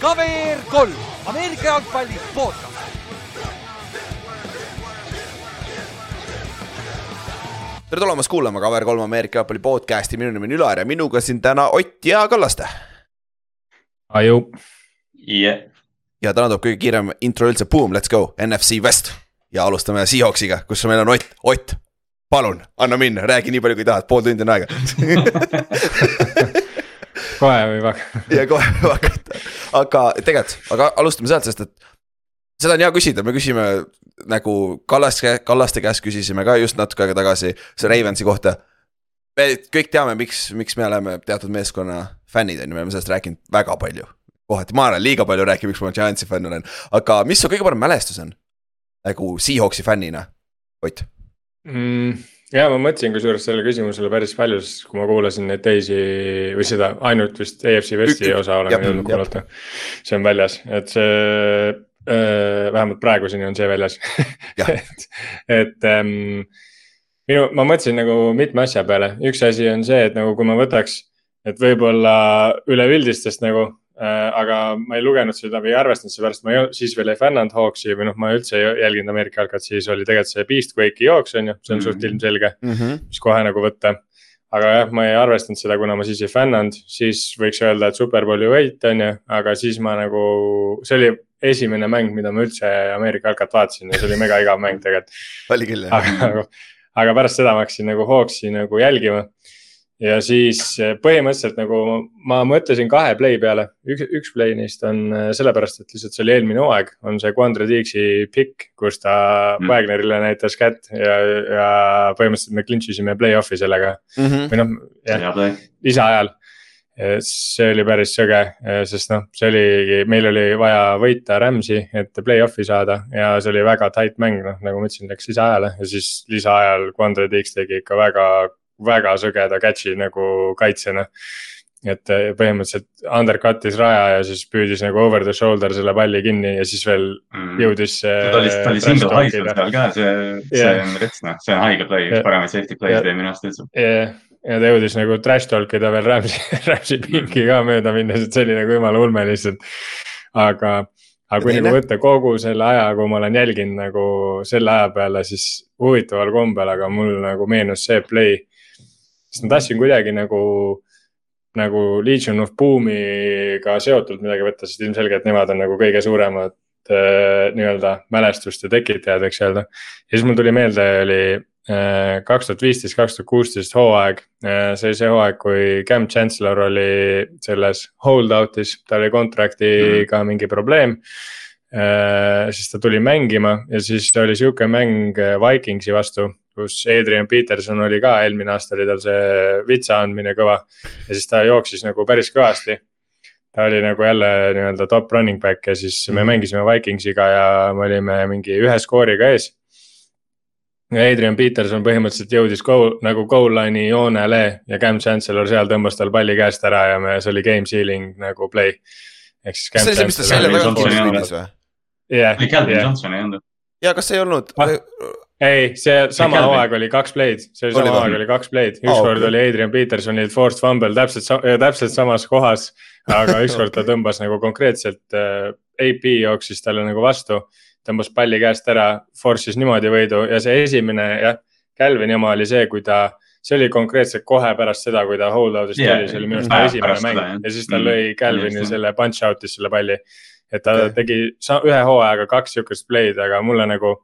KVR kolm, Ameerika jalgpalli podcast. tere tulemast kuulama KVR3 Ameerika jalgpalli podcast'i, minu nimi on Ülar ja minuga siin täna Ott ja Kallaste. Aju. Yeah. ja täna tuleb kõige kiirem intro üldse, boom, let's go, NFC West. ja alustame Seahawksiga, kus meil on Ott, Ott, palun, anna minna, räägi nii palju, kui tahad, pool tundi on aega kohe võib hakata. ja kohe võib hakata, aga tegelikult, aga alustame sealt, sest et seda on hea küsida, me küsime nagu Kallaste, Kallaste käest küsisime ka just natuke aega tagasi see Ravensi kohta. me kõik teame, miks, miks me oleme teatud meeskonna fännid, on ju, me oleme sellest rääkinud väga palju. kohati ma olen liiga palju rääkinud, miks ma Giantsi fänn olen, aga mis su kõige parem mälestus on? nagu Seahawksi fännina, Ott mm,. ja ma mõtlesin kusjuures sellele küsimusele päris palju, sest kui ma kuulasin neid teisi või seda ainult vist EFC Westi osa olen jõudnud kuulata. see on väljas, et see äh, vähemalt praeguseni on see väljas et, et ähm, minu, ma mõtlesin nagu mitme asja peale, üks asi on see, et nagu kui ma võtaks, et võib-olla üleüldistest nagu. Aga ma ei lugenud seda või ei arvestanud seepärast, ma ei, siis veel ei fännanud Hawksi või noh, ma üldse ei jälginud Ameerika jalkat, siis oli tegelikult see Beastquake'i jooks on ju, see on mm -hmm. suht ilmselge mm, -hmm. mis kohe nagu võtta aga jah, ma ei arvestanud seda, kuna ma siis ei fännanud, siis võiks öelda, et superbowli võit on ju, aga siis ma nagu, see oli esimene mäng, mida ma üldse Ameerika jalkat vaatasin ja see oli mega igav mäng tegelikult. oli küll jah. aga, aga pärast seda ma hakkasin nagu Hawksi nagu jälgima ja siis eh, põhimõtteliselt nagu ma mõtlesin kahe play peale, üks, üks play neist on eh, sellepärast, et lihtsalt see oli eelmine hooaeg, on see Quandre Dixi pikk, kus ta mm. Wagnerile näitas kätt ja, ja põhimõtteliselt me clinch isime play-off'i sellega mm. -hmm. või noh, jah, lisaajal. see oli päris sõge, eh, sest noh, see oligi, meil oli vaja võita Rams'i, et play-off'i saada ja see oli väga tight mäng, noh nagu ma ütlesin, läks lisaajale ja siis lisaajal Quandre Dix tegi ikka väga väga sõgeda catch'i nagu kaitsjana. et eh, põhimõtteliselt undercut'is raja ja siis püüdis nagu over the shoulder selle palli kinni ja siis veel mm. jõudis. ta oli, ta oli single high'l seal ka, see yeah., see on rets noh, see on haige play, üks paremaid safety play'sid yeah. minu arust üldse. jah, ja ta jõudis nagu trash talk ida veel Rams'i, Rams'i pinki ka mööda minnes, et see oli nagu jumala ulme lihtsalt. aga, aga kui nagu võtta kogu selle aja, kui ma olen jälginud nagu selle aja peale, siis huvitaval kombel, aga mul nagu meenus see play sest ma tahtsin kuidagi nagu, nagu Legion of Boom'iga seotult midagi võtta, sest ilmselgelt nemad on nagu kõige suuremad äh, nii-öelda mälestuste tekitajad, võiks öelda. ja siis mul tuli meelde, oli äh, kaks tuhat viisteist, kaks tuhat kuusteist hooaeg äh,. see oli see hooaeg, kui Cam Chancellor oli selles hold out'is, tal oli contract'iga mm. mingi probleem äh,. siis ta tuli mängima ja siis oli sihuke mäng Vikingsi vastu kus Adrian Peterson oli ka, eelmine aasta oli tal see vitsa andmine kõva. ja siis ta jooksis nagu päris kõvasti. ta oli nagu jälle nii-öelda top running back ja siis me mhm. mängisime Vikingsiga ja me olime mingi ühe skooriga ees. Adrian Peterson põhimõtteliselt jõudis goal, nagu goal line'i joonele ja Cam Chancellor seal tõmbas tal palli käest ära ja me, see oli game sealing nagu play. ehk siis. see oli see, mis ta selle tagant kiiris või? jah. Calvin Johnson ei olnud. ja kas ei olnud ah.? Ei, see sama hooaeg oli kaks play'd, see oli sama hooaeg oli kaks play'd, ükskord okay. oli Adrian Petersonil forced fumble täpselt, täpselt samas kohas. aga ükskord ta tõmbas nagu konkreetselt äh,, AP jooksis talle nagu vastu, tõmbas palli käest ära, force'is niimoodi võidu ja see esimene jah, Calvini oma oli see, kui ta see oli konkreetselt kohe pärast seda, kui ta hold out'ist yeah, tuli, see oli minu arust ta esimene mäng seda, ja siis ta lõi mm. Calvini selle punch out'is selle palli. et ta okay. tegi ühe hooajaga kaks sihukest play'd, aga mulle nagu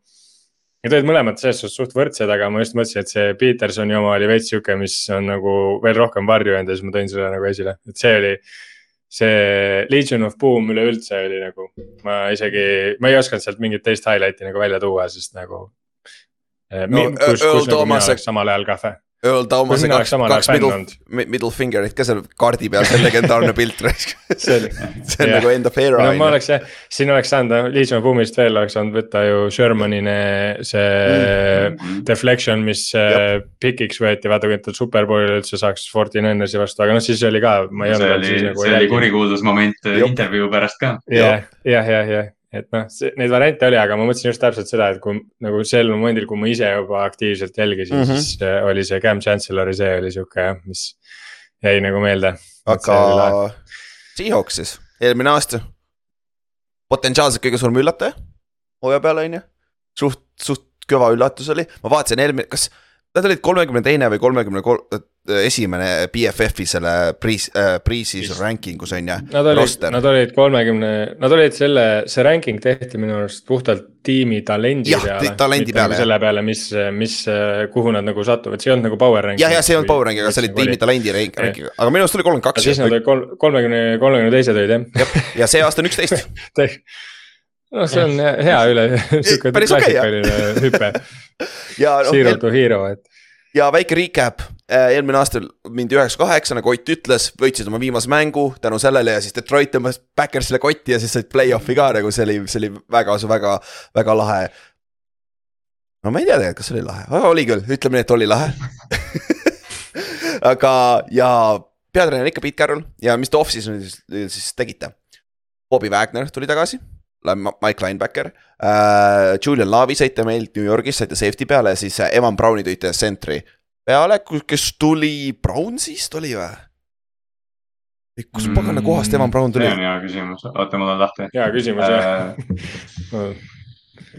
Need olid mõlemad selles suhtes suht võrdsed, aga ma just mõtlesin, et see Petersoni oma oli veits sihuke, mis on nagu veel rohkem varju jäänud ja siis ma tõin selle nagu esile, et see oli. see Legion of Boom üleüldse oli nagu, ma isegi, ma ei osanud sealt mingit teist highlight'i nagu välja tuua, sest nagu. Eh, no, kus, kus nagu mina oleks samal ajal ka Earl Thomas'e kaks, kaks middle, middle finger'it ka seal kaardi peal, see on legendaarne pilt raisk see oli, see on yeah. nagu end of era. no ma oleks jah, siin oleks saanud, Legion of Boom'ist veel oleks saanud võtta ju Shermanine see mm deflection, mis Jop. pikiks võeti, vaata kui ta superbowlil üldse saaks Fortinersi vastu, aga noh, siis oli ka, ma ei olnud. see oli, nagu see oli kurikuulus moment intervjuu pärast ka. jah, jah, jah, jah et noh, neid variante oli, aga ma mõtlesin just täpselt seda, et kui nagu sel momendil, kui ma ise juba aktiivselt jälgisin mm, -hmm. siis äh, oli see Cam Chancellor'i, see oli sihuke jah, mis. jäi nagu meelde. aga Seahawks siis, eelmine aasta. potentsiaalselt kõige suurem üllataja hooaja peal on ju, suht, suht kõva üllatus oli, ma vaatasin eelmine, kas nad olid kolmekümne teine või kolmekümne kolm, esimene BFF-i selle pre- äh,, pre-season ranking us on ju. Nad olid, nad olid kolmekümne, nad olid selle, see ranking tehti minu arust puhtalt tiimi talendi jah, peale. talendi peale. selle peale, mis, mis, kuhu nad nagu satuvad, see ei olnud nagu power ranking. jah, jah, see ei olnud power ranking, aga see oli tiimi talendi ranking, ranking, aga minu arust oli kolmkümmend kaks. siis nad olid kolm, kolmekümne, kolmekümne teised olid jah. ja see aasta on üksteist noh, see on hea üle, sihuke klassikaline okay, hüpe. No, Zero to hero, et. Ja väike recap, äh, eelmine aasta mindi üheksa kaheksa, nagu Ott ütles, võitsid oma viimase mängu tänu sellele ja siis Detroit tõmbas Backersile kotti ja siis said play-off'i ka nagu see oli, see oli väga, väga, väga lahe. no ma ei tea tegelikult, kas oli lahe, aga oli küll, ütleme nii, et oli lahe. Aga, ja peatreener ikka Pete Carroll ja mis te off-season'is siis tegite? Bobby Wagner tuli tagasi Mike Linebacker uh,. Julian Laavi saite meilt New Yorgis, saite safety peale ja siis Evan Browni tõite center'i peale, kes tuli Brownsist oli või? kus pagana kohast Evan Brown tuli? see on hea küsimus, oota, mul on lahti. hea küsimus jah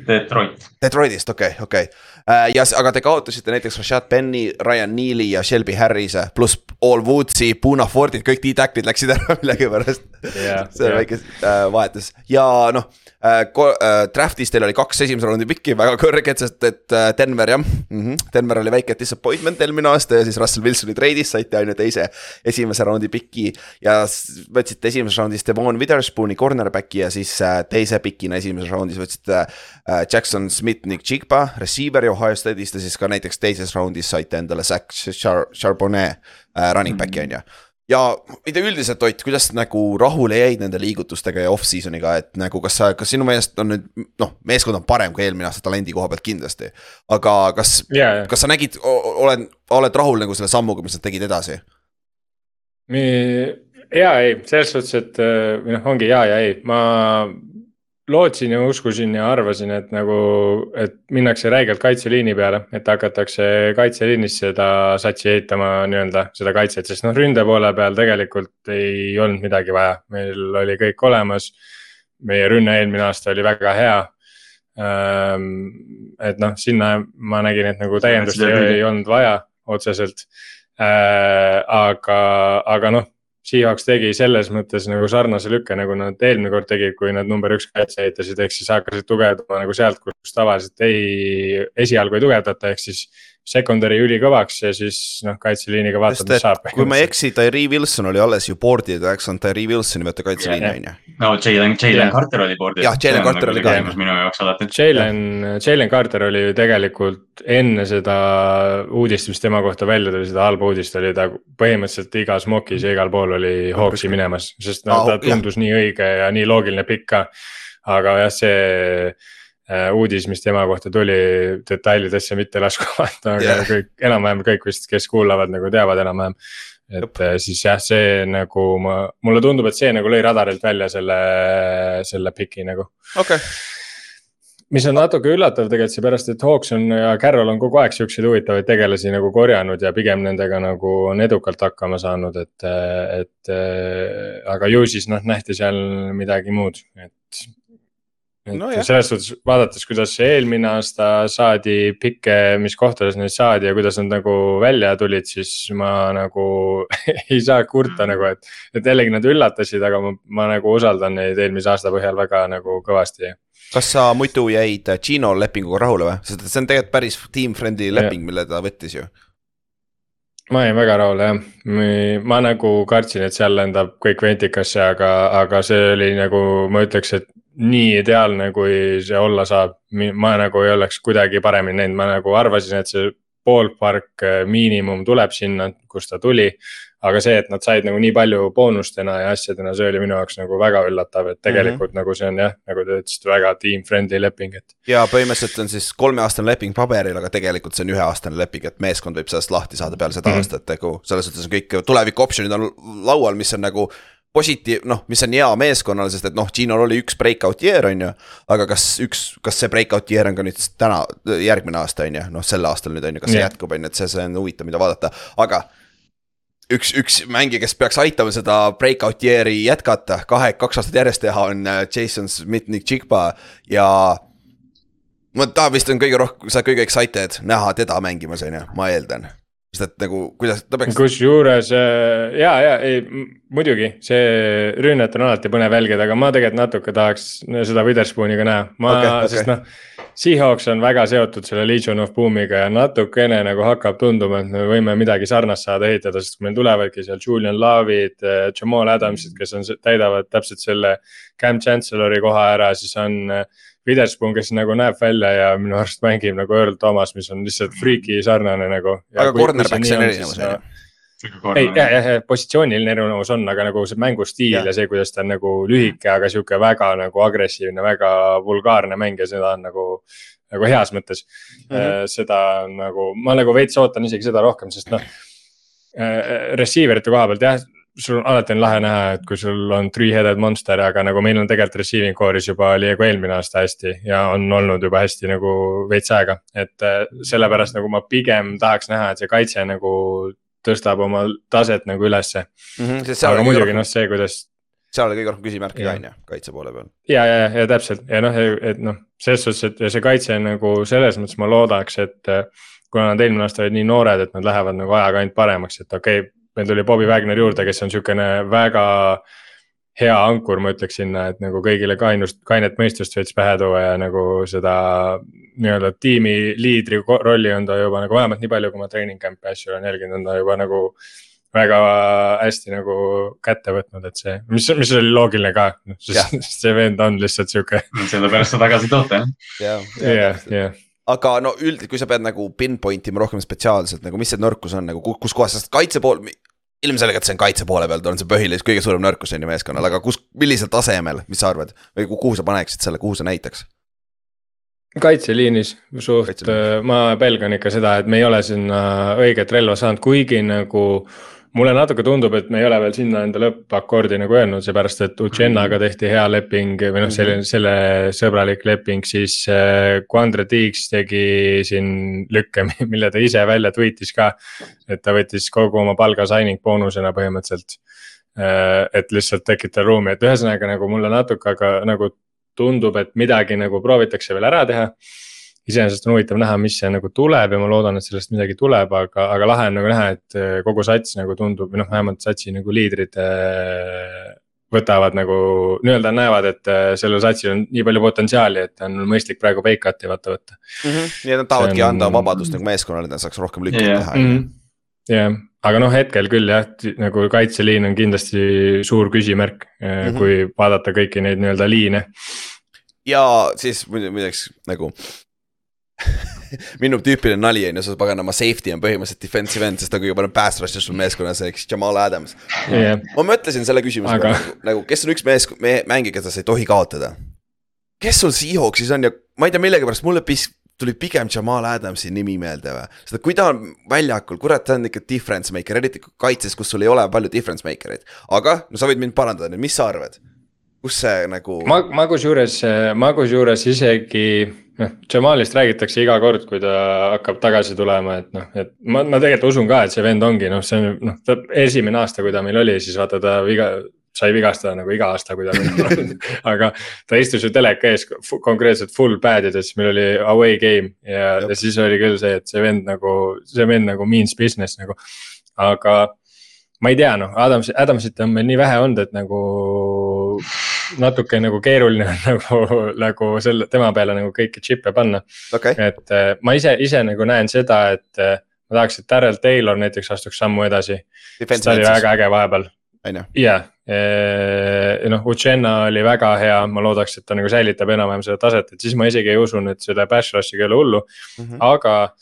Detroit. Detroitist, okei okay,, okei okay. Uh,. ja, aga te kaotasite näiteks Rashad Penny, Ryan Neely ja Shelby Harrise pluss All Woodsi, Puna Fordid, kõik D-tacklid läksid ära millegipärast yeah,. see on yeah. väike uh, vahetus ja noh uh,. Uh, Draft'is teil oli kaks esimese raundi pikki, väga kõrged, sest et uh, Denver jah mm, -hmm. Denver oli väike disappointment eelmine aasta ja siis Russell Wilsoni treidis saite ainult teise, esimese raundi piki. ja võtsite esimeses raundis Devon Witherspooni cornerback'i ja siis uh, teise pikina esimeses raundis võtsite uh, Jackson Smith, Nick Chigba, receiver'i Ohio State'ist ja siis ka näiteks teises raundis saite endale Zack Char Charbonnet uh, running back'i on ju ja üleüldiselt Ott, kuidas nagu rahule jäid nende liigutustega ja off-season'iga, et nagu kas sa, kas sinu meelest on nüüd noh, meeskond on parem kui eelmine aasta talendi koha pealt kindlasti. aga kas yeah,, yeah. kas sa nägid, oled, oled rahul nagu selle sammuga, mis nad tegid edasi? ja ei, selles suhtes, et või noh, ongi ja ja ei, ma lootsin ja uskusin ja arvasin, et nagu, et minnakse räigelt kaitseliini peale, et hakatakse kaitseliinis seda satsi ehitama nii-öelda, seda kaitset, sest noh, ründe poole peal tegelikult ei olnud midagi vaja, meil oli kõik olemas. meie rünne eelmine aasta oli väga hea. et noh, sinna ma nägin, et nagu täiendust ei, ei olnud vaja otseselt. aga, aga noh Seahawks tegi selles mõttes nagu sarnase lükke, nagu nad eelmine kord tegid, kui nad number üks kaitse ehitasid, ehk siis hakkasid tugevdama nagu sealt, kus tavaliselt ei, esialgu ei tugevdata, ehk siis secondary ülikõvaks ja siis noh, kaitseliiniga vaatad, mis saab. kui ma ei eksi, Tyree Wilson oli alles ju board'il, eks on Tyree Wilsoni võtta kaitseliini on ju. no Jalen, Jalen Carter oli board'il. jah, Jalen Carter oli ka. minu jaoks alati. Jalen, Jalen Carter oli ju tegelikult enne seda uudist, mis tema kohta välja tuli, seda halba uudist, oli ta põhimõtteliselt igas mokis ja igal pool oli Hawksi minemas, sest no ta tundus nii õige ja nii loogiline pikk ka. aga jah, see uudis, mis tema kohta tuli, detailidesse mitte lasku vaata, aga yeah. kõik, enam-vähem kõik vist, kes kuulavad, nagu teavad enam-vähem. et Jup. Äh, siis jah, see nagu ma, mulle tundub, et see nagu lõi radarilt välja selle, selle piki nagu. okei okay mis on natuke üllatav tegelikult seepärast, et Hawkson ja Carroll on kogu aeg siukseid huvitavaid tegelasi nagu korjanud ja pigem nendega nagu on edukalt hakkama saanud, et, et. Äh, aga ju siis noh, nähti seal midagi muud, et no, selles suhtes vaadates, kuidas eelmine aasta saadi pikke, mis kohtades neid saadi ja kuidas nad nagu välja tulid, siis ma nagu ei saa kurta nagu, et. et jällegi nad üllatasid, aga ma, ma nagu usaldan neid eelmise aasta põhjal väga nagu kõvasti. kas sa muidu jäid Gino lepinguga rahule või, sest see on tegelikult päris team-friendly leping, mille ta võttis ju. Ma jäin väga rahule jah, ma nagu kartsin, et seal lendab kõik ventikasse, aga, aga see oli nagu ma ütleks, et nii ideaalne, kui see olla saab. ma nagu ei oleks kuidagi paremini näinud, ma nagu arvasin, et see ballpark äh, miinimum tuleb sinna, kust ta tuli. aga see, et nad said nagu nii palju boonustena ja asjadena, see oli minu jaoks nagu väga üllatav, et tegelikult mm -hmm. nagu see on jah, nagu te ütlesite, väga team friendly leping, et. ja põhimõtteliselt on siis kolmeaastane leping paberil, aga tegelikult see on üheaastane leping, et meeskond võib sellest lahti saada peale seda mm -hmm. aastat, nagu selles suhtes on kõik tuleviku optsioonid on laual, mis on nagu positiiv, noh, mis on hea meeskonnale, sest et noh, Ginol oli üks breakout year, on ju. aga kas üks, kas see breakout year on ka nüüd täna, järgmine aasta, on ju, noh, sel aastal nüüd on ju, kas see yeah. jätkub, on ju, et see, see on huvitav, mida vaadata, aga. üks, üks mängija, kes peaks aitama seda breakout year'i jätkata, kahe, kaks aastat järjest teha, on äh, Jason Smith-Nick-Chigba ja. ma, ta vist on kõige rohkem, sa kõige excited näha teda mängimas, on ju, ma eeldan sest et nagu kuidas ta peaks. kusjuures äh, ja, ja ei muidugi see rünnet on alati põnev jälgida, aga ma tegelikult natuke tahaks seda Witherspooni ka näha, ma okay,, okay. sest noh. Seahawks on väga seotud selle Legion of Boom'iga ja natukene nagu hakkab tunduma, et me võime midagi sarnast saada ehitada, sest meil tulevadki seal Julian Love'id, äh, Jamal Adamsid, kes on, täidavad täpselt selle. Cam Chancellor'i koha ära, siis on äh, Witherspoon, kes nagu näeb välja ja minu arust mängib nagu Earl Thomas, mis on lihtsalt freaky sarnane nagu. aga cornerback'is on erinevus on ju? ei, jah, jah, positsiooniline erinevus on, aga nagu see mängustiil ja. ja see, kuidas ta on nagu lühike, aga sihuke väga nagu agressiivne, väga vulgaarne mäng ja seda on nagu. nagu heas mõttes mm, -hmm. seda nagu, ma nagu veits ootan isegi seda rohkem, sest noh. Äh, receiver ite koha pealt jah, sul alati on lahe näha, et kui sul on three-headed monster, aga nagu meil on tegelikult receiving core'is juba oli nagu eelmine aasta hästi ja on olnud juba hästi nagu veits aega. et äh, sellepärast nagu ma pigem tahaks näha, et see kaitse nagu tõstab oma taset nagu ülesse mm. -hmm, aga muidugi noh, see, kuidas. seal oli kõige rohkem küsimärke ka on ju, kaitse poole peal. ja, ja, ja täpselt ja noh, et noh, selles suhtes, et see kaitse nagu selles mõttes ma loodaks, et äh, kuna nad eelmine aasta olid nii noored, et nad lähevad nagu ajaga ainult paremaks, et okei okay, meil tuli Bobby Wagner juurde, kes on sihukene väga hea ankur, ma ütleks sinna, et nagu kõigile kainust, kainet mõistust veits pähe tuua ja nagu seda nii-öelda tiimi liidri rolli on ta juba nagu vähemalt nii palju, kui ma treening camp'i asju olen jälginud, on ta juba nagu väga hästi nagu kätte võtnud, et see, mis, mis oli loogiline ka, sest see vend on lihtsalt sihuke. sellepärast sa tagasi toote jah. jah, jah aga no üldiselt, kui sa pead nagu pinpoint ima rohkem spetsiaalselt nagu, mis see nõrkus on nagu, kus kohas, sest kaitse pool. Ilmselgelt see on kaitse poole pealt on see põhiline, kõige suurem nõrkus on ju meeskonnal, aga kus, millisel tasemel, mis sa arvad või kuhu sa paneksid selle, kuhu sa näitaks? kaitseliinis suht, ma pelgan ikka seda, et me ei ole sinna õiget relva saanud, kuigi nagu mulle natuke tundub, et me ei ole veel sinna enda lõppakordi nagu öelnud, seepärast et Uchennaga tehti hea leping või noh, selline, mhm. selle sõbralik leping, siis äh,. Quandre Tiiks tegi siin lükke, mille ta ise välja tweet'is ka. et ta võttis kogu oma palga signing boonusena põhimõtteliselt äh,. et lihtsalt tekitada ruumi, et ühesõnaga nagu mulle natuke, aga nagu tundub, et midagi nagu proovitakse veel ära teha iseenesest on huvitav näha, mis see nagu tuleb ja ma loodan, et sellest midagi tuleb, aga, aga lahe on nagu näha, et eh, kogu sats nagu tundub või noh, vähemalt satsi nagu liidrid äh, võtavad nagu nii-öelda näevad, et äh, sellel satsil on nii palju potentsiaali, et on mõistlik praegu Bacoti vaata võtta mm. -hmm. nii et nad tahavadki on... anda vabadust nagu meeskonnale, et nad saaks rohkem lükkeid yeah. teha mm. -hmm. jah yeah., aga noh, hetkel küll jah, nagu kaitseliin on kindlasti suur küsimärk mm, -hmm. kui vaadata kõiki neid nii-öelda liine. ja siis muideks nagu minu tüüpiline nali on ju, see paganama safety on põhimõtteliselt defensive end, sest ta kõige parem pass rusher sul meeskonnas, eks Jamal Adams yeah.. ma mõtlesin selle küsimuse Aga... peale nagu, kes on üks mees, me, mängija, keda sa ei tohi kaotada. kes sul Seahawksis on ja ma ei tea, millegipärast mulle pis-, tuli pigem Jamal Adamsi nimi meelde või. sest et kui ta on väljakul, kurat, ta on ikka difference maker, eriti kaitses, kus sul ei ole palju difference maker eid. aga no sa võid mind parandada nüüd, mis sa arvad? kus see nagu. ma, ma kusjuures, ma kusjuures isegi noh, Jamalist räägitakse iga kord, kui ta hakkab tagasi tulema, et noh, et ma, ma tegelikult usun ka, et see vend ongi noh, see on noh, ta esimene aasta, kui ta meil oli, siis vaata ta viga, sai vigastada nagu iga aasta, kui ta meil oli. Aga ta istus ju teleka ees konkreetselt full pad ides, meil oli away game ja, ja siis oli küll see, et see vend nagu, see vend nagu means business nagu, aga ma ei tea, noh, Adams, Adamsit on meil nii vähe olnud, et nagu natuke nagu keeruline on nagu, nagu selle, tema peale nagu kõiki chip'e panna okay.. et äh, ma ise, ise nagu näen seda, et äh, ma tahaks, et Darrel Taylor näiteks astuks sammu edasi. ta oli väga äge vahepeal. jah, äh, noh, Uchenna oli väga hea, ma loodaks, et ta nagu säilitab enam-vähem seda taset, et siis ma isegi ei usu, et selle bash rush'iga ei ole hullu mm, -hmm. aga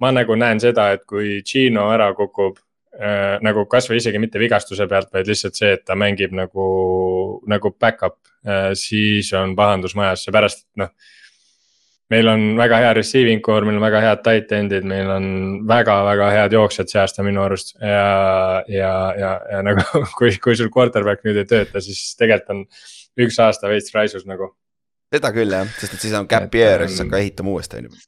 ma nagu näen seda, et kui Gino ära kukub äh, nagu kasvõi isegi mitte vigastuse pealt, vaid lihtsalt see, et ta mängib nagu, nagu back-up äh,, siis on pahandus majas, seepärast, et noh meil on väga hea receiving core, meil on väga head tight end'id, meil on väga-väga head jooksjad see aasta minu arust. Ja, ja, ja, ja nagu kui, kui sul quarterback nüüd ei tööta, siis tegelikult on üks aasta veits raisus nagu. seda küll jah, sest et siis on gap year ja siis hakkab ehitama uuesti on ju.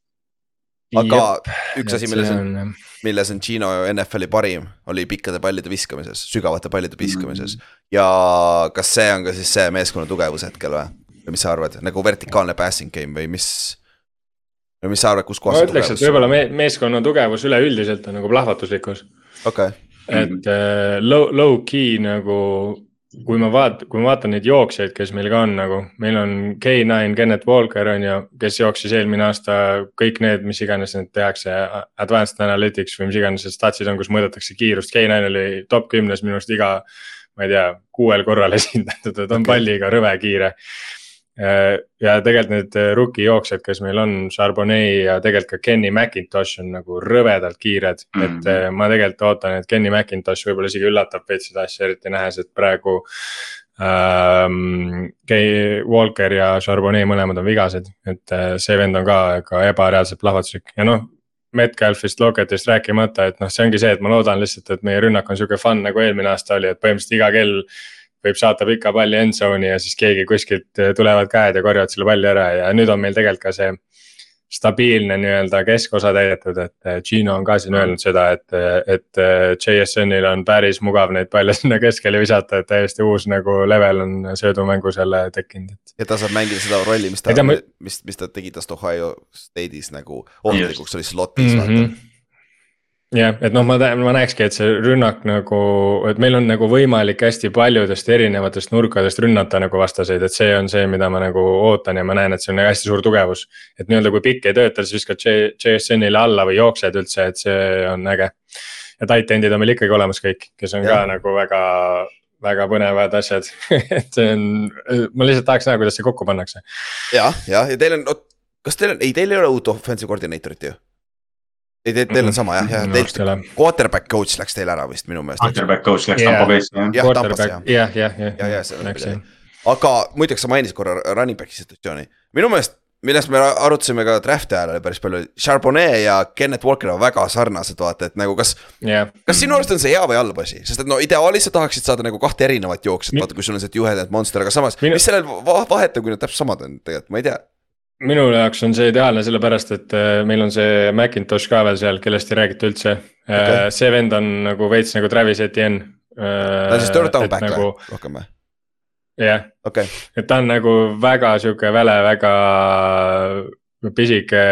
Aga Jep, üks asi, milles on, on, milles on Gino NFL-i parim, oli pikkade pallide viskamises, sügavate pallide viskamises mm. -hmm. ja kas see on ka siis see meeskonna tugevus hetkel või? või mis sa arvad, nagu vertikaalne passing game või mis? või mis sa arvad, kus kohas? ma ütleks, et võib-olla me meeskonna tugevus üleüldiselt on nagu plahvatuslikkus. okei okay.. et äh, low, low key nagu kui ma vaat-, kui ma vaatan neid jooksjaid, kes meil ka on nagu, meil on K9, Kennet Walker on ju, kes jooksis eelmine aasta kõik need, mis iganes need tehakse, advanced analytics või mis iganes need statsid on, kus mõõdetakse kiirust, K9 oli top kümnes minu arust iga. ma ei tea, kuuel korral esindatud, et on okay. palliga rõve kiire ja tegelikult need äh, rookie jooksjad, kes meil on, Charbonnet ja tegelikult ka Kenny McIntosh on nagu rõvedalt kiired mm. -hmm. et äh, ma tegelikult ootan, et Kenny McIntosh võib-olla isegi üllatab veits seda asja, eriti nähes, et praegu ähm,. Walker ja Charbonnet mõlemad on vigased, et see vend on ka, ka ebareaalselt plahvatuslik ja noh. Metcalfist, Locketist rääkimata, et noh, see ongi see, et ma loodan lihtsalt, et meie rünnak on sihuke fun nagu eelmine aasta oli, et põhimõtteliselt iga kell võib saata pika palli end zone'i ja siis keegi kuskilt eh, tulevad käed ja korjavad selle palli ära ja nüüd on meil tegelikult ka see stabiilne nii-öelda keskosa täidetud, et eh, Gino on ka siin öelnud seda, et, eh, et JSN-il on päris mugav neid palle sinna keskele visata, et täiesti uus nagu level on söödumängus jälle tekkinud, et. ja ta saab mängida seda rolli, mis ta, mis, mis ta tegi tast Ohio State'is nagu ohtlikuks oli slot'is mm -hmm. vaata jah, et noh, ma, ma näekski, et see rünnak nagu, et meil on nagu võimalik hästi paljudest erinevatest nurkadest rünnata nagu vastaseid, et see on see, mida ma nagu ootan ja ma näen, et see on hästi suur tugevus. et nii-öelda, kui pikk ei tööta, siis viskad JSN-ile alla või jooksed üldse, et see on äge. ja tight end'id on meil ikkagi olemas kõik, kes on ja. ka nagu väga, väga põnevad asjad et see on, ma lihtsalt tahaks näha, kuidas see kokku pannakse. ja, ja, ja teil on, kas teil on, ei, teil ei ole uut offensive coordinator'it ju? Ei, teil, teil on sama jah, jah, teil quarterback coach läks teil ära vist minu meelest. Quarterback coach läks Tampo Bay'sse jah. jah, Tamposse jah. jah, jah, jah. ja, ja see on. aga muideks sa mainisid korra running back'i situatsiooni, minu meelest millest me arutasime ka draft'i ajal oli päris palju, Charbonnet ja Kennet Walker on väga sarnased, vaata, et nagu kas yeah.. kas sinu arust on see hea või halb asi, sest et no ideaalis sa tahaksid saada nagu kahte erinevat jooksjat, vaata, kui sul on see juhedad monster, aga samas Minu..., mis sellel vahet on, kui nad täpselt samad on, tegelikult ma ei tea minu jaoks on see ideaalne, sellepärast et äh, meil on see Macintosh ka veel seal, kellest ei räägita üldse äh, okay.. see vend on nagu veits nagu Travis Etienne. Äh, ta on siis third down back nagu, või, rohkem või? jah okay., et ta on nagu väga sihuke väle, väga pisike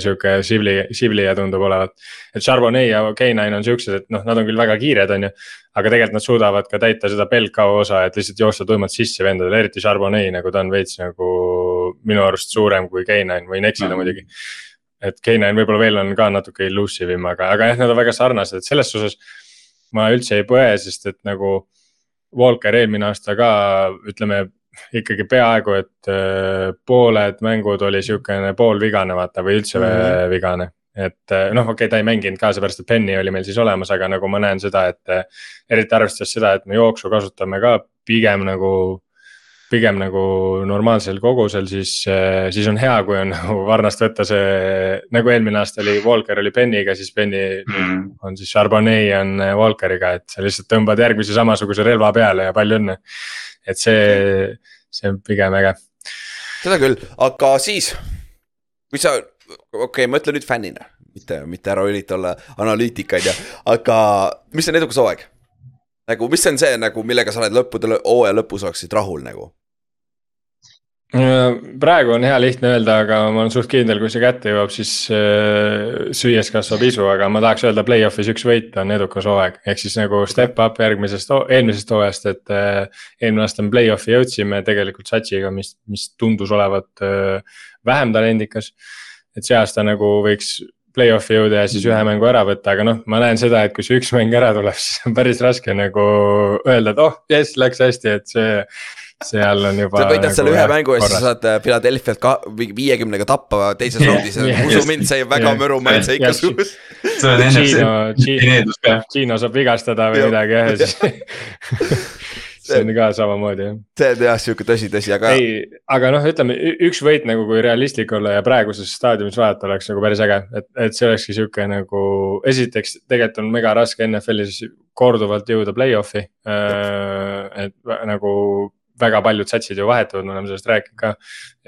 sihuke sibli, siblija tundub olevat. et Charbonnet ja K9 on siuksed, et noh, nad on küll väga kiired, on ju. aga tegelikult nad suudavad ka täita seda pelgkao osa, et lihtsalt joosta tuimalt sisse vendadele, eriti Charbonnet nagu ta on veits nagu minu arust suurem kui K9, võin eksida mm. muidugi. et K9 võib-olla veel on ka natuke elusive im, aga, aga jah, nad on väga sarnased, et selles suhtes ma üldse ei põe, sest et nagu. Walker eelmine aasta ka ütleme ikkagi peaaegu, et äh, pooled mängud oli sihukene poolvigane vaata või üldse mm -hmm. vigane. et äh, noh, okei okay,, ta ei mänginud ka seepärast, et Penny oli meil siis olemas, aga nagu ma näen seda, et äh, eriti arvestades seda, et me jooksu kasutame ka pigem nagu pigem nagu normaalsel kogusel, siis, siis on hea, kui on nagu varnast võtta see, nagu eelmine aasta oli, Walker oli Penny'ga, siis Penny mm. on siis Charbonnet on Walkeriga, et sa lihtsalt tõmbad järgmise samasuguse relva peale ja palju õnne et see, see on pigem äge. seda küll, aga siis, kui sa, okei okay,, ma ütlen nüüd fännina, mitte, mitte ära ürita olla analüütik, on ju, aga mis on edukas hooaeg? nagu, mis on see nagu, millega sa oled lõppude, hooaja lõpus oleksid rahul nagu? Praegu on hea lihtne öelda, aga ma olen suht kindel, kui see kätte jõuab, siis äh, süües kasvab isu, aga ma tahaks öelda play-off'is üks võit on edukas hooaeg. ehk siis nagu step up järgmisest, eelmisest hooajast, et äh, eelmine aasta me play-off'i jõudsime tegelikult Satsiga, mis, mis tundus olevat äh, vähem talendikas. et see aasta nagu võiks play-off'i jõuda ja siis ühe mängu ära võtta, aga noh, ma näen seda, et kui see üks mäng ära tuleb, siis on päris raske nagu öelda, et oh, jess, läks hästi, et see seal on juba. sa võidad nagu selle ühe mängu ja siis sa saad äh, Philadelphia't ka viiekümnega tappa teises raundis yeah, usu mind, see väga yeah, mõru maitse ikka suus. Gino saab vigastada või midagi jah ja siis see on ka samamoodi jah. see on jah sihuke tõsi, tõsi, aga. ei, aga noh, ütleme üks võit nagu, kui realistlik olla ja praeguses staadiumis vaadata oleks nagu päris äge, et, et see olekski sihuke nagu. esiteks tegelikult on mega raske NFL-is korduvalt jõuda play-off'i äh,. et nagu väga paljud satsid ju vahetuvad, me oleme sellest rääkinud ka.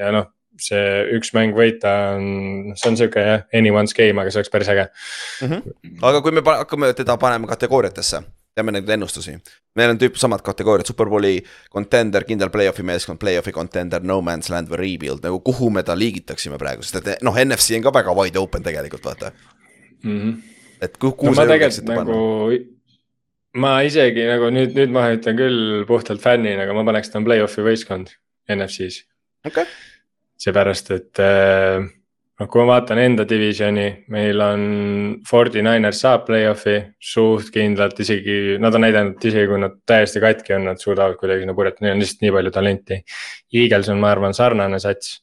ja noh, see üks mäng võita on, see on sihuke jah, anyone's game, aga see oleks päris äge mm. -hmm. aga kui me hakkame teda panema kategooriatesse, teeme neid ennustusi. meil on tüüp samad kategooriad, superbowli contender, kindel play-off'i meeskond, play-off'i contender, no man's land või rebuild, nagu kuhu me ta liigitaksime praegu, sest et noh, NFC on ka väga wide open tegelikult, vaata mm. -hmm. et kuhu, kuhu no, sa julgeksite nagu... panna? Ma isegi nagu nüüd, nüüd ma ütlen küll puhtalt fännina, aga ma paneks ta play-off'i võistkond NFC-s. okei okay.. seepärast, et äh, noh, kui ma vaatan enda divisioni, meil on Forty Niners saab play-off'i suht kindlalt, isegi nad on näidanud, isegi kui nad täiesti katki on, nad suudavad kuidagi sinna purjetada, neil on lihtsalt nii palju talenti. Eagles on, ma arvan, sarnane sats.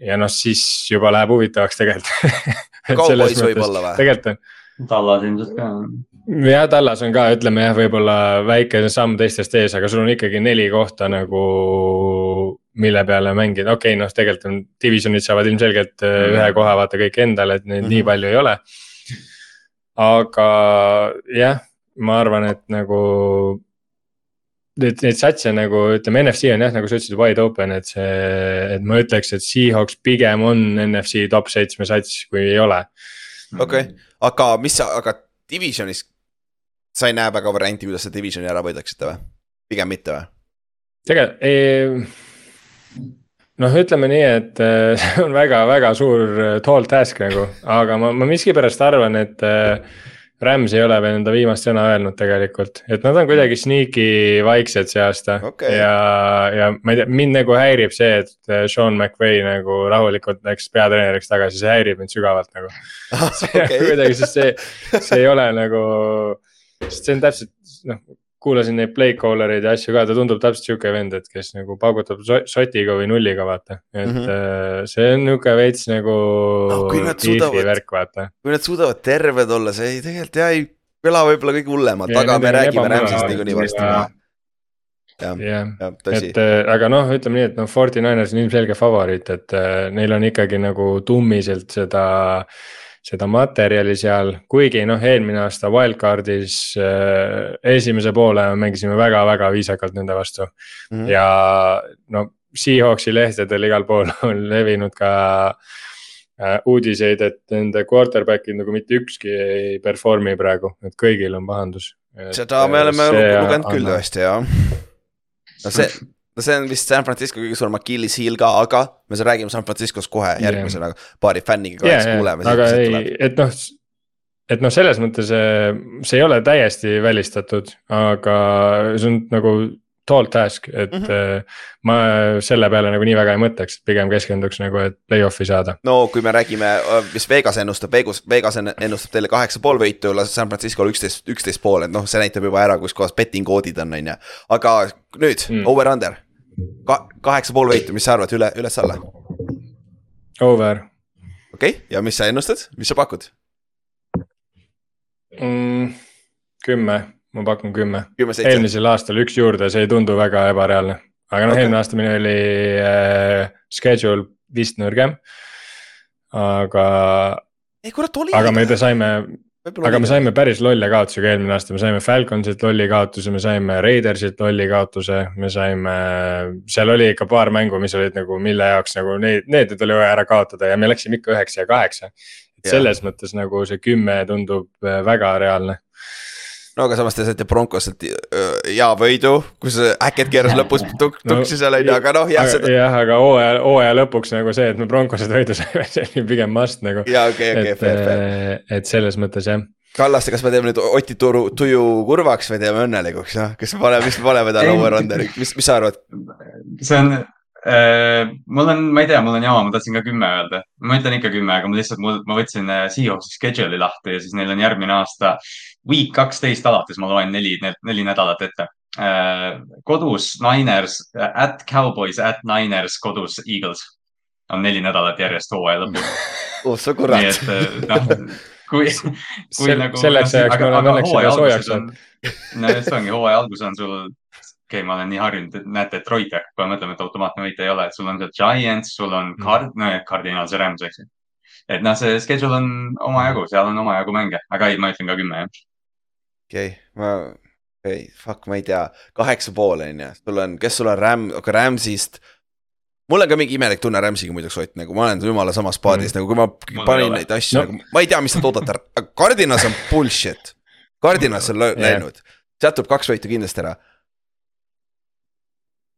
ja noh, siis juba läheb huvitavaks tegelikult Cowboys võib-olla või? tegelikult on. Tallas ilmselt ka jah, Tallas on ka, ütleme jah, võib-olla väike samm teistest ees, aga sul on ikkagi neli kohta nagu, mille peale mängida, okei okay,, noh, tegelikult on divisionid saavad ilmselgelt mm. ühe koha vaata kõik endale, et neid mm -hmm. nii palju ei ole. aga jah, ma arvan, et nagu. Neid, neid satse nagu ütleme, NFC on jah, nagu sa ütlesid, wide open, et see, et ma ütleks, et Seahawks pigem on NFC top seitsme sats, kui ei ole. okei okay., aga mis sa, aga divisionis sa ei näe väga varianti, kuidas sa divisioni ära võidaksite või? pigem mitte või? tegelikult, noh, ütleme nii, et äh, see on väga-väga suur äh, tall task nagu, aga ma, ma miskipärast arvan, et Rams ei ole veel enda viimast sõna öelnud tegelikult, et nad on kuidagi sneaky vaiksed see aasta okay.. ja, ja ma ei tea, mind nagu häirib see, et Sean McVay nagu rahulikult läks peatreeneriks tagasi, see häirib mind sügavalt nagu okay. kuidagi, sest see, see ei ole nagu sest see on täpselt noh, kuulasin neid play caller eid ja asju ka, ta tundub täpselt sihuke vend, et kes nagu paugutab sotiga või nulliga, vaata. et mm -hmm. see on nihuke veits nagu no,. kui nad suudavad, kui nad suudavad terved olla, see ei tegelikult jah ei kõla võib-olla kõige hullemalt, aga me räägime Rams'ist niikuinii varsti maha jah, jah, et äh, aga noh, ütleme nii, et noh, Forty Niners on ilmselge favoriit, et äh, neil on ikkagi nagu tummiselt seda äh, seda materjali seal, kuigi noh, eelmine aasta wildcard'is äh, esimese poole mängisime väga-väga viisakalt nende vastu mm. -hmm. ja no Seahawksi lehtedel igal pool on levinud ka äh, uudiseid, et nende quarterback'id nagu mitte ükski ei perform'i praegu, et kõigil on pahandus. seda me oleme lugenud küll tõesti jah. no see no see on vist San Francisco kõige suurem Achilles heel ka, aga me räägime San Franciscost kohe järgmise yeah. paari fänniga ka yeah,, siis kuuleme. aga ei, et noh, et noh, selles mõttes see ei ole täiesti välistatud, aga see on nagu tall task, et mm -hmm. ma selle peale nagu nii väga ei mõtleks, pigem keskenduks nagu, et play-off'i saada. no kui me räägime, mis Vegas ennustab, Vegas, Vegas ennustab teile kaheksa pool võitu, San Francisco'l üksteist, üksteist pool, et noh, see näitab juba ära, kus kohas betting koodid on, on ju. aga nüüd mm. over-under Ka, kaheksa pool võitu, mis sa arvad, üle, üles-alla? Over. okei okay., ja mis sa ennustad, mis sa pakud mm,? kümme, ma pakun kümme. eelmisel aastal üks juurde, see ei tundu väga ebareaalne. aga noh okay., eelmine aasta meil oli äh, schedule vist nõrgem. aga. ei kurat, oli. aga me saime aga me saime päris lolle kaotuse ka eelmine aasta, me saime Falconsilt lolli kaotuse, me saime Raidersilt lolli kaotuse, me saime. seal oli ikka paar mängu, mis olid nagu, mille jaoks nagu neid, need tuli vaja ära kaotada ja me läksime ikka üheksa ja kaheksa. et selles mõttes nagu see kümme tundub äh, väga reaalne no aga samas te saite Broncoselt hea võidu, kus Hackett keeras lõpus tuk, tuksi seal on ju, aga noh, jah seda.... jah, aga hooaja, hooaja lõpuks nagu see, et me Broncoselt võidu saime, see oli pigem must nagu. jaa, okei, okei, fair, fair. Äh, et selles mõttes jah. Kallaste, kas me teeme nüüd Oti Turu, tuju kurvaks või teeme õnnelikuks, noh, kas me paneme, mis me paneme talle over-under'i, mis, mis sa arvad? see on äh,, mul on, ma ei tea, mul on jama, ma tahtsin ka kümme öelda. ma ütlen ikka kümme, aga ma lihtsalt, ma võtsin äh, Seahawksi schedule'i lahti ja siis neil on järgmine aasta äh, week kaksteist alates ma loen neli, neli nädalat ette. Äh, kodus Niners, äh, at Cowboys, at Niners, kodus Eagles on neli nädalat järjest hooaja lõpus oh sa kurat. nii et äh, noh, kui, kui Sel, nagu. selleks ajaks me oleme õnneks juba soojaks saanud. no just ongi, hooaja algus on sul okei okay,, ma olen nii harjunud, et näed, Detroit hakkab kohe mõtlema, et automaatne võit ei ole, et sul on seal Giants, sul on mm. Card-, no Cardinals ja Rams, eks ju. et noh, see schedule on omajagu, seal on omajagu mänge, aga ei, ma ütlen ka kümme jah okei okay,, ma, okei okay,, fuck, ma ei tea, kaheksa pool on ju, sul on, kes sul on Ram, aga Rams'ist. mul on ka mingi imelik tunne Rams'iga muideks Ott, nagu ma olen jumala samas paadis mm. nagu, kui ma Mul panin ei neid asju No. nagu, ma ei tea, mis te toodate, Cardinas on bullshit. Cardinas on Jah. läinud, sealt tuleb kaks võitu kindlasti ära.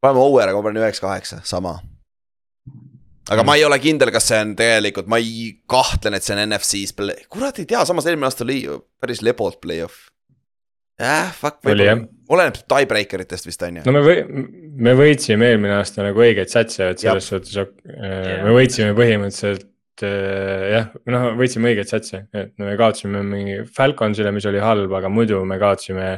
paneme Ower'ga, ma panen üheksa, kaheksa, sama. aga ma ei ole kindel, kas see on tegelikult, ma ei kahtlen, et see on NFC-s, kurat ei tea, samas eelmine aasta oli ju päris lebalt play-off. Jah, fuck, Oli, jah. oleneb tiebreaker itest vist on ju. no me või-, me võitsime eelmine aasta nagu õigeid satse, et selles suhtes äh, me võitsime põhimõtteliselt äh, jah, noh võitsime õigeid satse, et no me kaotasime mingi Falconsile, mis oli halb, aga muidu me kaotasime.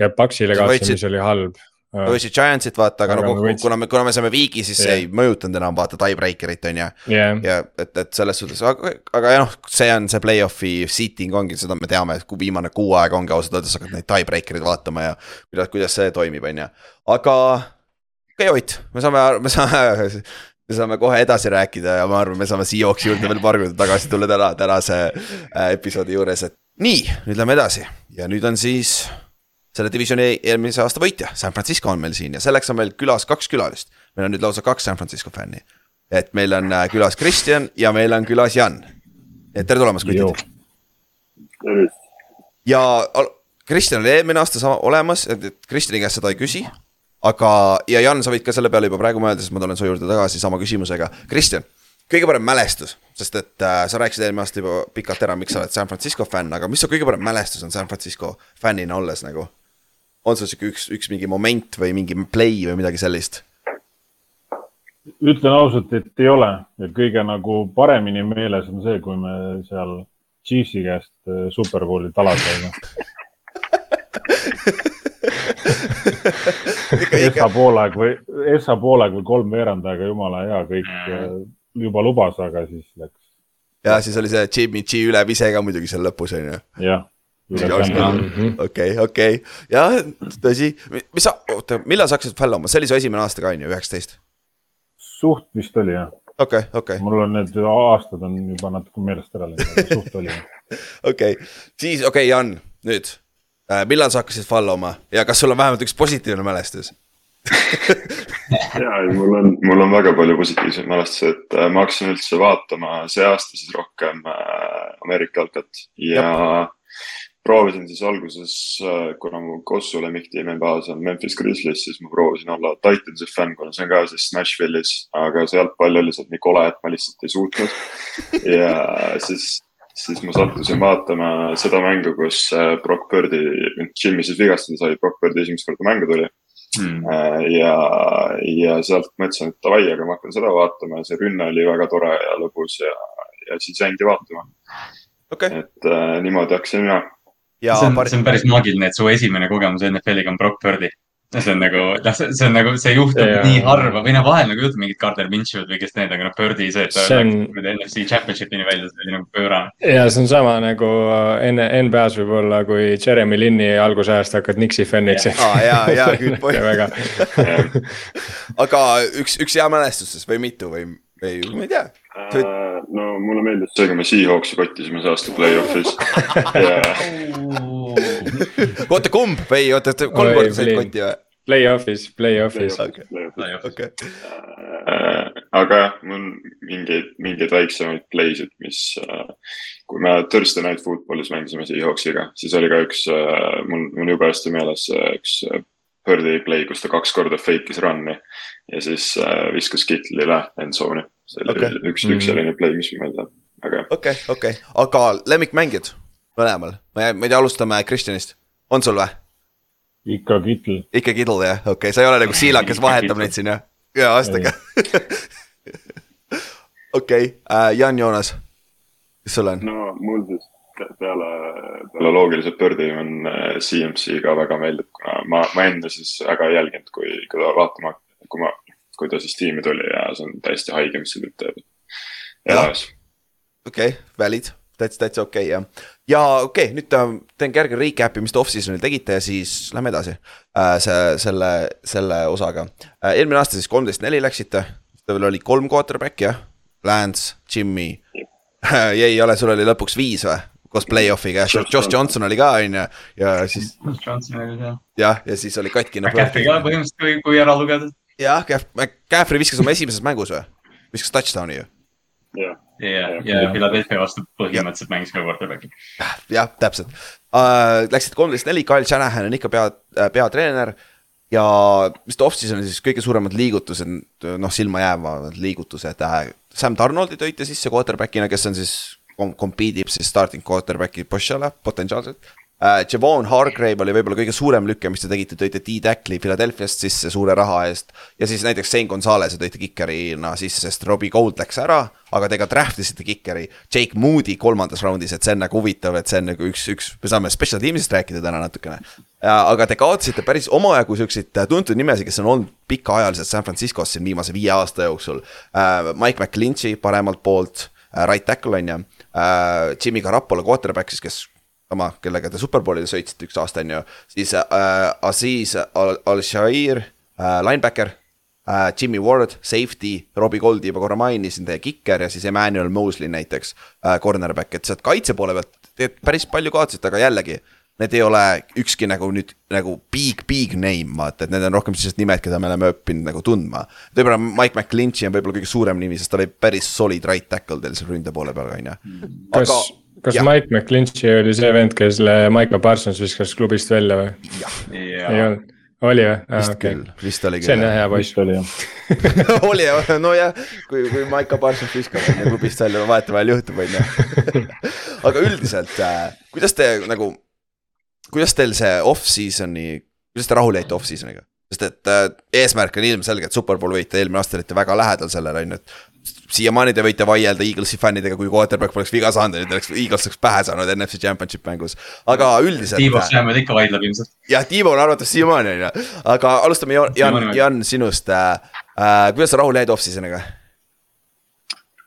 ja Paxile kaotasime, mis oli halb. Võitsid Giantsit vaata, aga Aga no kui- võitsime- kuna me, kuna me saime viigi, siis see Jah. ei mõjutanud enam vaata tiebreaker'it on ju. jah, ja et, et selles suhtes, aga, aga jah, see on see play-off'i seating ongi, seda me teame, et kui viimane kuu aega ongi ausalt öeldes hakkad neid tiebreaker'id vaatama ja kuidas, kuidas see toimib, on ju, aga. okei okay,, Ott, me saame, me saame, me saame kohe edasi rääkida ja ma arvan, me saame Seahawksi juurde veel paar korda tagasi tulla täna, tänase äh, episoodi juures, et nii, nüüd lähme edasi ja nüüd on siis selle divisioni eelmise aasta võitja, San Francisco on meil siin ja selleks on meil külas kaks külalist. meil on nüüd lausa kaks San Francisco fänni et meil on äh, külas Kristjan ja meil on külas Jan. et tere tulemast, kutid. ja Kristjan oli eelmine aasta sama olemas, et Kristjani käest seda ei küsi. aga, ja Jan, sa võid ka selle peale juba praegu mõelda, sest ma tulen su juurde tagasi sama küsimusega. Kristjan, kõige parem mälestus, sest et äh, sa rääkisid eelmine aasta juba pikalt ära, miks sa oled San Francisco fänn, aga mis su kõige parem mälestus on San Francisco fännina olles nagu? On sul sihuke üks, üks mingi moment või mingi play või midagi sellist? ütlen ausalt, et ei ole, et kõige nagu paremini meeles on see, kui me seal Chiefsi käest äh, superbowli tala saime. Essa poolaeg või, Essa poolaeg või kolmveerand aega, jumala hea, kõik äh, juba lubas, aga siis läks, ja siis oli see Jimmy G ülevise ka muidugi seal lõpus on ju jah. okei, okei, jah, tõsi, mis sa, oota, millal sa hakkasid fällama, see oli su esimene aasta ka on ju, üheksateist? suht vist oli jah, okei, okei, mul on need aastad on juba natuke meelest ära läinud, aga suht oli. okei, siis okei okay,, Jan, nüüd. millal sa hakkasid fällama? Ja kas sul on vähemalt üks positiivne mälestus? ja, ei mul on, mul on väga palju positiivseid mälestusi, et äh, ma hakkasin üldse vaatama see aasta siis rohkem äh, Ameerika jalkat ja proovisin siis alguses, kuna mu Kossu lemmiktiimi baas on Memphis Grizzlies, siis ma proovisin olla Titansi fänn, kuna see on ka siis Nashville'is, aga see jalgpall oli lihtsalt nii kole, et ma lihtsalt ei suutnud. ja siis, siis ma sattusin vaatama seda mängu, kus äh, Brock Birdi, Jimmy siis vigastada sai, Brock Birdi esimest korda mängu tuli Hmm. Äh, ja, ja sealt mõtlesin, et davai, aga ma hakkan seda vaatama ja see rünne oli väga tore ja lõbus ja, ja siis jäingi vaatama, okei, et äh, niimoodi hakkasin mina. Ja see on, pari- see on päris maagiline, et su esimene kogemus NFL-iga on Brock Purdy. see on nagu, noh, see on nagu, see juhtub Jaa. nii harva või noh, vahel nagu juhtub mingid Gardner Minshew'd või kes need, aga noh, Purdy see, et ta See on- läks NFC Championship'ini välja, see oli nagu pöörane. ja see on sama nagu enne NBA-s võib-olla, kui Jeremy Linni algusajast hakkad Nixi fänniks. aa ja, ja good point, väga, aga üks, üks hea mälestus siis või mitu või, või ma ei tea. Äh, no mulle meeldis see, kui me Seahawksi kottisime see aasta play-off'is oota, kumb või oota, kolm Oi, korda said kotti või? play-off'is, play-off'is. Okei. Äh, aga jah, mul mingeid, mingeid väiksemaid play'sid, mis, kui me Thursday Night Footballis mängisime Seahawksiga, siis oli ka üks, mul, mul jube hästi meeles see üks äh, Birdi play, kus ta kaks korda fake'is run'i ja siis äh, viskas Kittle'ile end zone'i. See oli Okei. okay. üks, üks selline play, mis ma meeldan, aga okei, okei, aga lemmikmängijad mõlemal, ma ei, tea, alustame Kristjanist, on sul või? ikka kitl, ikka Kidl jah, okei okay,, sa ei ole nagu Siila, kes vahetab neid siin jah? jaa, aastaga. okei, Jan Joonas, mis sul on? no mul siis pe- peale, peale loogiliselt Birdi on äh, CMC ka väga meeldib, kuna ma, ma enne siis väga ei jälginud, kui, kui ta vaatama, kui ma, kui ta siis tiimi tuli ja see on täiesti haige, mis see tüüp teeb. elas. okei okay,, valid, täitsa, täitsa okei okay, jah. ja okei okay,, nüüd teen kerge recap'i, mis te off-season'il tegite ja siis lähme edasi äh,. see, selle, selle osaga äh,. eelmine aasta siis kolmteist neli läksite, teil oli kolm quarterback'i jah, Lance, Jimmy jäi, ei ole, sul oli lõpuks viis või? koos play-off'iga, Josh Johnson oli ka on ju, ja siis Johnson oli seal. jah, ja siis oli katkine. McCaffrey ka põhimõtteliselt, kui, kui ära lugeda. jah, Caffrey viskas oma esimeses mängus või? viskas touchdown'i ju. jah, ja, ja Philadelphia vastu põhimõtteliselt mängis ka quarterback'i. jah, täpselt uh,. Läksid kolmteist neli, Kyle Shanahan on ikka pea, peatreener. ja mis ta off-season'i siis kõige suuremad liigutused, noh silma jäävad liigutused äh,. Sam Donaldi tõite sisse quarterback'ina, kes on siis, compete ib siis starting quarterback'i position'ile potentsiaalselt uh,. Javon Hargrave oli võib-olla kõige suurem lüke, mis te tegite, tõite D-Tackli Philadelphia'st sisse suure raha eest. ja siis näiteks Sain Gonzalez'e tõite kikerina sisse, sest Robbie Gold läks ära, aga te ka draft isite kikeri Jake Moody kolmandas raundis, et see on nagu huvitav, et see on nagu üks, üks, me saame special team'ist rääkida täna natukene. aga te kaotasite päris omajagu siukseid tuntud nimesid, kes on olnud pikaajaliselt San Franciscos siin viimase viie aasta jooksul uh,. Mike McClinchy paremalt poolt uh,, right tackle on ju Jimmy Garoppolo quarterback siis, kes sama, kellega te superbowlile sõitsite üks aasta on ju, siis äh, Aziz Al- Al-Shair äh,, linebacker äh,. Jimmy Ward, safety, Robbie Goldi juba korra mainisin, teie kiker ja siis Emmanuel Mosley näiteks äh,, cornerback, et sealt kaitse poole pealt te päris palju kaotasite, aga jällegi. Need ei ole ükski nagu nüüd nagu big, big name, vaata, et need on rohkem sellised nimed, keda me oleme õppinud nagu tundma. võib-olla Mike McClinchy on võib-olla kõige suurem nimi, sest ta oli päris solid right tackle teil seal ründe poole peal, on ju. Aga-, kas jah. Mike McClinchy oli see vend, kelle Michael Parsons viskas klubist välja või? ei ja olnud, oli või? vist okei küll, vist oli see on küll jah. hea poiss oli jah. oli jah, nojah, kui, kui Maiko Parsons viskab on ju klubist välja, vahetevahel juhtub, on ju. aga üldiselt äh,, kuidas te nagu, kuidas teil see off-season'i, kuidas te rahule jäite off-season'iga? sest et äh, eesmärk on ilmselgelt superbowl võita, eelmine aasta olite väga lähedal sellele, on ju, et siiamaani te võite vaielda Eaglesi fännidega, kui quarterback poleks viga saanud, et oleks, Eagles oleks pähe saanud NFC Championship mängus. aga üldiselt. Tiivo Sämmel ikka vaidleb ilmselt. jah, Tiivo on arvates siiamaani on ju, aga alustame Jan, Jan Jan sinust äh,. Äh, kuidas sa rahule jäid off-season'iga?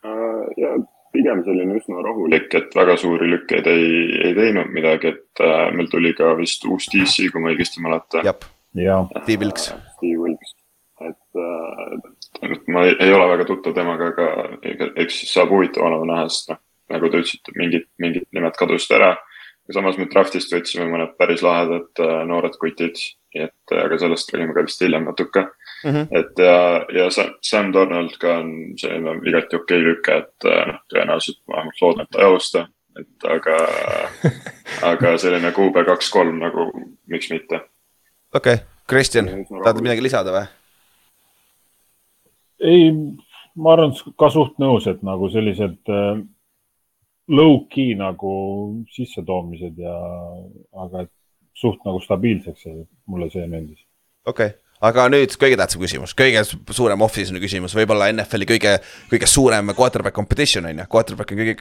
Äh, ja pigem selline üsna rahulik, et väga suuri lükkeid ei, ei teinud midagi, et äh, meil tuli ka vist uus DC, kui ma õigesti mäletan. jah, ja Steve Wilks. Steve Wilks, et äh, ma ei, ei ole väga tuttav temaga, aga eks siis saab huvitav olema näha, sest noh, nagu te ütlesite, mingid, mingid nimed kadusid ära. samas me draft'ist võtsime mõned päris lahedad äh, noored kutid, nii et äh, aga sellest räägime ka vist hiljem natuke. Mhm. et ja, ja Sam, Sam Donald ka on selline igati okei lüke, et äh, noh, tõenäoliselt ma vähemalt loodan, et ta ei alusta. et aga, aga selline QB kaks-kolm nagu, miks mitte. okei okay., Kristjan, tahad midagi lisada või? ei, ma arvan, ka suht nõus, et nagu sellised äh, low-key nagu sissetoomised ja, aga suht nagu stabiilseks mulle see meeldis. okei okay., aga nüüd kõige tähtsam küsimus, kõige suurem off-season'i küsimus, võib-olla NFL-i kõige, kõige suurem quarterback competition on ju, quarterback on kõige,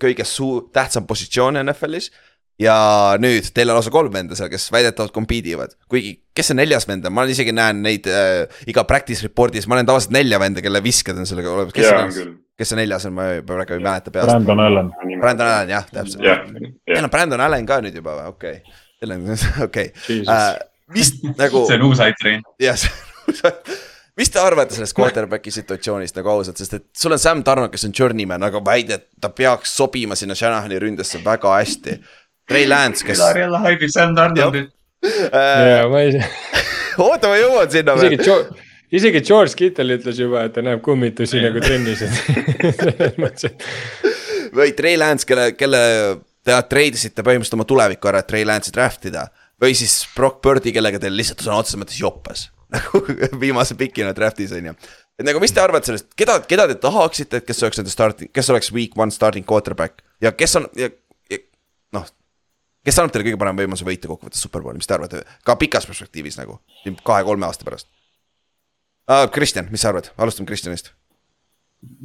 kõige suu-, tähtsam positsioon NFL-is. Ja nüüd teil on lausa kolm venda seal, kes väidetavalt compete ivad, kuigi kes see neljas vend on, ma isegi näen neid äh, iga practice report'is, ma olen tavaliselt nelja venda, kelle visked on sellega olemas, kes ja see on on, kes see neljas on, ma ei- praegu ei mäleta peast. Brandon Allan, Brandon Allan jah, täpselt. jah, Teil jah, on Brandon Allan ka nüüd juba või, okei. Okay., teil on, okei. Okay., mis nagu see on uus aitrain. jah, mis te arvate sellest quarterback'i situatsioonist nagu ausalt, sest et sul on Sam Tarno, kes on journeyman, aga väide, et ta peaks sobima sinna Shanahani ründesse väga hästi. Trey Lance, kes, Pilar jälle haibib Sam Darnoldi. ja ma ei, oota, ma jõuan sinna isegi veel. George, isegi George Kittle ütles juba, et ta näeb kummitusi nagu trennis, et selles mõttes, et või Trey Lance, kelle, kelle te treidisite põhimõtteliselt oma tuleviku ära, et Trey Lance'i draft ida. või siis Brock Birdi, kellega teil lihtsalt sõna otseses mõttes joppes. nagu viimase pikina draft'is on ju. et nagu, mis te arvate sellest, keda, keda te tahaksite, et kes oleks nende starting, kes oleks week one starting quarterback ja kes on ja, ja noh. Kes annab teile kõige parema võimaluse võita kokkuvõttes superbowli, mis te arvate, ka pikas perspektiivis nagu kahe-kolme aasta pärast uh,? Kristjan, mis sa arvad, alustame Kristjanist.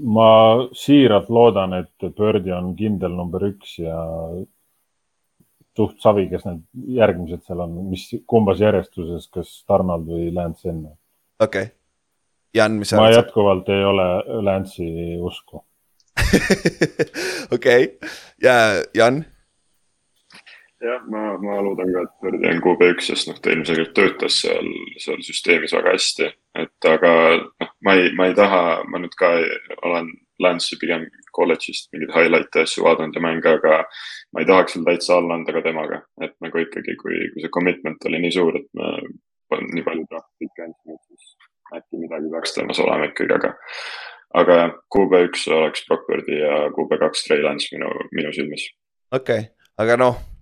ma siiralt loodan, et Birdi on kindel number üks ja suht savi, kes need järgmised seal on, mis, kumbas järjestuses, kas Donald või Lance enne. okei okay.. Jan, mis sa ma arvad? jätkuvalt ei ole Lance'i usku. okei, ja Jan, jah, ma, ma loodan ka, et Birdi on QB1, sest noh, ta ilmselgelt töötas seal, seal süsteemis väga hästi. et aga noh, ma ei, ma ei taha, ma nüüd ka ei, olen Lance'i pigem kolledžist mingeid highlight'e asju vaadanud ja mänge, aga ma ei tahaks seal täitsa alla anda ka temaga, et nagu ikkagi, kui, kui see commitment oli nii suur, et me nii palju ikka andsime, siis äkki midagi peaks temas olema ikkagi, aga. aga jah, QB1 oleks Brock Purdy ja QB2 Trey Lance minu, minu silmis. okei okay., aga noh.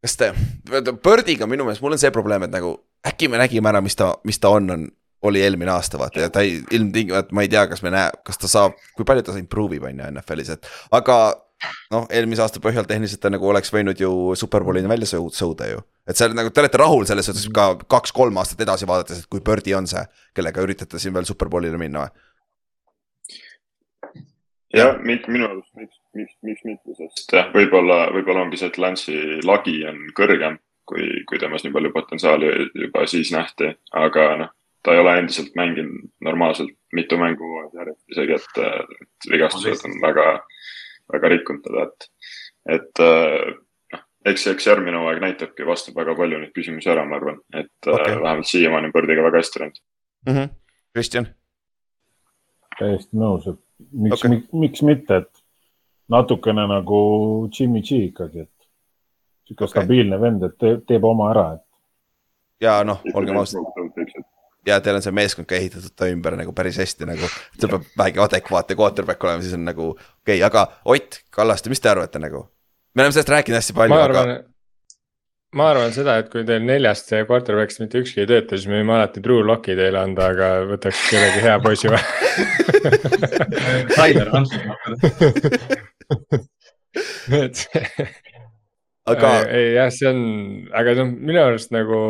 Kas te, Birdiga minu meelest mul on see probleem, et nagu äkki me nägime ära, mis ta, mis ta on, on oli eelmine aasta vaata ja ta ei, ilmtingimata ma ei tea, kas me näe, kas ta saab, kui palju ta improve ib on ju NFL-is, et aga noh, eelmise aasta põhjal tehniliselt ta nagu oleks võinud ju superbowlini välja sõuda ju. et see nagu, te olete rahul selles suhtes ka kaks-kolm aastat edasi vaadates, et kui Birdi on see, kellega üritate siin veel superbowlile minna või? jah, minu arust miks, miks, miks mitte, sest jah, võib-olla, võib-olla ongi see, et Lance'i lagi on kõrgem, kui, kui temas nii palju potentsiaali juba siis nähti, aga noh ta ei ole endiselt mänginud normaalselt mitu mängu järjest isegi, et, et vigastused on väga, väga rikkunud teda, et, et noh, eks, eks järgmine hooaeg näitabki, vastab väga palju neid küsimusi ära, ma arvan, et okay. vähemalt siiamaani on Birdiga väga hästi läinud mm. -hmm. Kristjan? täiesti nõus, et miks okay., miks mitte, et natukene nagu Jimmy G ikkagi, et sihuke okay. stabiilne vend, et teeb, teeb oma ära, et. ja noh, olgem ausad ja teil on see meeskond ka ehitatud ta ümber nagu päris hästi nagu. seal peab vähegi adekvaatne quarterback olema, siis on nagu okei okay,, aga Ott Kallaste, mis te arvate nagu? me oleme sellest rääkinud hästi palju, aga. ma arvan seda, et kui teil neljast quarterback'ist mitte ükski ei tööta, siis me võime alati True Locki teile anda, aga võtaks kellegi hea poisi või Tyler Hampton. et aga. ei jah, see on, aga noh, minu arust nagu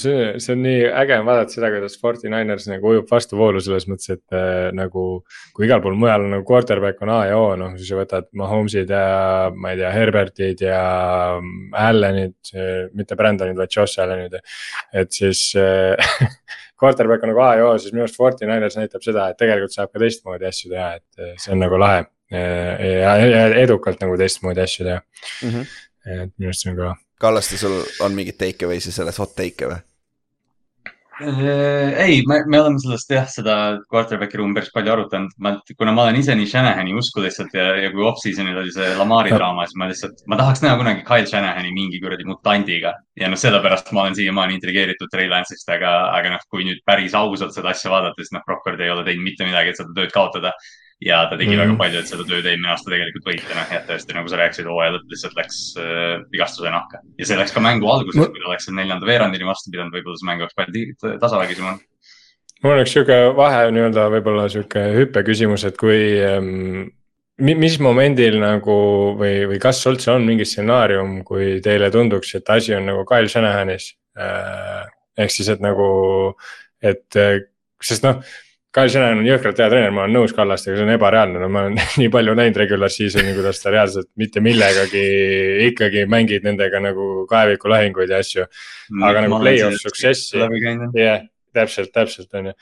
see, see on nii äge on vaadata seda, kuidas Forty Niners nagu ujub vastuvoolu selles mõttes, et äh, nagu. kui igal pool mujal on nagu quarterback on A ja O, noh siis võtad Mahomes'id ja ma ei tea, Herbertid ja mm, Allanid, mitte Brandonid, vaid Josh Allanid. et siis äh, quarterback on nagu A ja O, siis minu arust Forty Niners näitab seda, et tegelikult saab ka teistmoodi asju teha, et äh, see on nagu lahe ja, ja edukalt nagu teistmoodi asju teha mm. -hmm et minu arust see on ka. Kallaste, sul on mingeid take away'si selles hot take'e või? Äh, ei, me, me oleme sellest jah, seda quarterback'i ruumi päris palju arutanud. ma, kuna ma olen ise nii Shanahani usku lihtsalt ja, ja kui off-season'il oli see Lamari draama, siis ma lihtsalt, ma tahaks näha kunagi Kyle Shanahani mingi kuradi mutandiga. ja noh, sellepärast ma olen siiamaani intrigeeritud Trey Lance'ist, aga, aga noh, kui nüüd päris ausalt seda asja vaadata, siis noh, Brockford ei ole teinud mitte midagi, et seda tööd kaotada ja ta tegi mm. väga palju, et seda tööd eelmine aasta tegelikult võita, noh, jah, tõesti nagu sa rääkisid, hooaja lõpp lihtsalt läks äh, vigastuse nahka ja see läks ka mängu alguses, kui ta oleks seal neljanda veerandini vastu pidanud, võib-olla see mäng oleks palju tasavägisem olnud. mul on üks sihuke vahe nii-öelda võib-olla sihuke hüppeküsimus, et kui ähm, mis momendil nagu või, või kas üldse on mingi stsenaarium, kui teile tunduks, et asi on nagu Kyle Shanahanis äh,. ehk siis, et nagu, et sest noh Kyle Shannon on jõhkralt hea treener, ma olen nõus Kallastega, see on ebareaalne, no ma olen nii palju näinud regular season'i, kuidas ta reaalselt mitte millegagi ikkagi mängib nendega nagu kaevikulahinguid ja asju. aga nagu play-off success'i, jah, täpselt, täpselt on ju.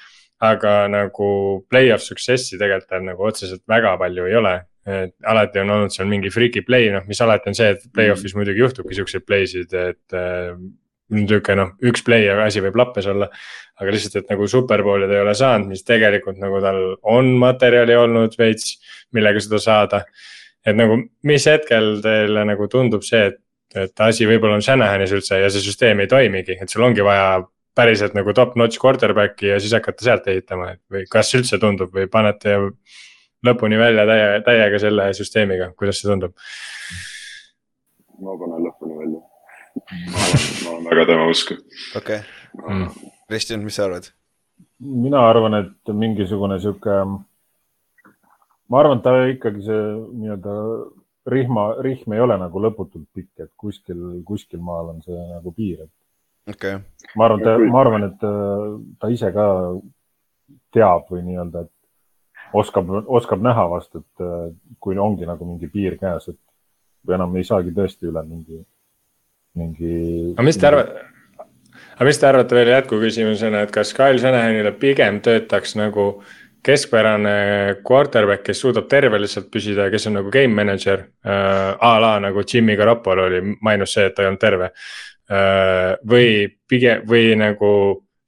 aga nagu play-off success'i tegelikult tal nagu otseselt väga palju ei ole. et alati on olnud seal mingi freaky play, noh, mis alati on see, et play-off'is mm. muidugi juhtubki siukseid play sid, et äh, niisugune noh, üks play ja asi võib lappes olla. aga lihtsalt, et nagu superbowli ta ei ole saanud, mis tegelikult nagu tal on materjali olnud veits, millega seda saada. et nagu, mis hetkel teile nagu tundub see, et, et asi võib-olla on Shanahanis üldse ja see süsteem ei toimigi, et sul ongi vaja päriselt nagu top-notch quarterback'i ja siis hakata sealt ehitama, või kas üldse tundub või panete lõpuni välja täie, täiega selle süsteemiga, kuidas see tundub? ma panen lõpuni ma olen, väga tema usku. okei okay. mm., Kristjan, mis sa arvad? mina arvan, et mingisugune sihuke, ma arvan, et ta ikkagi see nii-öelda rihma, rihm ei ole nagu lõputult pikk, et kuskil, kuskil maal on see nagu piir, et okay.. ma arvan, ma arvan, et ta ise ka teab või nii-öelda, et oskab, oskab näha vast, et kui ongi nagu mingi piir käes, et või enam ei saagi tõesti üle mingi mingi. aga mis te arvate, aga mis te arvate veel jätkuküsimusena, et kas Kyle Shanahanile pigem töötaks nagu keskpärane quarterback, kes suudab terve lihtsalt püsida ja kes on nagu game manager äh,. a la nagu Jimmy Garoppolo oli, mainus see, et ta ei olnud terve äh,. või pigem või nagu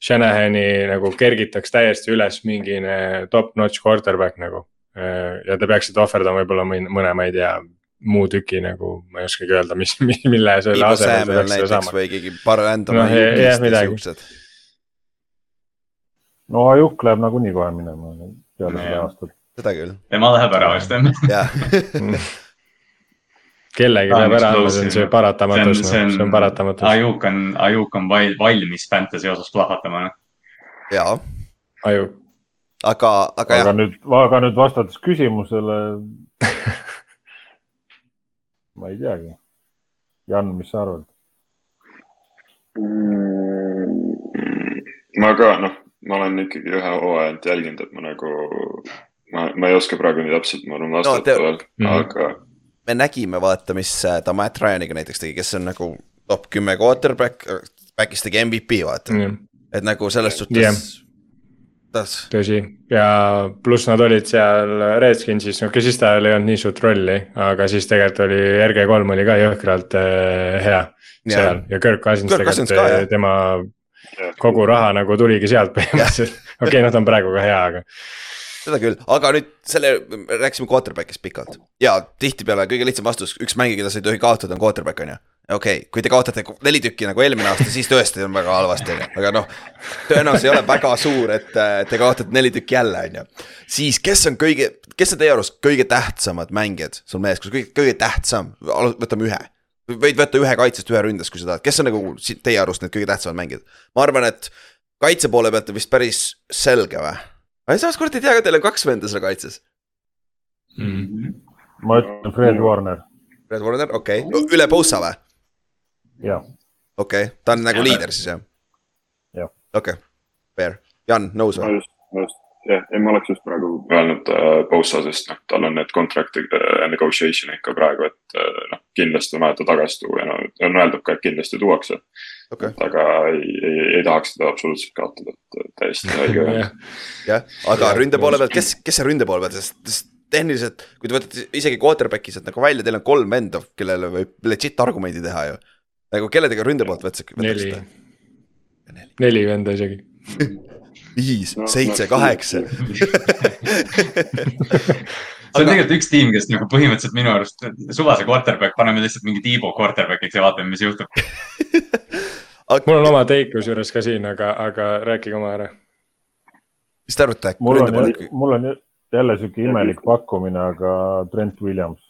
Shanahani nagu kergitaks täiesti üles mingine top-notch quarterback nagu äh,. ja te peaksite ohverdama võib-olla mõne, ma ei tea muu tüki nagu, ma ei oskagi öelda, mis, mille selle asemel seda või keegi Bar Random no,. jah, midagi. no Ajuk läheb nagunii kohe minema peale seda Jah. aastat. seda küll, tema läheb ära vist jah. jah. kellegi Aa, peab mis ära see on see noh. paratamatus, noh, see on paratamatus. Ajuk on, Ajuk on val- valmis Fantasy osas plahvatama. noh. ja, aju, aga, aga aga jah, nüüd, aga nüüd vastates küsimusele. ma ei teagi. Jan, mis sa arvad? Mm, ma ka noh, ma olen ikkagi ühe hooaja ainult jälginud, et ma nagu, ma, ma ei oska praegu nii täpselt, ma arvan, vastata te- veel, Mhm. aga me nägime, vaata, mis äh, ta Matt Ryan'iga näiteks tegi, kes on nagu top kümme quarterback, back'is tegi MVP, vaata. et nagu selles suhtes Jah. tas, tõsi. Ja pluss nad olid seal Redskinsis, no okei, siis tal ei olnud nii suurt rolli, aga siis tegelikult oli RG3 oli ka jõhkralt äh, hea seal. Ja Kirk Cousins tegelikult ka, jah. äh, tema kogu raha nagu tuligi sealt põhimõtteliselt. okei okay,, no ta on praegu ka hea, aga seda küll, aga nüüd selle, rääkisime quarterback'ist pikalt. Ja tihtipeale kõige lihtsam vastus, üks mängija, keda sa ei tohi kaotada, on quarterback on ju. Okei okay,, kui te kaotate neli tükki nagu eelmine aasta, siis tõesti on väga halvasti, on ju, aga noh. tõenäosus ei ole väga suur, et te kaotate neli tükki jälle, on ju. siis, kes on kõige, kes on teie arust kõige tähtsamad mängijad sul mees, kus kõige, kõige tähtsam, võtame ühe. võid võtta ühe kaitsest, ühe ründest, kui sa tahad, kes on nagu teie arust need kõige tähtsamad mängijad? ma arvan, et kaitse poole pealt on vist päris selge või? aga samas kurat ei tea ka, teil on kaks venda seal kaitses. mm. ma ütlen Fred Warner, Red Warner, okei okay., üle Bosa või? jah. okei okay., ta on nagu liider siis jah? Jah. okei okay., fair, Jan, nõus ma või? jah, ei ma oleks just praegu öelnud äh, Bosa, sest noh, tal on need contract äh, negotiation'id ka praegu, et äh, noh, kindlasti on vaja ta tagasi tuua ja no on öeldud ka, et kindlasti tuuakse okei, aga ei, ei, ei tahaks teda absoluutselt kaotada, et täiesti õige öelda. jah, aga ründe poole pealt, kes, kes see ründe poole pealt, sest, sest tehniliselt, kui te võtate isegi quarterback'i sealt nagu välja, teil on kolm venda, kellele võib legit argumendi teha ju. Nagu kelledega ründe poolt võtsite? neli, neli venda isegi. viis No,, seitse, kaheksa. see on tegelikult üks tiim, kes nagu põhimõtteliselt minu arust suvase quarterback, paneme lihtsalt mingi Tiibo quarterback'iks ja vaatame, mis juhtub. mul on oma take kusjuures ka siin, aga, aga rääkige oma ära. mis te arvate, mul on mul on jälle sihuke imelik pakkumine, aga Trent Williams.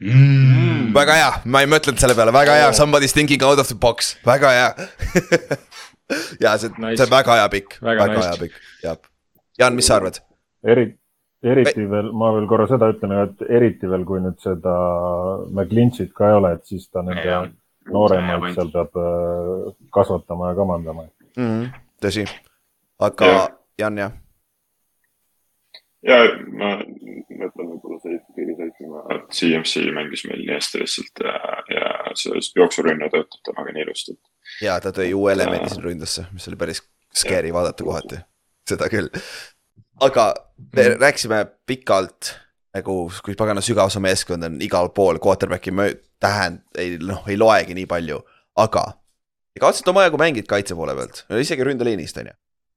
Mm. väga hea, ma ei mõtelnud selle peale, väga hea, somebody's thinking out of the box, väga hea. ja see, Nice. see on väga hea pikk, Väga väga nice. hea pikk, jah. Jan, mis sa arvad? eri, eriti veel, ma veel korra seda ütlen, et eriti veel, kui nüüd seda McLinchit ka ei ole, et siis ta nende nooremaid seal peab äh, kasvatama ja kamandama. Mhm, tõsi, aga Jah. Jan, jah, ja ma mõtlen võib-olla see seitsme, et CMC mängis meil nii hästi lihtsalt ja, ja see jooksurünne töötab temaga nii ilusti. ja ta tõi uue elemendi sinna ründesse, mis oli päris scary vaadata kohati, seda küll. aga me Mhm. rääkisime pikalt nagu, kui pagana sügav see meeskond on igal pool, quarterback'i mö- tähend, ei noh, ei loegi nii palju, aga. te kaotasite omajagu mängid kaitse poole pealt, isegi ründeliinist on ju.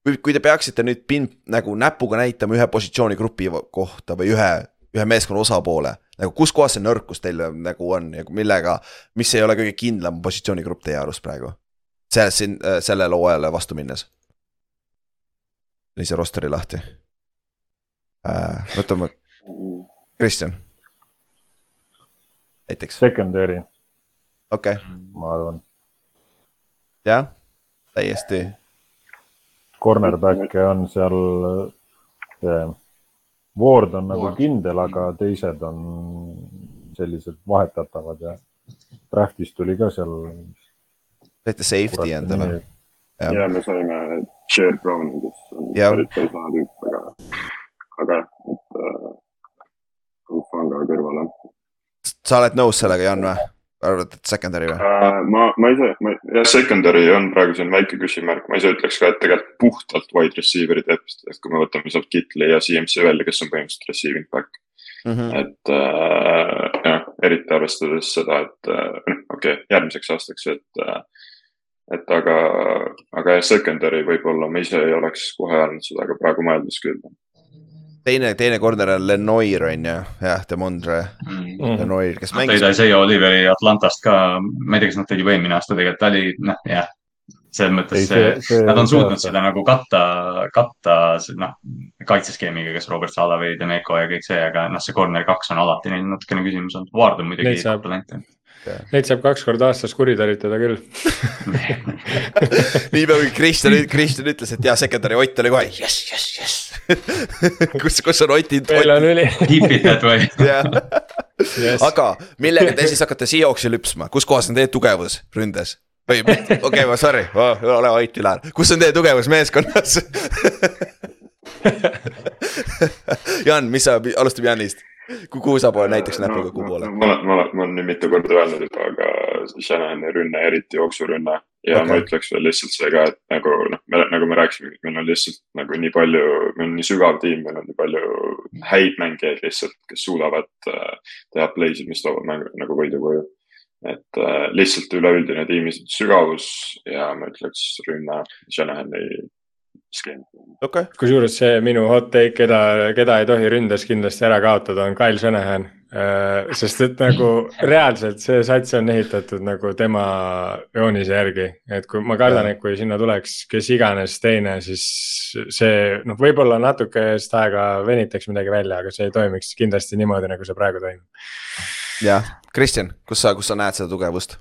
kui, kui te peaksite nüüd pin- nagu näpuga näitama ühe positsioonigrupi kohta või ühe, ühe meeskonna osapoole. nagu kus kohas see nõrkus teil nagu on ja millega, mis ei ole kõige kindlam positsioonigrupp teie arust praegu? selles siin, sellele hooajale vastu minnes. lõi see roster'i lahti äh,. võtame, Kristjan. näiteks, Secondary, okei okay., ma arvan, jah, täiesti, cornerback'e on seal äh,. Ward on nagu Ward. kindel, aga teised on sellised vahetatavad ja draft'is tuli ka seal. teete safety endale. Jah. ja me saime Jared Browni, kes on päris lahe tüüp, aga, aga jah, et äh, Fanga kõrval on sa oled nõus sellega, Jan või? arvad, et secondary või? äh,. ma, ma ise, ma, jah, secondary on praegu selline väike küsimärk, ma ise ütleks ka, et tegelikult puhtalt wide receiver'i depth, et kui me võtame sealt Kitli ja CMC välja, kes on põhimõtteliselt receiving back, Mhm. et äh, jah, eriti arvestades seda, et äh, noh, okei okay,, järgmiseks aastaks, et äh, et aga, aga jah, secondary võib-olla ma ise ei oleks kohe öelnud seda, aga praegu mõeldes küll. teine, teine corner on Lenoir on ju, jah, Demondre Mm. Lenoir, kes Nad tõid mängis, Isaiah Oliveri Atlantast ka, ma ei tea, kas nad tõid juba eelmine aasta tegelikult, ta oli noh, jah. selles mõttes nad on suutnud aasta. seda nagu katta, katta noh, kaitseskeemiga, kas Robert Sala või Demeco ja kõik see, aga noh, see corner kaks on alati neil natukene küsimus olnud. Ward on muidugi Neid talent. Neid saab kaks korda aastas kuritarvitada küll. niipea kui Kristjan, Kristjan ütles, et jaa, secondary Ott oli kohe jess, jess, jess. kus, kus on Oti, meil on üli. Deepited või? Yes. aga millega te siis hakkate Seahawksi lüpsma, kus kohas on teie tugevus ründes? või okei okay,, ma sorry, ole vait, Ülar, kus on teie tugevus meeskonnas? Jan, mis sa, alustame Janist. Kuhu sa poole näiteks näpuga, kuhu poole? ma olen, ma olen, ma olen nüüd mitu korda öelnud juba, aga Shanahani rünne, eriti jooksurünne. ja okay. ma ütleks veel lihtsalt see ka, et nagu noh, nagu me rääkisime, meil on lihtsalt nagu nii palju, meil on nii sügav tiim, meil on nii palju häid mängijaid lihtsalt, kes suudavad äh, teha play'sid, mis toovad mängu nagu võidu koju. et äh, lihtsalt üleüldine tiimi sügavus ja ma ütleks rünne Shanahani skeem. okei, kusjuures see minu hot take, keda, keda ei tohi ründes kindlasti ära kaotada, on Kyle Shanahan. sest et nagu reaalselt see sats on ehitatud nagu tema joonise järgi, et kui ma kardan, et kui sinna tuleks kes iganes teine, siis see noh, võib-olla natuke just aega venitaks midagi välja, aga see ei toimiks kindlasti niimoodi, nagu see praegu toimub. jah, Kristjan, kus sa, kus sa näed seda tugevust?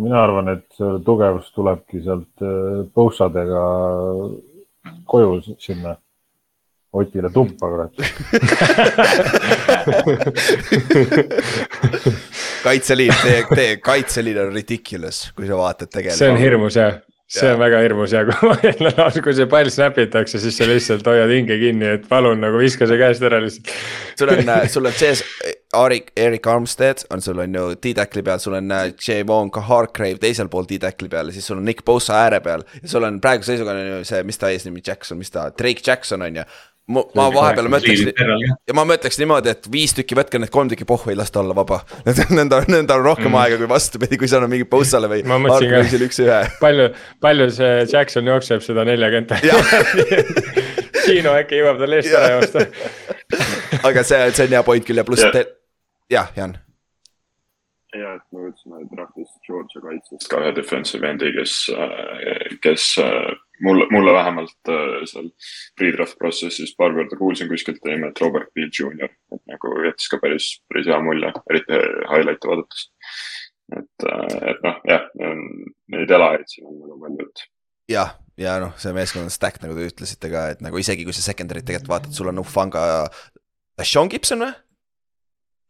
Mina arvan, et tugevus tulebki sealt äh, põussadega koju sinna Otile tuppa, kurat. kaitseliin, teie, teie kaitseliin on ridiculous, kui sa vaatad tegelikult. see on hirmus jah, see on väga hirmus ja kui ma jälle, kui see pall snap itakse, siis sa lihtsalt hoiad hinge kinni, et palun nagu viska see käest ära lihtsalt. sul on, sul on sees Erik, Erik Armstead on sul on ju T-Tackli peal, sul on äh, J-Von ka Hargrave teisel pool T-Tackli peal ja siis sul on Nick Bosa ääre peal. ja sul on praeguse seisuga on ju see, mis ta eesnimi Jackson, mis ta, Drake Jackson on ju. Ma ma vahepeal mõtleks ja ma mõtleks niimoodi, et viis tükki võtke need kolm tükki pohhu ei lasta olla vaba. Nendel on, nendel on rohkem mm. aega kui vastupidi, kui seal on mingi Bosale või Ma mõtlesin ka- üks-ühe. palju, palju see Jackson jookseb seda neljakümmet. Kino äkki jõuab tal eest ära joosta. aga see, see on hea point küll ja pluss Jah. te, jah, Jan. ja, et me võtsime draftis Georgia kaitsest ka ühe defensive endi, kes, kes mulle, mulle vähemalt äh, seal pre-draft protsessis paar korda kuulsin kuskilt nimelt Robert Peel Jr, et nagu jättis ka päris, päris hea mulje, eriti highlight'e vaadates. et, et noh, jah, neid elajaid siin on väga palju, et jah, ja noh, see meeskond on stack, nagu te ütlesite ka, et nagu isegi kui sa secondary't tegelikult vaatad, sul on Ufanga ja Sean Gibson või?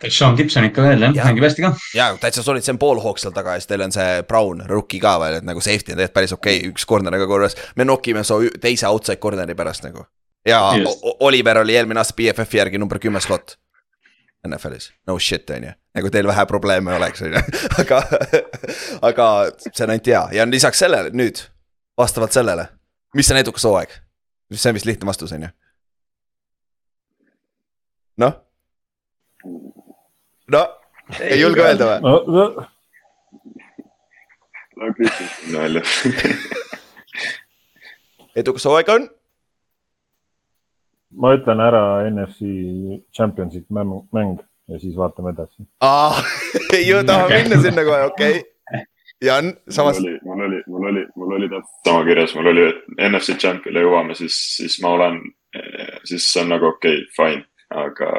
Sean Gibson ikka veel jah ja., mängib hästi ka. jaa, täitsa solid, see on Paul Hawk seal taga ja siis teil on see Brown, rookie ka veel, et nagu safety on tegelikult päris okei okay,, üks corner ka korras. me nokime su teise outside corner'i pärast nagu. ja Just. Oliver oli eelmine aasta BFF-i järgi number kümme slot. NFL-is, no shit on ju, nagu teil vähe probleeme oleks, on ju, aga, aga see on ainult hea ja lisaks sellele nüüd, vastavalt sellele, mis on edukas hooaeg? see on vist lihtne vastus, on ju. noh, no ei julge öelda või? no, no, no Kristjan välja. edukas hooaeg on? ma ütlen ära NFC Championship mäng, ja siis vaatame edasi. aa, ei ju taha minna sinna kohe, okei okay.. Jan, mul samas, oli, mul oli, mul oli, mul oli täpselt sama kirjas, mul oli, et NFC Champion'i jõuame, siis, siis ma olen, siis on nagu okei okay,, fine, aga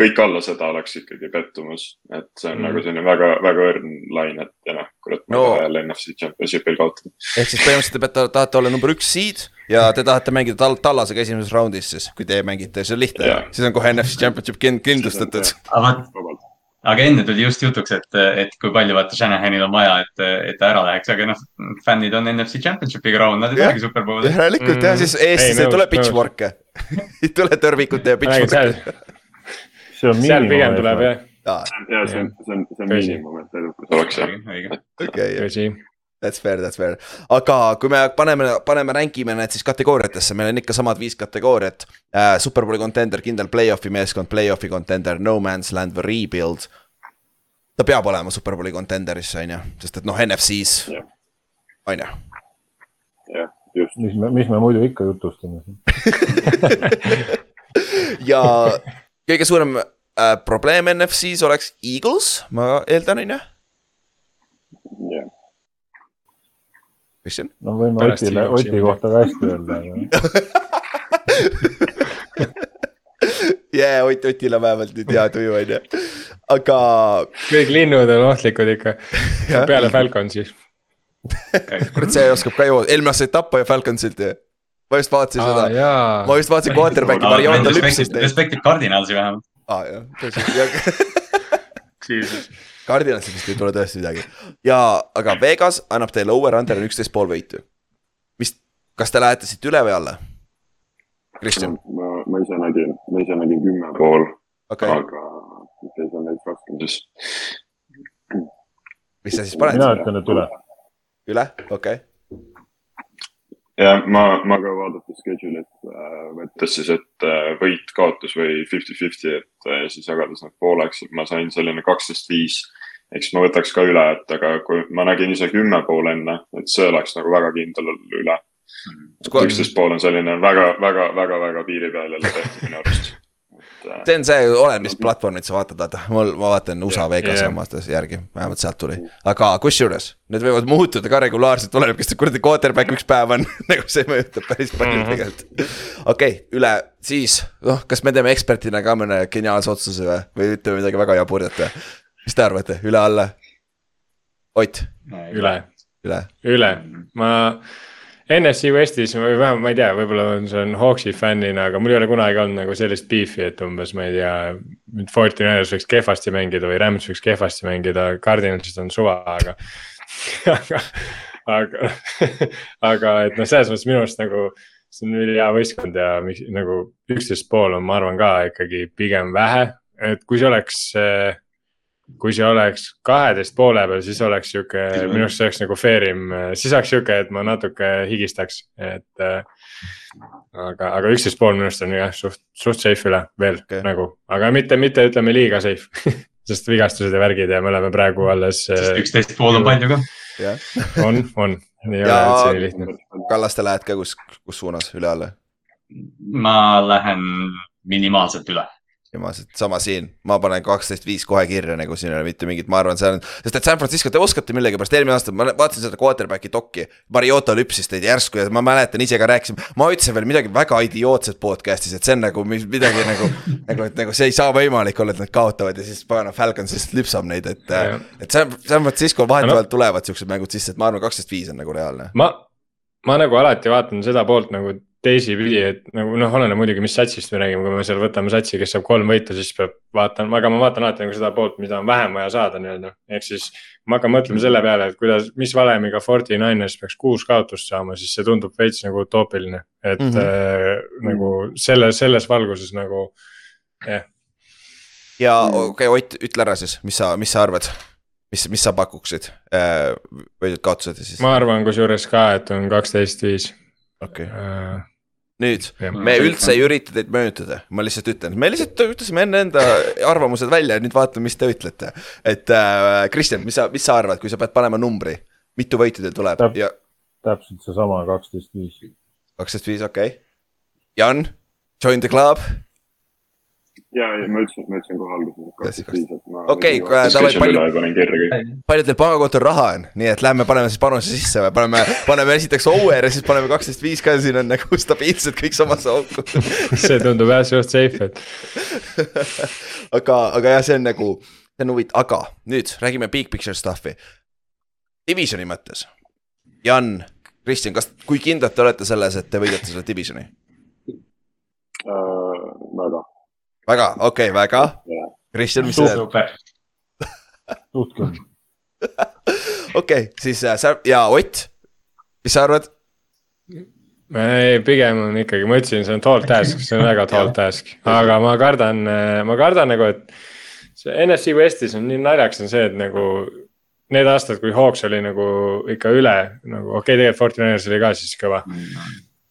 kõik alla seda oleks ikkagi pettumus, et see on Mm. mm. nagu selline väga, väga õrn lain, et ja noh, kurat, ma No. ei taha jälle NFC Championship'il kaotada. ehk siis põhimõtteliselt te peate, tahate olla number üks seed ja te tahate mängida tal-, tallasega esimeses raundis siis, kui teie mängite, see on lihtne Jaa. siis on kohe NFC Championship kind- kindlustatud. aga aga enne tuli just jutuks, et, et kui palju vaata Shanahanil on vaja, et, et ta ära läheks, aga noh, fännid on NFC Championshipiga rahul, nad ei tahagi superbowli. järelikult jah, siis Mm. Eestis Ei, ei tule nõus. pitchfork'e. ei tule tõrvikute ja pitchfork'e., see on seal pigem tuleb miinimum. jah, ja see on, see on, see on miinimum, et edukas oleks jah. okei, that's fair, that's fair. aga kui me paneme, paneme, rankime need siis kategooriatesse, meil on ikka samad viis kategooriat äh,. Superbowli contender, kindel play-off'i meeskond, play-off'i contender, no man's land või rebuild. ta peab olema Superbowli contender'is, on ju, sest et noh, NFC-s on ju. jah, just. mis me, mis me muidu ikka jutustame siin. ja kõige suurem äh, probleem NFC-s oleks Eagles, ma eeldan, on ju. jah, Kristjan? no võime Otile, Oti kohta ka hästi öelda, aga jaa, Ott, Otil on vähemalt nüüd hea tuju, on ju. aga kõik linnud on ohtlikud ikka, peale Falconsi. kurat, see oskab ka ju, eelmine aasta sai tappa ju Falconsilt ju. ma just vaatasin aa seda, ma, just vaatasin quarterback'i, Mariota lüpsis neid. respektib Cardinalsi vähemalt. Aa jah, tõsi, Cardinalist vist ei tule tõesti midagi ja, aga Vegas annab teile over-under on üksteist pool võitu. mis, kas te lähete siit üle või alla? Kristjan, ma, ma ise nägin, ma ise nägin kümme pool, okei okay., aga okei, see on veits raskem siis. mis sa siis paned mina? ütlen, et üle. üle, okei okay., ja ma, ma ka vaadates schedule'it äh, võttes siis, et äh, võit, kaotus või fifty-fifty, et äh, siis jagades need pooleks, et ma sain selline kaksteist, viis. eks ma võtaks ka üle, et aga kui ma nägin ise kümme pool enne, et see oleks nagu väga kindel üle. üksteist pool on selline väga, väga, väga, väga piiri peal jälle tehtud minu arust. Äh, see on see, oleneb, mis platvormit sa vaatad, vaata, mul, ma vaatan USA Vegase Jah. omast järgi, vähemalt sealt tuli. aga kusjuures, need võivad muutuda ka regulaarselt, oleneb, kes see kuradi quarterback üks päev on, nagu see mõjutab päris palju Mhm. tegelikult. okei okay,, üle, siis, noh, kas me teeme ekspertina ka mõne geniaalse otsuse või, või ütleme midagi väga jaburat või? mis te arvate, üle-alla? Ott, üle, üle, üle, ma NSC Westis või vähemalt ma ei tea, võib-olla on, see on Hawksi fännina, aga mul ei ole kunagi olnud nagu sellist beef'i, et umbes ma ei tea. nüüd Forty Niners võiks kehvasti mängida või Rams võiks kehvasti mängida, Cardinalist on suva, aga. aga, aga, aga et noh, selles mõttes minu arust nagu see on ülihea võistkond ja miks nagu üksteist pool on, ma arvan ka ikkagi pigem vähe, et kui see oleks äh, kui see oleks kaheteist poole peal, siis oleks sihuke, minu arust see oleks nagu fair im, siis oleks sihuke, et ma natuke higistaks, et äh,. aga, aga üksteist pool minu arust on jah suht, suht safe üle veel okay. nagu, aga mitte, mitte ütleme liiga safe. sest vigastused ja värgid ja me oleme praegu alles, sest üksteist pool on palju ka. on, on, ei ole Ja- üldse nii lihtne. Kallaste lähed ka kus, kus suunas, üle-alla? ma lähen minimaalselt üle. viimased, sama siin, ma panen kaksteist viis kohe kirja, nagu siin ei ole mitte mingit, ma arvan, see on, sest et San Francisco, te oskate millegipärast, eelmine aasta ma vaatasin seda quarterback'i dok'i. Mariota lüpsis teid järsku ja ma mäletan ise ka rääkisin, ma ütlesin veel midagi väga idiootset podcast'is, et see on nagu midagi nagu. nagu, et nagu see ei saa võimalik olla, et nad kaotavad ja siis pagana Falcons lihtsalt lüpsab neid, et et San, San Francisco vahetevahel tulevad siuksed mängud sisse, et ma arvan, kaksteist viis on nagu reaalne. ma, ma nagu alati vaatan seda poolt nagu teisipidi, et nagu noh, oleneb muidugi, mis satsist me räägime, kui me seal võtame satsi, kes saab kolm võitu, siis peab vaatama, aga ma vaatan alati nagu seda poolt, mida on vähem vaja saada nii-öelda. ehk siis ma hakkan mõtlema selle peale, et kuidas, mis valemiga Forty Niners peaks kuus kaotust saama, siis see tundub veits nagu utoopiline. et mm. -hmm. äh, nagu selle, selles valguses nagu jah, ja okei okay,, Ott, ütle ära siis, mis sa, mis sa arvad? mis, mis sa pakuksid, võidud-kaotused ja siis, ma arvan kusjuures ka, et on kaksteist, viis. okei okay., jah, nüüd me üldse ei ürita teid möönutada, ma lihtsalt ütlen, me lihtsalt ütlesime enne enda arvamused välja ja nüüd vaatame, mis te ütlete. et äh, Kristjan, mis sa, mis sa arvad, kui sa pead panema numbri, mitu võitu teil tuleb Täp- ja täpselt seesama kaksteist viis. kaksteist viis, okei okay.. Jan, join the club, ja, ja ma ütlesin, ma ütlesin kohe alguses. Okei, kui- davai, palju- palju. teil pangakontol raha on, nii et lähme paneme siis panuse sisse või paneme, paneme esiteks over ja siis paneme kaksteist viis ka, siin on nagu stabiilselt kõik samasse auku see tundub jah suht safe, et aga, aga jah, see on nagu, see on huvitav, aga nüüd räägime big picture stuff'i. Divisioni mõttes, Jan, Kristjan, kas, kui kindlad te olete selles, et te võidate selle divisioni? väga, väga, okei okay,, väga. Kristjan, mis sa teed? super. suht küll. okei, siis äh, sa ja Ott, mis sa arvad? ei, pigem on ikkagi, ma ütlesin, see on tall task, see on väga tall task, aga ma kardan, ma kardan nagu, et. see NSC Westis on nii naljakas on see, et nagu need aastad, kui Hawks oli nagu ikka üle nagu okei okay,, tegelikult Fortinaires oli ka siis kõva.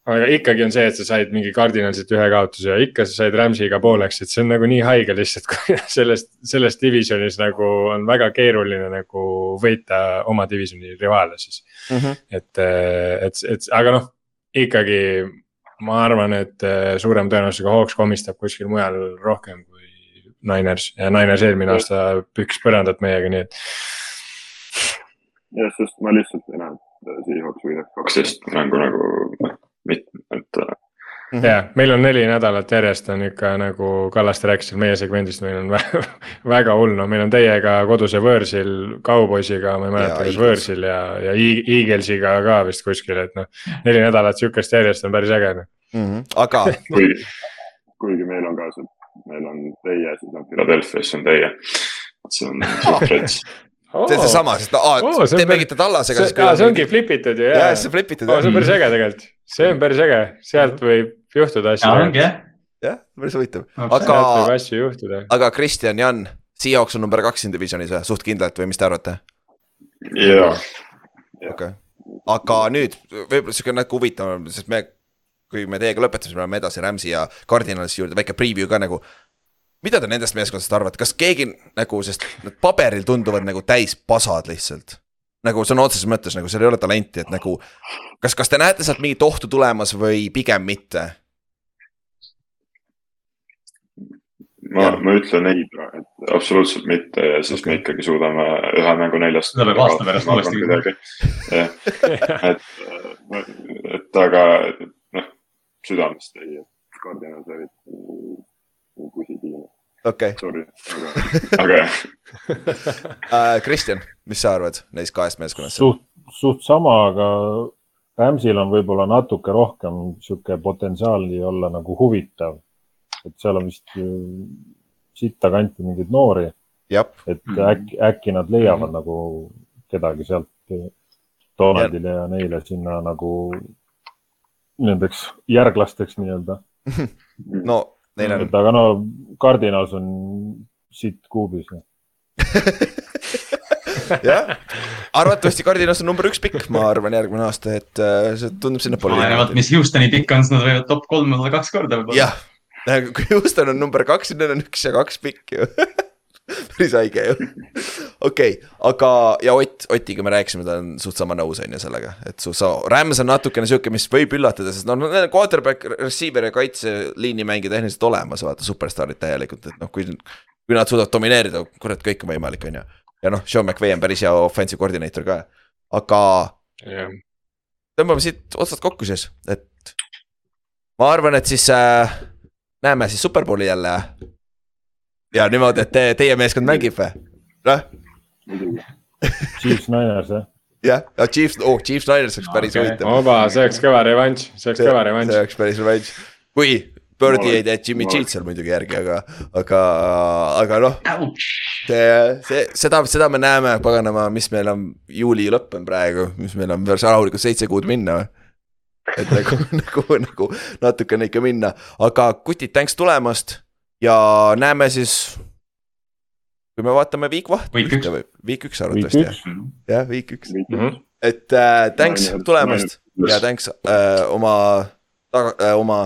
Aga ikkagi on see, et sa said mingi kardinaalselt ühe kaotuse ja ikka sa said Rams'iga pooleks, et see on nagu nii haige lihtsalt, kui sellest, selles divisionis nagu on väga keeruline nagu võita oma divisjoni rivaale siis. Et, et, et aga noh, ikkagi ma arvan, et eh, suurem tõenäosusega Hawks komistab kuskil mujal rohkem kui Niners ja Niners eelmine aasta püks põrandat meiega, nii et jah, sest ma lihtsalt ei näe, Seahawks võidab kaksteist mängu nagu noh, mitte, et äh, ja meil on neli nädalat järjest on ikka nagu Kallaste rääkis seal meie segmendist, meil on vä- väga hull, noh, meil on teiega koduse Võõrsil, Cowboysiga, ma ei Ja mäleta, kas. Võõrsil ja, ja Eaglesiga ka vist kuskil, et noh. neli nädalat sihukest järjest on päris äge noh. Mhm. aga kuigi, kuigi meil on ka see, meil on teie, siis on Philadelphia, siis on teie. see on suht rets. see on seesama, sest no aa see on te mängite Tallasega. see, aa, see ongi flipitud ju jah, jaa. siis on flipitud Oh, see on päris äge tegelikult, see on päris äge, sealt võib juhtuda asju. ja ongi jah. jah, päris huvitav, Aga- aga sealt võib asju juhtuda. aga Kristjan, Jan, Seahawks on number kaks siin divisionis või, suht kindlalt või mis te arvate? jah, okei aga nüüd võib-olla sihuke natuke huvitavam, sest me, kui me teiega lõpetasime, läheme edasi Rams'i ja Cardinalsi juurde, väike preview ka nagu. Mida te nendest meeskondadest arvate, kas keegi nagu, sest need paberil tunduvad nagu täis pasad lihtsalt. nagu sõna otseses mõttes nagu seal ei ole talenti, et nagu. kas, kas te näete sealt mingit ohtu tulemas või pigem mitte? ma, ma ütlen ei, et absoluutselt mitte ja siis okay. me ikkagi suudame ühe mängu neljast. Seda peab aasta pärast uuesti jah, et, et aga noh, südamest ei, et Cardinal olid pusitiim, okei sorry, aga, jah, okay., Kristjan, mis sa arvad neist kahest meeskonnast? suht, suht sama, aga Ramsil on võib-olla natuke rohkem sihuke potentsiaali olla nagu huvitav. et seal on vist ju sitta kanti mingeid noori, et Mhm. äkki, äkki nad leiavad nagu kedagi sealt Donaldile ja neile sinna nagu nendeks järglasteks nii-öelda. no neil on aga no Cardinals on sitt kuubis. jah, arvatavasti Cardinals on number üks pikk, ma arvan, järgmine aasta, et äh, see tundub sinnapoole. olenevalt, mis Houstoni pikk on, siis nad võivad top kolm olla kaks korda võib-olla. jah, kui Houston on number kaks, siis neil on üks ja kaks pikki ju. päris haige ju. okei okay,, aga ja Ott, Otiga me rääkisime, ta on suht sama nõus on ju sellega, et su sa, Rams on natukene sihuke, mis võib üllatada, sest noh, neil on quarterback, receiver ja kaitseliini mängija tehniliselt olemas, vaata superstaarid täielikult, et noh, kui. kui nad suudavad domineerida, kurat, kõik on võimalik, on ju. ja noh, Sean McVay on päris hea offensive koordineeter ka, aga jah, tõmbame siit otsad kokku siis, et ma arvan, et siis äh, näeme siis Superbowli jälle. Ja niimoodi, et te, teie meeskond mängib või? noh. Chiefs Niners jah, jah, ja Chiefs, oh Chiefs Niners oleks päris huvitav. oba, see oleks kõva revanš, see oleks kõva revanš see. oleks päris revanš, kui Birdi ei tee Jimmy Cheat seal muidugi järgi, aga, aga, aga noh, see, see, seda, seda me näeme, paganama, mis meil on, juuli lõpp on praegu, mis meil on päris rahulikult seitse kuud minna või et nagu, nagu, nagu natukene ikka minna, aga kutid, thanks tulemast ja näeme siis. kui me vaatame Week One, Week üks. Üks arvatavasti jah, üks, jah, Week üks, Mhm. et äh, thanks Niners- tulemast Niners- ja thanks äh, oma, äh, oma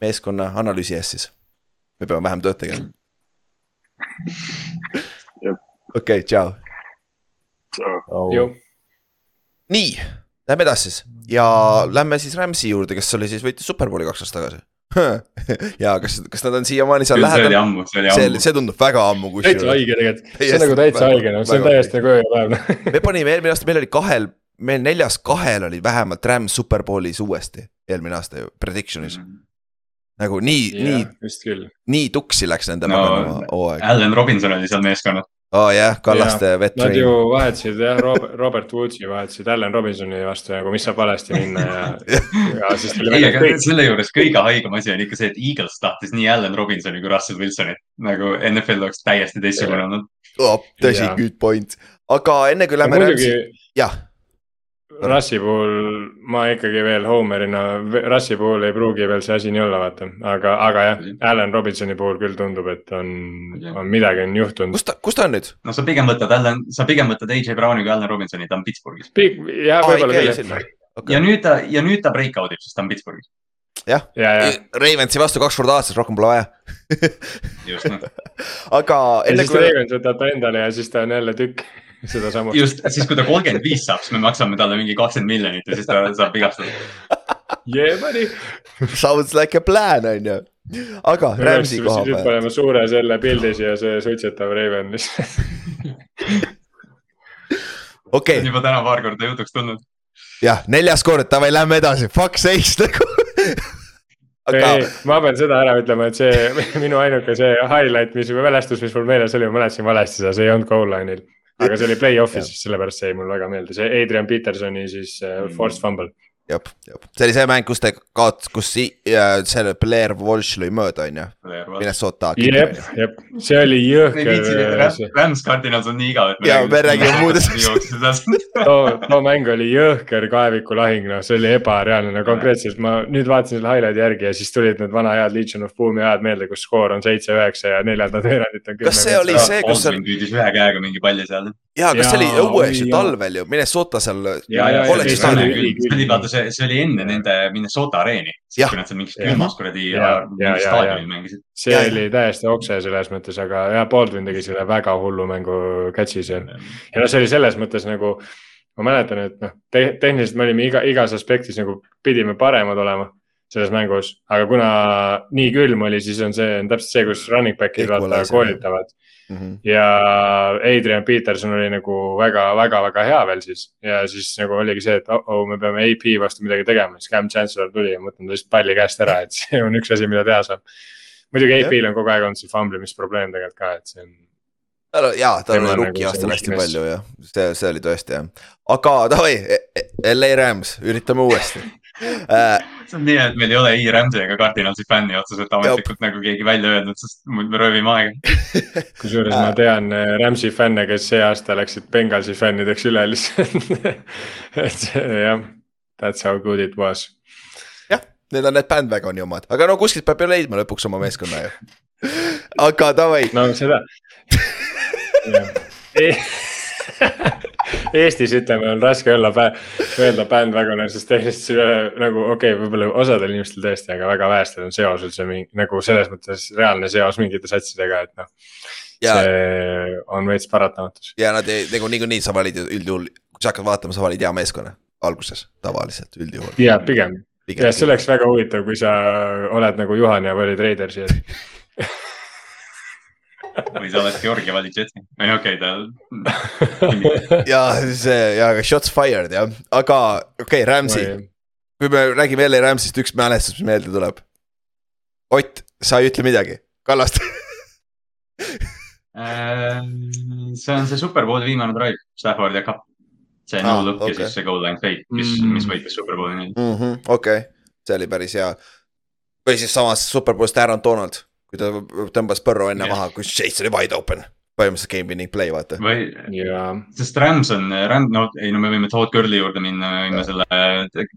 meeskonna analüüsi eest siis. me peame vähem tööd tegema. Okei, tšau. nii, lähme edasi siis ja lähme siis Rams'i juurde, kes oli siis võitis Superbowli kaks aastat tagasi. ja kas, kas nad on siiamaani seal see oli lähedal? ammu, see oli ammu,. see tundub väga ammu täitsa kusjuures. haige tegelikult, see on nagu täitsa haige, noh, see on täiesti nagu ööpäev. me panime eelmine aasta, meil oli kahel, meil neljas kahel oli vähemalt Rams Superbowlis uuesti, eelmine aasta ju prediction'is. nagu nii, nii, nii tuksi läks nende No, hooaeg. Allan Robinson oli seal meeskonnas. Aa jah, Kallaste Nad veteran ju. vahetasid jah, Robert Woodsi vahetasid Allan Robinsoni vastu nagu, mis saab valesti minna ja, ja siis tuli välja, kõik. selle juures kõige haigem asi on ikka see, et Eagles tahtis nii Allan Robinsoni kui Russell Wilsonit. nagu NFL oleks täiesti teistsugune olnud. oh,. tõsi good point, aga enne kui lähme muidugi jah, Rassi puhul ma ikkagi veel Homerina, Rassi puhul ei pruugi veel see asi nii olla, vaata, aga, aga jah, Allan Robinsoni puhul küll tundub, et on, on midagi on juhtunud. kus ta, kus ta on nüüd? no sa pigem võtad Allan, sa pigem võtad AJ Browni kui Allan Robinsoni, ta on Pittsburghis. jah, aa, ei võib-olla küll, sinna. ja nüüd ta, ja nüüd ta break out ib, sest ta on Pittsburghis. ja, ja Ravensi vastu kaks korda aastas, rohkem pole vaja. just, aga ja siis kui, Ravens võtab ta endale ja siis ta on jälle tükk sedasama. just, siis kui ta kolmkümmend viis saab, siis me maksame talle mingi kakskümmend miljonit ja siis ta saab vigastada. Yeah buddy. sounds like a plan on ju, aga Rams'i koha nüüd peal. paneme suure selle pildi siia, see suitsetav Raven okei okay,, juba täna paar korda jutuks tulnud. jah, neljas kord, davai, lähme edasi, fuck sakes nagu. aga ei, ma pean seda ära ütlema, et see minu ainuke see highlight, mis mälestus, mis mul meeles oli, ma mäletasin valesti seda, see ei olnud goal line'il. Aga see oli play-off'is, sellepärast see jäi mulle väga meelde, see Adrian Petersoni siis uh, forced fumble. jah, jah, see oli see mäng, kus te kaot-, kus ja selle Blair Walsh lõi mööda, on ju, Minnesota. jep, jep, see oli jõhker. Rams Cardinals on nii igav, et. Jaa, me räägime muudest asjadest. too, too mäng oli jõhker kaeviku lahing, noh, see oli ebareaalne, no konkreetselt ma nüüd vaatasin selle highlight'i järgi ja siis tulid need vana head Legion of Boom'i ajad meelde, kus skoor on seitse-üheksa ja neljandad veerandid on. Kas see oli see, kus seal- püüdis ühe käega mingi palli seal. jaa, kas see oli õues ju talvel ju, Minnesota seal. See oli vaata, see, see oli enne nende Minnesota areeni. Jah. kui nad seal mingis külmas kuradi ja staadionil mängisid. see jaa. oli täiesti okse selles mõttes, aga jah, Baldwin tegi selle väga hullu mängu catch'i seal. ja noh, see oli selles mõttes nagu, ma mäletan, et noh te, tehniliselt me olime iga, igas aspektis nagu pidime paremad olema selles mängus, aga kuna nii külm oli, siis on see on täpselt see, kus running back'id vaata koolitavad Mhm. ja Adrian Peterson oli nagu väga-väga-väga hea veel siis ja siis nagu oligi see, et oh, oh, me peame AP vastu midagi tegema, siis Cam Chancellor tuli ja ma võtan ta lihtsalt palli käest ära, et see on üks asi, mida teha saab. muidugi AP-l on kogu aeg olnud see famblimisprobleem tegelikult ka, et see on jaa, tal oli nagu rookie see aastal hästi weakness. palju jah, see, see oli tõesti jah. aga davai, LA Rams, üritame uuesti äh,. see on nii, et meil ei ole ei Rams'i ega Cardinalsi fänni otseselt ametlikult nagu keegi välja öelnud, sest muidu me röövime aega. kusjuures ma tean äh, Rams'i fänne, kes see aasta läksid Bengalsi fännideks üle lihtsalt. et see jah, that's how good it was. jah, need on need bandwagoni omad, aga no kuskilt peab ju leidma lõpuks oma meeskonna ju. aga davai, no seda. Eestis ütleme, on raske olla, öelda bandwagoner, sest tehniliselt see, nagu okei okay,, võib-olla osadel inimestel tõesti, aga väga vähestel on seos üldse mingi nagu selles mõttes reaalne seos mingite satsidega, et noh. see on veits paratamatus. ja nad ei, nagu niikuinii sa valid ju üldjuhul, kui sa hakkad vaatama, sa valid hea meeskonna alguses tavaliselt üldjuhul. ja pigem, ja see oleks väga huvitav, kui sa oled nagu Juhan ja valid Raidersi, et või sa oled Georgia valid Jetsi. ei okei okay,, ta. ja see ja aga shots fired jah, aga okei okay,, Rams'i, kui me räägime jälle Rams'ist, üks mälestus, mis meelde tuleb. Ott, sa ei ütle midagi, Kallaste see on see Superbowli viimane drive, Stafford ja Cup. see no Ah, look ja okei. siis see goal line fake, mis Mm. mm., mis võitis Superbowli mm -hmm,. okei okay., see oli päris hea. või siis samas Superbowlist Aaron Donald, kui ta tõmbas põrru enne yeah. maha, kus Chase oli wide open. põhimõtteliselt game winning play, vaata. või, ja sest Rams on, Ram-, no ei no me võime Todd Gurley juurde minna, me võime selle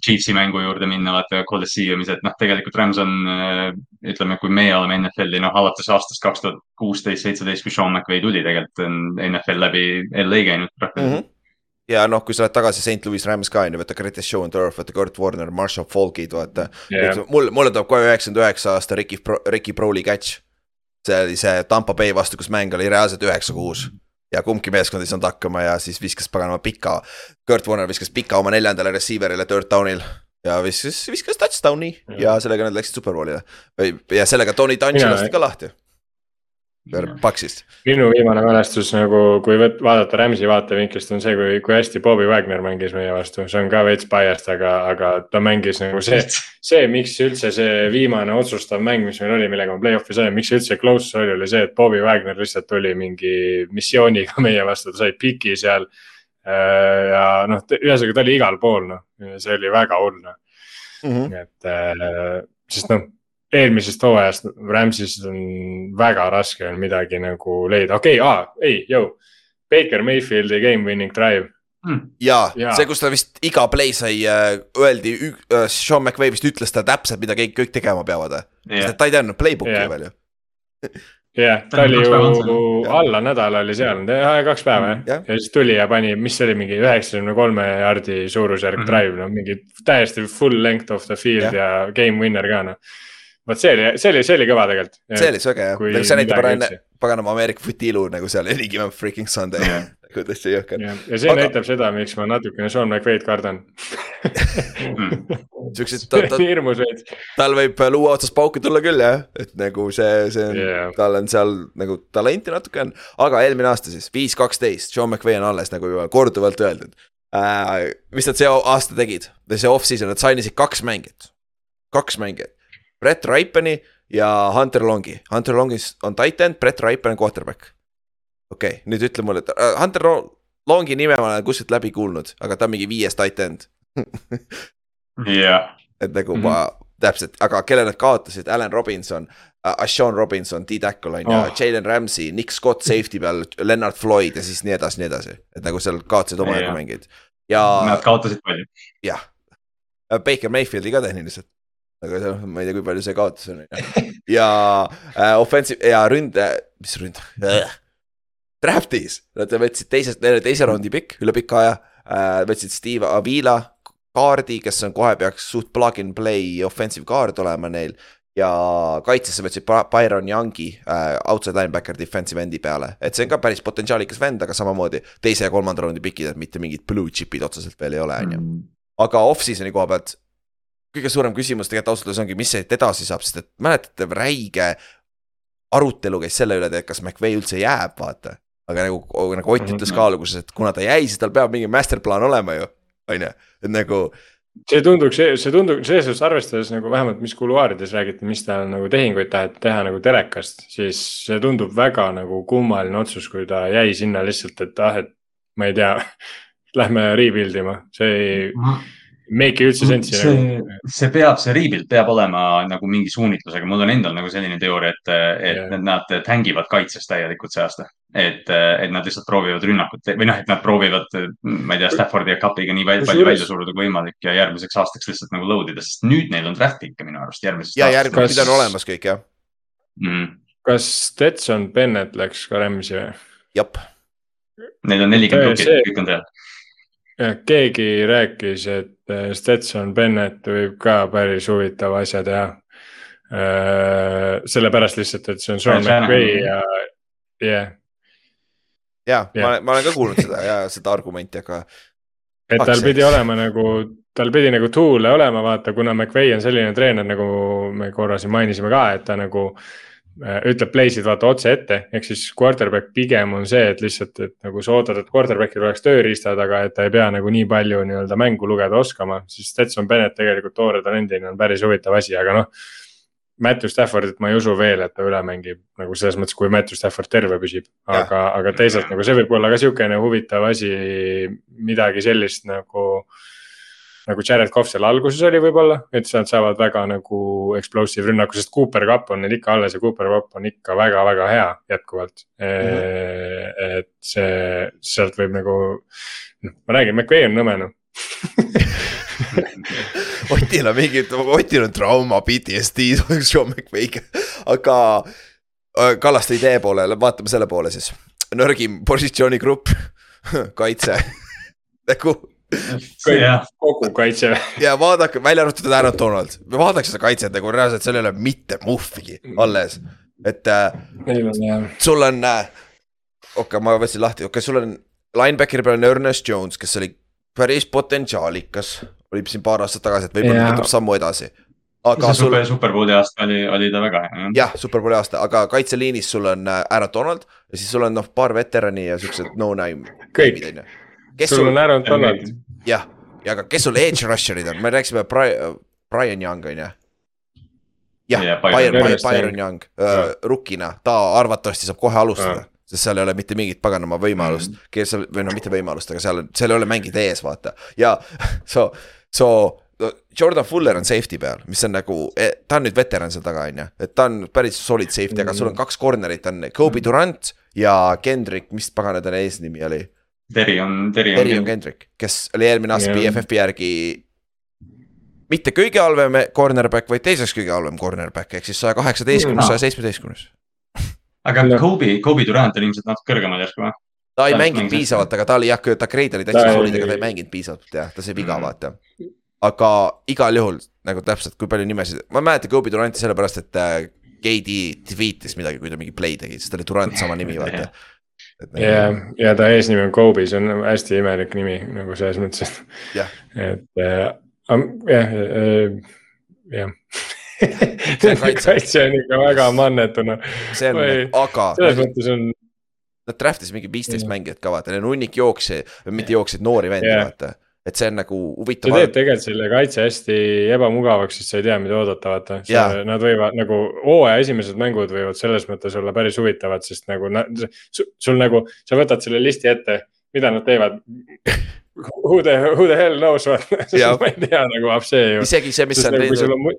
Chiefsi mängu juurde minna, vaata Coliseeumis, et noh, tegelikult Rams on, ütleme, kui meie oleme NFL-i noh, alates aastast kaks tuhat kuusteist, seitseteist, kui Sean McVay tuli, tegelikult on NFL läbi LA käinud praktiliselt. Ja noh, kui sa oled tagasi St Louis Rams ka on ju, vaata Curtis Sean Turf, vaata Kurt Warner, Marshall Falkid, vaata ja yeah.. mul, mulle tuleb kohe üheksakümmend üheksa aasta Ricky, Ricky Prowli catch. see oli see Tampa Bay vastu, kus mäng oli reaalselt üheksa-kuus. ja kumbki meeskond ei saanud hakkama ja siis viskas paganama pika, Kurt Warner viskas pika oma neljandale receiver'ile third down'il. ja viskas, viskas touchdown'i ja sellega nad läksid superbowlile. ja sellega Tony Dungy Mina- lasti ka lahti, Paxist. minu viimane mälestus nagu, kui võt-, vaadata Rams'i vaatevinklist on see, kui, kui hästi Bobby Wagner mängis meie vastu, see on ka veits biased, aga, aga ta mängis nagu see, see, miks üldse see viimane otsustav mäng, mis meil oli, millega me play-off'i saime, miks see üldse close oli, oli see, et Bobby Wagner lihtsalt tuli mingi missiooniga meie vastu, ta sai piki seal. ja noh, ühesõnaga ta oli igal pool, noh, see oli väga hull, noh, Mhm. et äh, sest noh, eelmisest hooajast Rams'is on väga raske on midagi nagu leida, okei okay,, aa, ei, jõu. Baker Mayfieldi game winning drive, ja Jaa. see, kus ta vist iga play sai, öeldi, Sean McVay vist ütles talle täpselt, mida kõik, kõik tegema peavad. sest et ta ei teadnud playbook'i Jah. veel ju. jah, Ta ta oli ju alla nädala oli seal, kaks päeva jah Jah. ja siis tuli ja pani, mis see oli, mingi üheksakümne kolme jaardi suurusjärk Mhm. drive, noh mingi täiesti full length of the field Jah. ja game winner ka noh. Vot see oli, see oli, see oli kõva tegelikult. see oli söge jah, kui see näitab ära üldse. paganama Ameerika footi ilu nagu seal Eligima freaking Sunday Jah. nagu täitsa jõhker. ja, ja see Aga- näitab seda, miks ma natukene Sean McVay'd kardan. Siuksed, ta, ta, tal võib luua otsast pauku tulla küll jah, et nagu see, see on yeah. Tal on seal nagu talenti natuke on. aga eelmine aasta siis viis, kaksteist, Sean McVay on alles nagu juba korduvalt öeldud äh,. mis nad see aasta tegid või see off-season, nad sign isid kaks mängijat, kaks mängijat. Brett Ripeni ja Hunter Longi, Hunter Longis on tight end, Brett Ripen on quarterback. okei okay,, nüüd ütle mulle, et äh, Hunter Lo- Longi nime ma olen kuskilt läbi kuulnud, aga ta on mingi viies tight end jah, et nagu mm -hmm. ma täpselt, aga kelle nad kaotasid, Allan Robinson uh,, Ashon Robinson, D-Tackle on ju Oh. Jalen Ramsey, Nick Scott safety peal, Leonard Floyd ja siis nii edasi, nii edasi, et nagu seal kaotasid omajagu Jah. mängijaid. ja nad kaotasid palju. jah, Baker Mayfieldi ka tehniliselt. Aga see, ma ei tea, kui palju see kaotus on, on ju. ja uh, offensive ja ründe, mis ründ uh,, Draftis, nad võtsid teisest, neil oli teise raundi pikk, üle pika aja uh,, võtsid Steve Avila kaardi, kes on kohe peaks suht plug and play offensive guard olema neil. ja kaitsesse võtsid Byron Youngi äh, outside linebacker defensive endi peale, et see on ka päris potentsiaalikas vend, aga samamoodi teise ja kolmanda raundi pikid, et mitte mingid blue chip'id otseselt veel ei ole, on ju. aga off-season'i koha pealt kõige suurem küsimus tegelikult ausalt öeldes ongi, mis siit edasi saab, sest et mäletate, räige arutelu käis selle üle, et kas McVay üldse jääb, vaata. aga nagu, nagu Ott ütles ka alguses, et kuna ta jäi, siis tal peab mingi masterplaan olema ju, on ju, et nagu see tunduks, see tundub selles suhtes arvestades nagu vähemalt, mis kuluaarides räägiti, mis tal nagu tehinguid taheti teha nagu telekast, siis see tundub väga nagu kummaline otsus, kui ta jäi sinna lihtsalt, et ah, et ma ei tea, lähme rebuild ima, see ei make'i üldse sensi see see peab, see rebuild peab olema nagu mingi suunitlusega, mul on endal nagu selline teooria, et, et Jah. yeah. nad tängivad kaitses täielikult see aasta. et, et nad lihtsalt proovivad rünnakut või noh, et nad proovivad, ma ei tea, Staffordi ja Cupiga nii palju Kusjuures- välja suruda kui võimalik ja järgmiseks aastaks lihtsalt nagu load ida, sest nüüd neil on draft pick'e minu arust järgmisest ja aastast. järgmine Kas- pidi on olemas kõik jah, mm.. kas Stetson Bennett läks ka Rams'i või? jep. Neil on nelikümmend rukit, kõik on seal. jah, keegi rääkis, et äh, Stetson Bennett võib ka päris huvitava asja teha. sellepärast lihtsalt, et see on Sean. McVay ja, jah, ja ma olen, ma olen ka kuulnud seda ja seda argumenti, aga et tal pidi olema nagu, tal pidi nagu tool'e olema, vaata, kuna McVay on selline treener, nagu me korra siin mainisime ka, et ta nagu äh, ütleb play'sid vaata otse ette, ehk siis quarterback pigem on see, et lihtsalt, et nagu sa ootad, et quarterback'il oleks tööriistad, aga et ta ei pea nagu nii palju nii-öelda mängu lugeda oskama, siis Stetson Bennett tegelikult toore talendina on päris huvitav asi, aga noh. Matthew Staffordit ma ei usu veel, et ta üle mängib nagu selles mõttes, kui Matthew Stafford terve püsib, aga, aga teisalt nagu see võib olla ka sihukene huvitav asi, midagi sellist nagu nagu Jared Cough seal alguses oli võib-olla, et nad saavad väga nagu explosive rünnaku, sest Cooper Cup on neil ikka alles ja Cooper Cup on ikka väga-väga hea jätkuvalt mm. -hmm. et see, sealt võib nagu, noh, ma räägin, McVay on nõme noh. Otil on mingi, Otil on trauma PTSD Sean McVay'ga, aga äh, Kallaste idee poolele, vaatame selle poole siis. nõrgim positsioonigrupp, kaitse nagu kogu kaitse, ja vaadake, välja arvatud Aaron Donald, vaadake seda kaitset nagu reaalselt, seal ei ole mitte muhvigi alles, et äh, sul on äh,, okei okay,, ma võtsin lahti, okei okay,, sul on linebackeri peal on Ernest Jones, kes oli päris potentsiaalikas, oli siin paar aastat tagasi, et võib-olla Jaa. võtab sammu edasi. aga see sul super, superbowli aasta oli, oli ta väga hea. jah, superbowli aasta, aga kaitseliinis sul on äh, Aaron Donald ja siis sul on noh, paar veterani ja siuksed no-name. Kõik. kes sul sul on, Aaron Donald, jah, ja aga kes sul edge rusher'id on, me rääkisime Brian, Brian Young on ju. jah yeah,, Byron Byron, Byron Young äh, rukkina, ta arvatavasti saab kohe alustada Aa. sest seal ei ole mitte mingit paganama võimalust, kes seal või no mitte võimalust, aga seal, seal ei ole mängida ees, vaata. Ja so, so Jordan Fuller on safety peal, mis on nagu, ta on nüüd veteran seal taga, on ju, et ta on päris solid safety, aga sul on kaks corner'it on Kobe Durant ja Kendrick, mis pagana ta eesnimi oli? Terry on, Terry Terry on on. Kendrick, kes oli eelmine aasta Jah. BFF-i järgi mitte kõige halvem cornerback, vaid teiseks kõige halvem cornerback ehk siis saja kaheksateistkümnes, saja seitsmeteistkümnes. aga Kobe, Kobe Durant on ilmselt natuke kõrgemal järsku või? ta ei mänginud piisavalt, aga ta oli jah, ta grade oli Ta täitsa ei- solid, aga ta ei mänginud piisavalt jah, ta sai viga Mm. vaata. aga igal juhul nagu täpselt, kui palju nimesid, ma ei mäleta Kobe Duranti sellepärast, et äh, KD tweet'is midagi, kui ta mingi play tegi, siis ta oli Durant sama nimi, vaata. Ja, ja ta eesnimi on Kobe, see on hästi imelik nimi nagu selles mõttes, et, et äh, jah, äh, jah kaitse on ikka väga mannetuna. see on, aga. selles mõttes on. Nad draft'isid mingi viisteist mängijat ka vaata, neil on hunnik jooksjaid, mitte jooksjaid, noori vendi yeah. vaata et see on nagu huvitav. see teeb tegelikult selle kaitse hästi ebamugavaks, sest sa ei tea, mida oodata, vaata. Nad võivad nagu, hooaja esimesed mängud võivad selles mõttes olla päris huvitavad, sest nagu nad, sul nagu, sa võtad selle listi ette, mida nad teevad Who the, who the hell knows, vaata, ma ei tea nagu, see ju. isegi see, mis on teinud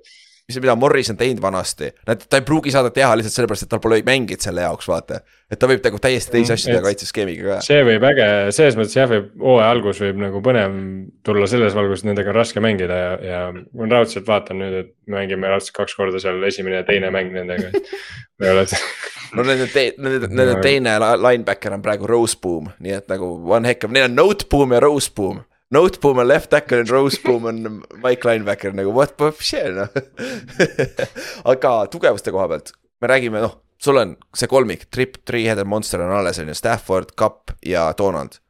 mis, mida Morris on teinud vanasti, ta ei pruugi saada teha lihtsalt sellepärast, et tal pole mängijat selle jaoks, vaata. et ta võib nagu täiesti teisi mm, asju teha kaitseskeemiga ka. see võib äge, selles mõttes jah, võib hooaja algus võib nagu põnev tulla selles valguses, nendega on raske mängida ja, ja ma raudselt vaatan nüüd, et mängime raudselt kaks korda seal esimene ja teine mäng nendega. Ei ole no nende te-, nende, nende teine linebacker on praegu Roseboom, nii et nagu one heck of, neil on Noteboom ja Roseboom Noteboom on left tackle Roseboom on Mike linebacker nagu what, what shit noh aga tugevuste koha pealt, me räägime noh, sul on see kolmik, trip, three-headed monster on alles on ju, Stafford, Cup ja Donald.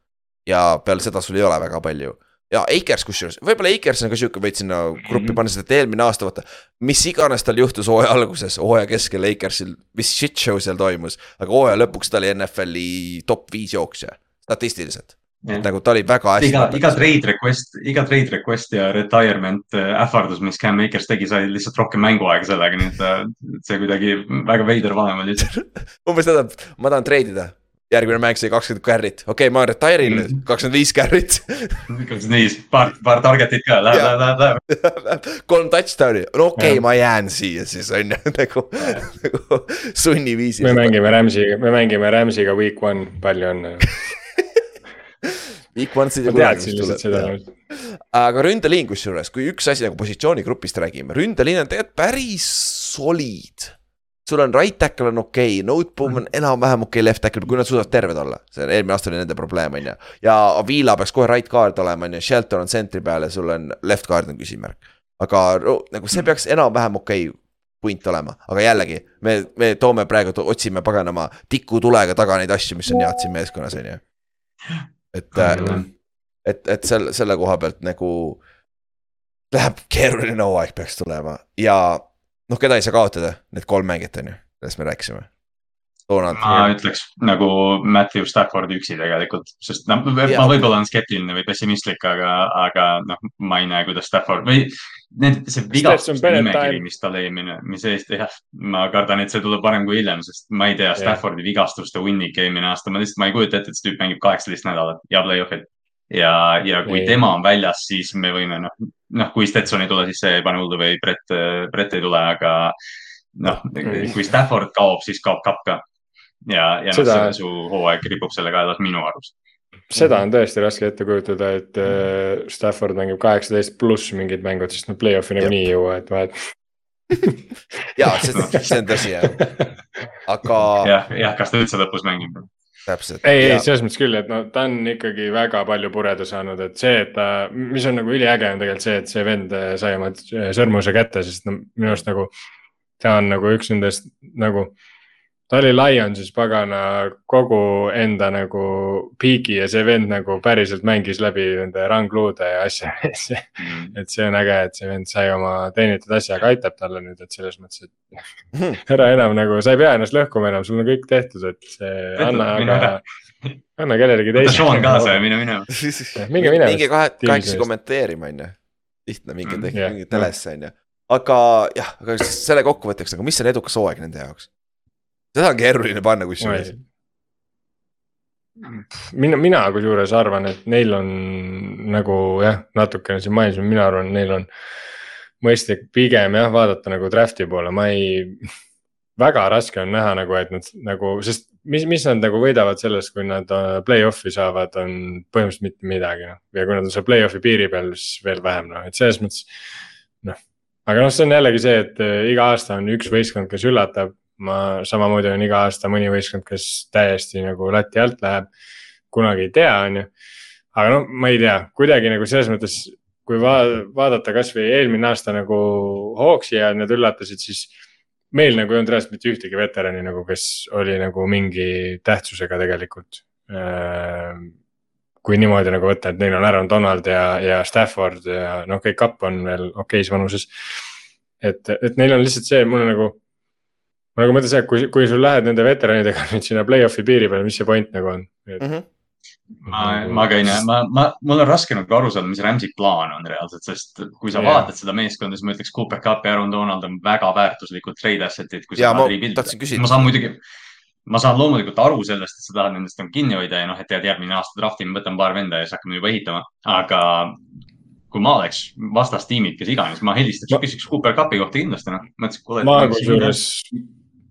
ja peale seda sul ei ole väga palju ja Akers kusjuures, võib-olla Akers on ka sihuke veits sinna gruppi mhm. panna, sest et eelmine aasta vaata. mis iganes tal juhtus hooaja alguses, hooaja keskel Akersil, mis shit show seal toimus. aga hooaja lõpuks ta oli NFL-i top viis jooksja, statistiliselt nagu ta oli väga hästi. iga, iga trade request, iga trade request ja retirement äh, ähvardus, mis Cam Akers tegi, sai lihtsalt rohkem mänguaega sellega, nii et see kuidagi väga veider vanem oli umbes seda, ma tahan trade ida järgmine mäng sai kakskümmend carry't, okei okay,, ma retire in nüüd, mm. kakskümmend viis carry't. kakskümmend viis, paar, paar target'it ka, läheb, läheb, läheb, läheb. kolm touchdown'i, no okei okay,, ma jään siia siis on ju, nagu, nagu sunniviisil. me mängime Rams'iga, me mängime Rams'iga week one, palju õnne Big One'id ja teadsin lihtsalt seda. aga ründeliin kusjuures, kui üks asi nagu positsioonigrupist räägime, ründeliin on tegelikult päris soliid. sul on right tackle on okei okay,, noteboom on enam-vähem okei okay, left tackle, kui nad suudavad terved olla. see on eelmine aasta oli nende probleem, on ju. ja Avila peaks kohe right guard olema, on ju, Shelton on center'i peal ja sul on left guard on küsimärk. aga nagu see peaks enam-vähem okei okay punt olema, aga jällegi me, me toome praegu, otsime paganama tikutulega taga neid asju, mis on head siin meeskonnas, on ju et, äh, et, et selle, selle koha pealt nagu läheb keeruline hooaeg peaks tulema ja noh, keda ei saa kaotada, need kolm mängijat on ju, millest me rääkisime. Donald. ma ütleks nagu Matthew Staffordi üksi tegelikult, sest noh, ma võib-olla olen skeptiline või pessimistlik, aga, aga noh, ma ei näe, kuidas Stafford või need, see vigastuste nimekiri, mis tal eelmine, mis eest, jah, ma kardan, et see tuleb varem kui hiljem, sest ma ei tea, Staffordi vigastuste hunnik eelmine aasta, ma lihtsalt, ma ei kujuta ette, et see tüüp mängib kaheksateist nädalat ja play-off'il. ja, ja kui ei. tema on väljas, siis me võime noh, noh, kui Stetson ei tule, siis see ei pane hullu või Brett, Brett ei tule, aga noh, kui Stafford kaob, siis kaob kapp ka. Ja, ja noh, su hooaeg ripub selle kaelas minu arust seda on tõesti raske ette kujutada, et äh, Stafford mängib kaheksateist pluss mingid mängud, sest nad play-off'i nagunii ei jõua, et vahet ja, see, see on tõsi jah, aga. jah, jah, kas ta üldse lõpus mängib? täpselt. ei, ei selles mõttes küll, et no ta on ikkagi väga palju pureda saanud, et see, et ta, mis on nagu üliäge on tegelikult see, et see vend äh, sai oma sõrmuse kätte, sest no minu arust nagu. ta on nagu üks nendest nagu ta oli Lionsis pagana kogu enda nagu piigi ja see vend nagu päriselt mängis läbi nende rangluude ja asja mm.. et see on äge, et see vend sai oma teenitud asja, aga aitab talle nüüd, et selles mõttes, et ära enam nagu, sa ei pea ennast lõhkuma enam, sul on kõik tehtud, et see anna, aga anna kellelegi teisele. võta Sean kaasa ja mine minema. minge minema. minge kahe, kahekesi kommenteerima, on ju. lihtne, minge mm, tehke mingi telesse, on ju. aga jah, aga selle kokkuvõtteks nagu, mis on edukas hooaeg nende jaoks? Seda on keeruline panna kusjuures. mina, mina kusjuures arvan, et neil on nagu jah, natukene siin mainisime, mina arvan, neil on mõistlik pigem jah, vaadata nagu draft'i poole, ma ei. väga raske on näha nagu, et nad nagu, sest mis, mis nad nagu võidavad sellest, kui nad äh, play-off'i saavad, on põhimõtteliselt mitte midagi noh. ja kui nad on seal play-off'i piiri peal, siis veel vähem noh, et selles mõttes noh. aga noh, see on jällegi see, et äh, iga aasta on üks võistkond, kes üllatab ma samamoodi on iga aasta mõni võistkond, kes täiesti nagu lati alt läheb. kunagi ei tea, on ju. aga no ma ei tea, kuidagi nagu selles mõttes kui va vaadata kasvõi eelmine aasta nagu Hawksi ja need üllatasid, siis meil nagu ei olnud reaalselt mitte ühtegi veterani nagu, kes oli nagu mingi tähtsusega tegelikult kui niimoodi nagu võtta, et neil on Aaron Donald ja, ja Stafford ja noh, kõik kapp on veel okeis vanuses. et, et neil on lihtsalt see, mul on nagu, ma nagu mõtlen see, et kui, kui sul lähed nende veteranidega nüüd sinna play-off'i piiri peale, mis see point nagu on et... mm? -hmm ma, ma näe, ma, ma, mul on raske nagu aru saada, mis Rams'i plaan on reaalselt, sest kui sa yeah. vaatad seda meeskonda, siis ma ütleks, Cooper Cup ja Aaron Donald on väga väärtuslikud trade asset'id. ja ma tahtsin küsida. ma saan muidugi, ma saan loomulikult aru sellest, et sa tahad nendest nagu kinni hoida ja noh, et tead, järgmine aasta draftime, võtame paar venda ja siis hakkame juba ehitama. aga kui ma oleks vastastiimid, kes iganes, ma helistaks ma..., küsiks Cooper Cupi kohta kindlasti noh. ma kusjuures,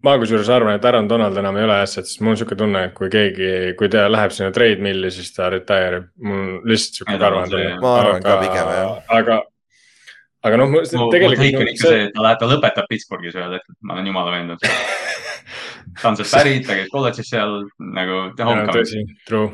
ma kusjuures arvan, et Aaron Donald enam ei ole asset, sest mul on sihuke tunne, et kui keegi, kui ta läheb sinna trade mill'i, siis ta retire ib. mul lihtsalt sihuke arvamus. ma arvan ka pigem jah. aga aga noh, tegelikult. mu take on ikka see, et ta läheb, ta lõpetab Pittsburghis ühel hetkel, ma olen jumala veendunud ta on sealt pärit, ta käis kolledžis seal nagu. tõsi, true,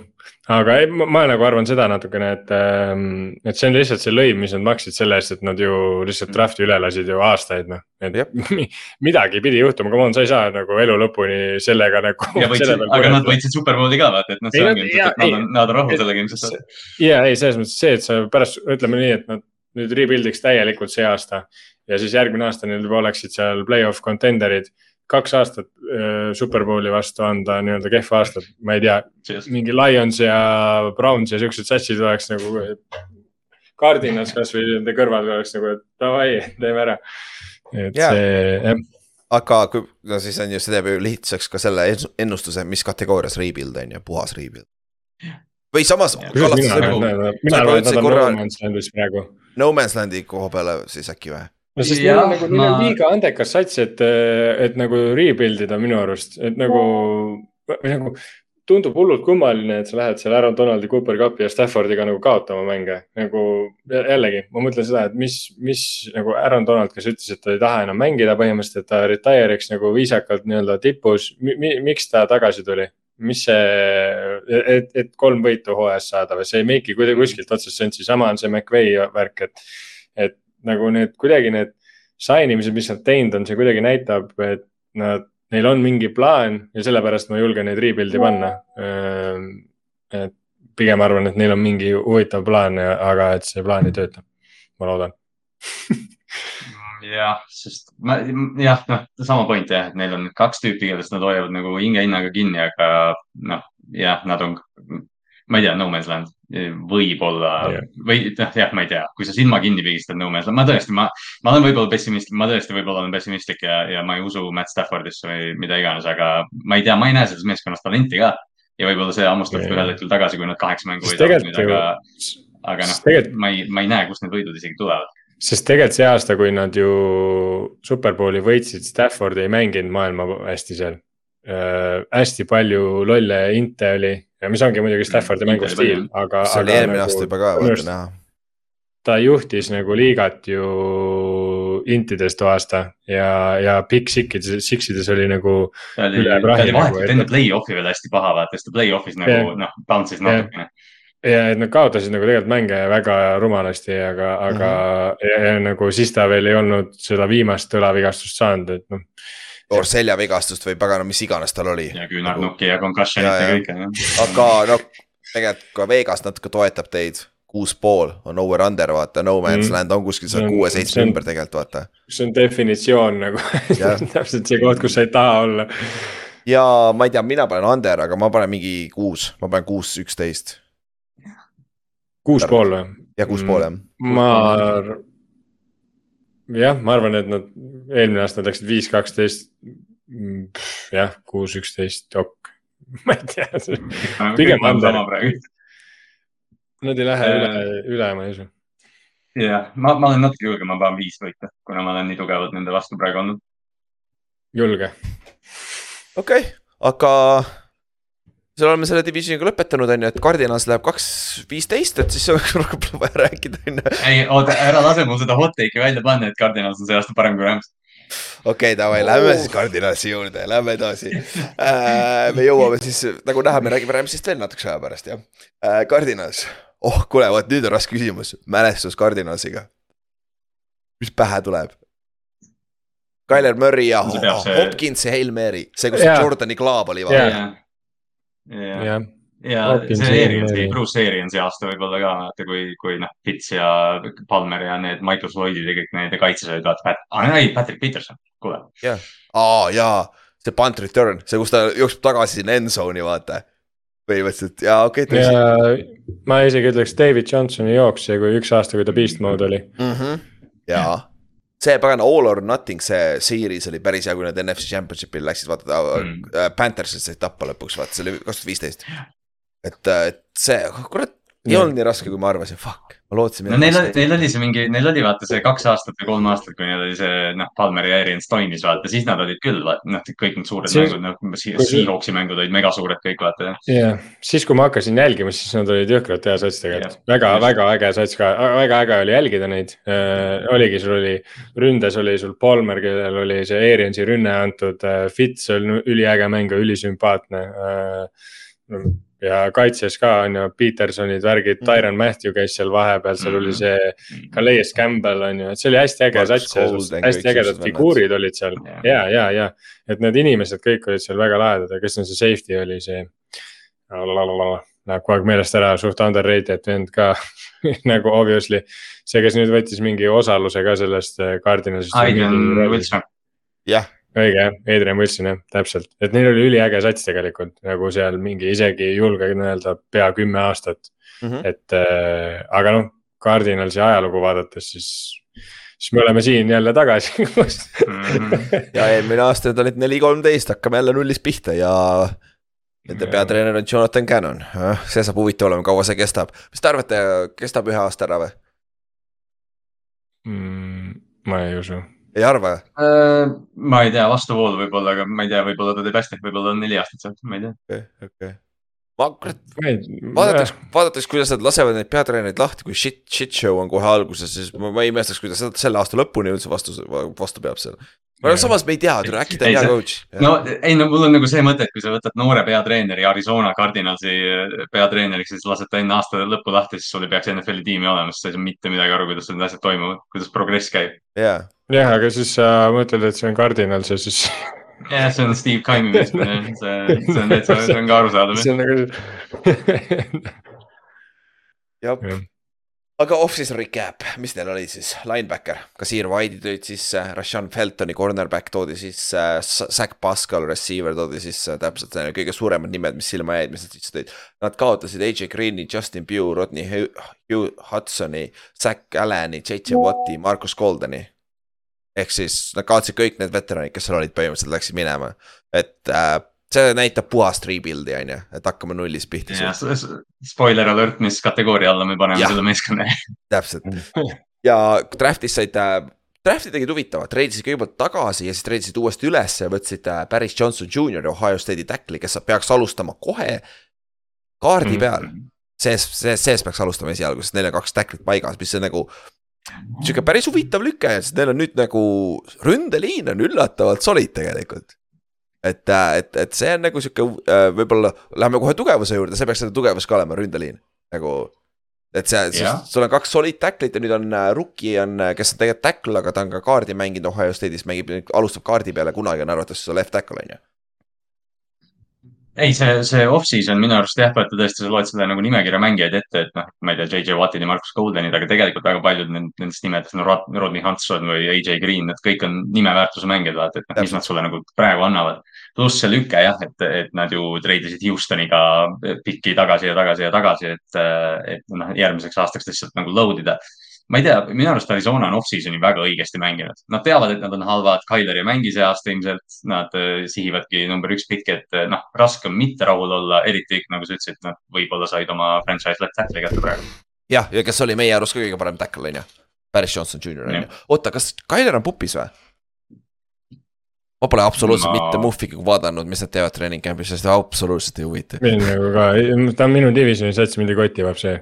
aga ei, ma nagu arvan seda natukene, et, ähm, et see on lihtsalt see lõiv, mis nad maksid selle eest, et nad ju lihtsalt mm. draft'i üle lasid ju aastaid, noh. et midagi pidi juhtuma, come on, sa ei saa nagu elu lõpuni sellega nagu. aga nad võitsid superbowli ka vaata, et noh, see ongi ilmselt, et nad on, nad on rahul sellega ilmselt. ja ei, selles mõttes see, et sa pärast ütleme nii, et nad nüüd rebuild'iks täielikult see aasta ja siis järgmine aasta neil juba oleksid seal play-off contender'id. Kaks aastat äh, superbowli vastu anda nii-öelda kehva aastat, ma ei tea, mingi Lions ja Browns ja siuksed satsid oleks nagu. Cardinas kasvõi nende kõrval oleks nagu, et davai, teeme ära. et yeah. see, jah aga kui, no siis on ju, see teeb ju lihtsaks ka selle ennustuse, mis kategoorias rebuild on ju, puhas rebuild. või samas. mina, mina arvan, et nad on No Man's Landis praegu No Man's Landi koha peale siis äkki või? No sest neil on nagu, neil ma... on liiga andekas sats, et, et nagu rebuild ida minu arust, et nagu, või nagu tundub hullult kummaline, et sa lähed seal Aaron Donaldi, Cooper Cupi ja Staffordiga nagu kaotama mänge. nagu jällegi, ma mõtlen seda, et mis, mis nagu Aaron Donald, kes ütles, et ta ei taha enam mängida põhimõtteliselt, et ta retire'iks nagu viisakalt nii-öelda tipus mi,. Mi, miks ta tagasi tuli? mis see, et, et kolm võitu hooajas saada või see ei make'i kuidagi kuskilt otsast sensi, sama on see McVay värk, et. et nagu need kuidagi need sign imised, mis nad teinud on, see kuidagi näitab, et nad, neil on mingi plaan ja sellepärast ma julgen neid rebuild'i panna. Ehm, et pigem arvan, et neil on mingi huvitav plaan, aga et see plaan ei tööta, ma loodan. Jah, sest ma jah, noh, sama point jah, et neil on kaks tüüpi, kellest nad hoiavad nagu hinge hinnaga kinni, aga noh, jah, nad on, ma ei tea, No Man's Land võib-olla yeah. või noh, jah, ma ei tea, kui sa silma kinni pigistad No Man's Land, ma tõesti, ma, ma olen võib-olla pessimistlik, ma tõesti võib-olla olen pessimistlik ja, ja ma ei usu Matt Staffordisse või mida iganes, aga ma ei tea, ma ei näe selles meeskonnas talenti ka. ja võib-olla see hammustab yeah. ühel hetkel tagasi, kui nad kaheksa mängu võidavad nüüd, aga, aga noh, ma ei, ma ei näe, kust need võidud isegi tulevad sest tegelikult see aasta, kui nad ju superbowli võitsid, Stafford ei mänginud maailma hästi seal äh,. hästi palju lolle inte oli mis ongi muidugi Staffordi mängustiil, aga. see oli eelmine nagu, aasta juba ka, vaata näha. ta juhtis nagu liigat ju intides too aasta ja, ja Big Sixides, Sixides oli nagu. ta oli, ta oli vahetult nagu, enne play-off'i veel hästi paha vaata, sest ta play-off'is nagu yeah. noh, bounce'is natukene yeah ja et nad kaotasid nagu tegelikult mänge väga rumalasti, aga, aga mm -hmm. ja, ja nagu siis ta veel ei olnud seda viimast õlavigastust saanud, et noh. Or seljavigastust või pagana, mis iganes tal oli. ja küünarnukki ja concussion'it ja, kõike. aga noh, tegelikult ka Vegas natuke toetab teid kuus pool on over-under, vaata, no man's mm. land on kuskil seal kuue-seitsme ümber tegelikult, vaata. see on definitsioon nagu täpselt see koht, kus sa ei taha olla. ja ma ei tea, mina panen under, aga ma panen mingi kuus, ma panen kuus, üksteist kuus pool või? jah, kuus pool jah. Mm, ma, jah, ma arvan, et nad eelmine aasta läksid viis, kaksteist. Jah, kuus, üksteist, ok, ma ei tea. pigem under. Nad ei lähe üle, üle, ma ei usu. jah, ma, ma olen natuke julgem, ma panen viis võita, kuna ma olen nii tugevalt nende vastu praegu olnud. julge. okei okay,, aga siis oleme selle divisioniga lõpetanud, on ju, et Cardinals läheb kaks viisteist, et siis rohkem pole vaja rääkida, on ju. ei, oota, ära lase mul seda hot take'i välja panna, et Cardinals on see aasta parem kui Rams. okei okay,, davai oh., lähme siis Cardinalsi juurde, lähme edasi äh,. me jõuame siis, nagu näha, me räägime Ramsist veel natukese aja pärast, jah äh,. Cardinals, oh kuule, vot nüüd on raske küsimus, mälestus Cardinalsiga. mis pähe tuleb? Tyler Murray ja Hopkins ja Hail Mary, see, kus Jaa. Jordani klaab oli Jaa. vaata. ja, ja, jah, ja see ja Ariansi Murray., Bruce Ariansi aasta võib-olla ka vaata, kui, kui noh, Fitz ja Palmer ja need Michael Floydid ja kõik need ja kaitses olid vaata, ei, Patrick Peterson, kuule. aa jaa, see punt return, see, kus ta jookseb tagasi sinna end zone'i vaata. põhimõtteliselt jaa, okei okay,, ja ma isegi ütleks David Johnsoni jooks, see kui üks aasta, kui ta beast mode oli. mm. -hmm. jaa, see pagana all or nothing, see series oli päris hea, kui nad NFC Championship'il läksid, vaata Mm. mm.. Panthersid said tappa lõpuks, vaata see oli kaks tuhat viisteist. et, et see, kurat, ei Jah. olnud nii raske, kui ma arvasin, fuck, ma lootsin. no neil oli, neil oli see mingi, neil oli vaata see kaks aastat või kolm aastat, kui neil oli see noh, Palmer ja Arians toimis vaata, siis nad olid küll noh, kõik need suured Siis- mängud, noh, kui see- Seahawksi mängud olid megasuured kõik vaata. jah, siis kui ma hakkasin jälgima, siis nad olid jõhkralt hea sats tegelikult väga, väga äge sats ka, väga äge oli jälgida neid äh,. oligi, sul oli, ründes oli sul Palmer, kellel oli see Ariansi rünne antud äh,, Fitz on üliäge mängija, ülisümpaatne äh,. Ja kaitses ka on ju, Petersonid, värgid, Tyron Matthew käis seal vahepeal, seal oli see Calais Campbell on ju, et see oli hästi äge sats, hästi ägedad figuurid olid seal. Jah. ja, ja, ja, et need inimesed kõik olid seal väga lahedad ja kes on see safety oli see. Läheb kogu aeg meelest ära, suht underrated vend ka nagu obviously, see, kes nüüd võttis mingi osaluse ka sellest äh, Cardinalist. Jah, õige jah, Adrian Wilson jah, täpselt, et neil oli üliäge sats tegelikult nagu seal mingi isegi julgen öelda pea kümme aastat mm. -hmm. et äh, aga noh, Cardinalsi ajalugu vaadates, siis, siis me oleme siin jälle tagasi Mhm. ja eelmine aasta nad olid neli, kolmteist, hakkame jälle nullist pihta ja nende peatreener on Jonathan Cannon, see saab huvitav olema, kaua see kestab. mis te arvate, kestab ühe aasta ära või? mm,. ma ei usu, ei arva? Äh, ma ei tea, vastuvoolu võib-olla, aga ma ei tea, võib-olla ta teeb hästi, võib-olla on neli aastat sealt, ma ei tea. okei, okei. Ma kurat, vaadates, vaadates, kuidas nad lasevad neid peatreenereid lahti, kui shit, shit show on kohe alguses, siis ma, ma ei imestaks, kuidas seda selle aasta lõpuni üldse vastu, vastu peab seal. aga samas me ei tea, äkki ta on hea coach. no ei, no mul on nagu see mõte, et kui sa võtad noore peatreeneri Arizona Cardinalsi peatreeneriks ja siis lased ta enne aasta lõppu lahti, siis sul ei peaks NFL-i tiimi olema, sest sa ei saa mitte midagi aru, kuidas need asjad toimuvad, kuidas progress käib. jaa, jah, aga siis sa mõtled, et see on Cardinals ja siis jah, see on Steve Kaimi meeskond, see, see on täitsa, see on ka arusaadav. see on nagu. jah. aga off-season recap, mis neil oli siis, linebacker, Kasir White'i tulid sisse, Rashan Feltoni cornerback toodi sisse, Zack Pascal receiver toodi sisse, täpselt need kõige suuremad nimed, mis silma jäid, mis nad sisse tõid. Nad kaotasid AJ Green'i, Justin Pugh, Rodney Hu- Hugh Hudsoni, Zack Allan'i, JJ Watti, Marcus Goldeni. Ehk siis nad kaotasid kõik need veteranid, kes seal olid, põhimõtteliselt läksid minema, et äh, see näitab puhast rebuild'i on ju, et hakkame nullist pihta jah spoiler alert, mis kategooria alla me paneme Jah. selle meeskonna. täpselt ja draft'is said äh,, draft'i tegid huvitavalt, treidisid kõigepealt tagasi ja siis treidisid uuesti üles ja võtsid äh, Paris Johnson Jr Ohio State'i tackle'i, kes peaks alustama kohe kaardi Mhm. peal. sees, sees, sees peaks alustama esialgu, sest neil on kaks tackle'it paigas, mis on nagu sihuke päris huvitav lüke, sest neil on nüüd nagu ründeliin on üllatavalt solid tegelikult. et, et, et see on nagu sihuke äh, võib-olla läheme kohe tugevuse juurde, see peaks seda tugevus ka olema, ründeliin nagu. et see, sul on kaks solid tackle'it ja nüüd on äh, rookie on, äh, kes on tegelikult tackle, aga ta on ka kaardi mänginud Ohio State'is, mängib, alustab kaardi peale kunagi on arvatavasti left tackle on ju. ei, see, see off-season minu arust jah, võtta tõesti, sa loed selle nagu nimekirja mängijaid ette, et noh, ma ei tea, JJ Wattid ja Marcus Goldenid, aga tegelikult väga paljud nend- nendest nimedest, no Rod- Rodney Hudson või AJ Green, need kõik on nimeväärtuse mängijad, vaata, et noh, mis nad sulle nagu praegu annavad. pluss see lüke jah, et, et nad ju treidisid Houstoniga pikki tagasi ja tagasi ja tagasi, et, et noh, järgmiseks aastaks lihtsalt nagu load ida ma ei tea, minu arust Arizona on off-season'i väga õigesti mänginud. Nad teavad, et nad on halvad, Tyler ei mängi see aasta ilmselt, nad äh, sihivadki number üks pikki, et äh, noh, raske on mitte rahul olla, eriti nagu sa ütlesid, nad võib-olla said oma franchise left tackle'i kätte praegu. jah, ja kes oli meie arust ka kõige parem tackle on ju. Paris Johnson Jr on ju oota, kas Tyler on pupis või? ma pole absoluutselt Ma- no. mitte Muffiga vaadanud, mis nad teevad treening camp'is, sest absoluutselt ei huvita. mind nagu ka, ta on minu divisioni sats, mind ei koti vaat see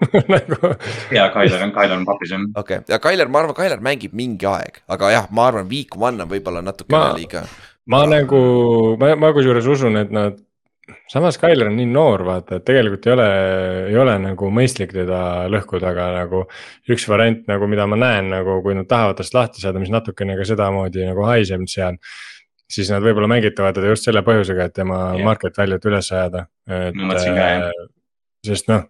nagu ja Tyler on, Tyler on papis jah. okei okay., ja Tyler, ma arvan, Tyler mängib mingi aeg, aga jah, ma arvan, week one on võib-olla natukene Ma- liiga. ma nagu, ma, ma kusjuures usun, et nad samas Tyler on nii noor, vaata, et tegelikult ei ole, ei ole nagu mõistlik teda lõhkuda, aga nagu. üks variant nagu, mida ma näen nagu, kui nad tahavad tast lahti saada, mis natukene ka sedamoodi nagu haiseb seal. siis nad võib-olla mängitavad teda just selle põhjusega, et tema yeah. market value't üles ajada, et. Äh, sest noh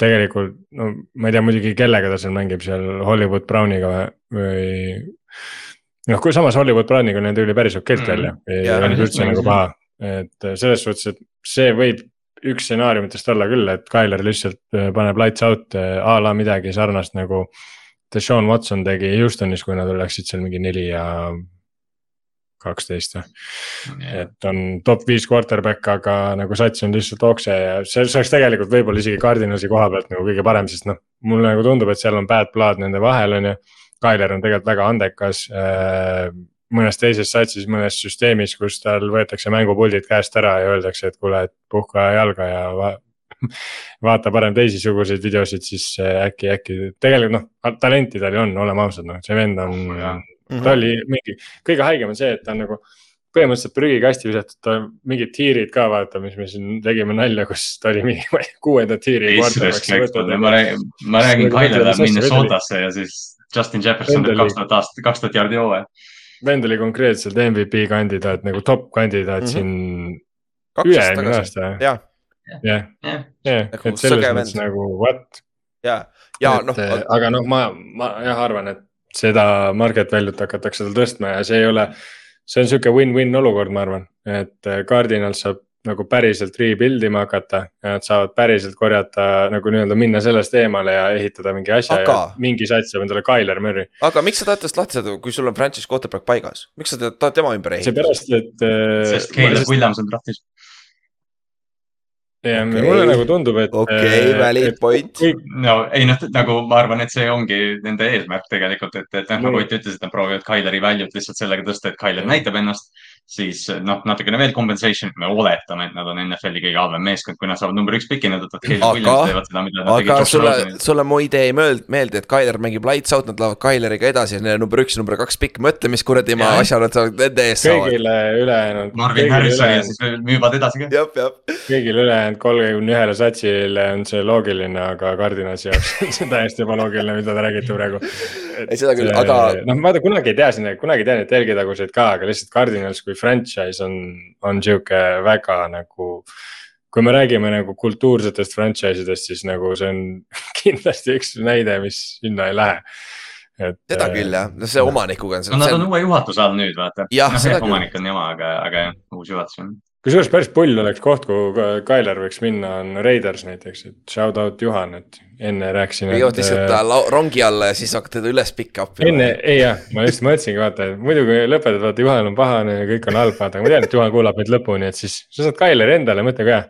tegelikult, no ma ei tea muidugi, kellega ta seal mängib seal Hollywood Browniga või. noh, kui samas Hollywood Browniga näeb tuli päris okeilt mm. välja, ei olnud üldse nagu paha, et selles suhtes, et see võib üks stsenaariumitest olla küll, et Tyler lihtsalt äh, paneb lights out äh, a la midagi sarnast nagu. Deshaun Watson tegi Houstonis, kui nad oleksid seal mingi neli ja kaksteist või. et on top viis quarterback, aga nagu sats on lihtsalt okse ja see, see oleks tegelikult võib-olla isegi Cardinalsi koha pealt nagu kõige parem, sest noh. mulle nagu tundub, et seal on bad blood nende vahel, on ju. Tyler on tegelikult väga andekas äh, mõnes teises satsis, mõnes süsteemis, kus tal võetakse mängupuldid käest ära ja öeldakse, et kuule, et puhka jalga ja va vaata parem teisisuguseid videosid, siis äh, äkki, äkki tegelikult noh, talenti tal ju on, oleme ausad, noh, see vend on oh, Mm -hmm. ta oli mingi, kõige haigem on see, et ta on nagu põhimõtteliselt prügikasti visatud, ta mingid tiirid ka vaata, mis me siin tegime nalja, kus ta oli mingi kuuenda tiiri. ma räägin, ma räägin, Kaile läheb Minnesotasse ja siis Justin Jefferson teeb kaks tuhat aastat, kaks tuhat jaardi hooaja. vend oli konkreetselt MVP kandidaat nagu top kandidaat mm -hmm. siin üle-eelmine aasta. jah, jah, jah, et selles mõttes nagu what. ja, ja noh. aga noh, ma, ma jah arvan, et seda market value't hakatakse tal tõstma ja see ei ole, see on sihuke win-win olukord, ma arvan, et äh, Cardinal saab nagu päriselt rebuild ima hakata ja nad saavad päriselt korjata nagu nii-öelda minna sellest eemale ja ehitada mingi asja aga... ja mingi sats saab endale Tyler Murry. aga miks sa tahad tast lahti saada, kui sul on franchise quarterback paigas, miks sa tahad tema ümber ehitada? seepärast, et. Äh, sest Caleb Williams on draftis ja okay. mulle nagu tundub, et. okei okay,, äh, valid point. no ei noh, nagu ma arvan, et see ongi nende eesmärk tegelikult, et, et noh, nagu Ott ütles, et nad proovivad Tyleri value't lihtsalt sellega tõsta, et Tyler näitab ennast siis noh, natukene veel compensation, me oletame, et nad on NFL-i kõige halvem meeskond, kui nad saavad number üks piki, nad võtavad Caleb Williams, teevad seda, mida nad tegid. aga sulle, sulle mu idee ei meeldi, et Tyler mängib lights out, nad lähevad Tyleriga edasi ja neil on number üks ja number kaks pikk, mõtle, mis kuradi maa asja nad saavad nende eest saavad. kõigile ülejäänud. Marvin Harrison ja siis müüvad edasi ka. jah, jah. kõigile ülejäänud kolmekümne ühele satsile on see loogiline, aga Cardinalsi jaoks on see täiesti ebaloogiline, mida te räägite praegu. ei, seda küll, aga. noh, vaata kunagi ei tea sinna, kunagi ei tea neid telgitaguseid ka, aga lihtsalt Cardinals kui franchise on, on sihuke väga nagu kui me räägime nagu kultuursetest franchise idest, siis nagu see on kindlasti üks näide, mis sinna ei lähe. Et, seda küll jah, no see omanikuga on. no nad on uue juhatuse all nüüd vaata. noh, see omanik on jama, aga, aga jah, uus juhatus on kusjuures päris pull oleks koht, kuhu Tyler võiks minna, on Raiders näiteks, et shout out Juhan, et enne rääkisin. jõuad lihtsalt äh, rongi alla ja siis hakkad teda üles pick up ima. enne, ei jah, ma just mõtlesingi, vaata, et muidu kui lõpetad, vaata Juhan on pahane ja kõik on halb, vaata, aga ma tean, et Juhan kuulab meid lõpuni, et siis sa saad Tyleri endale, mõtle ka.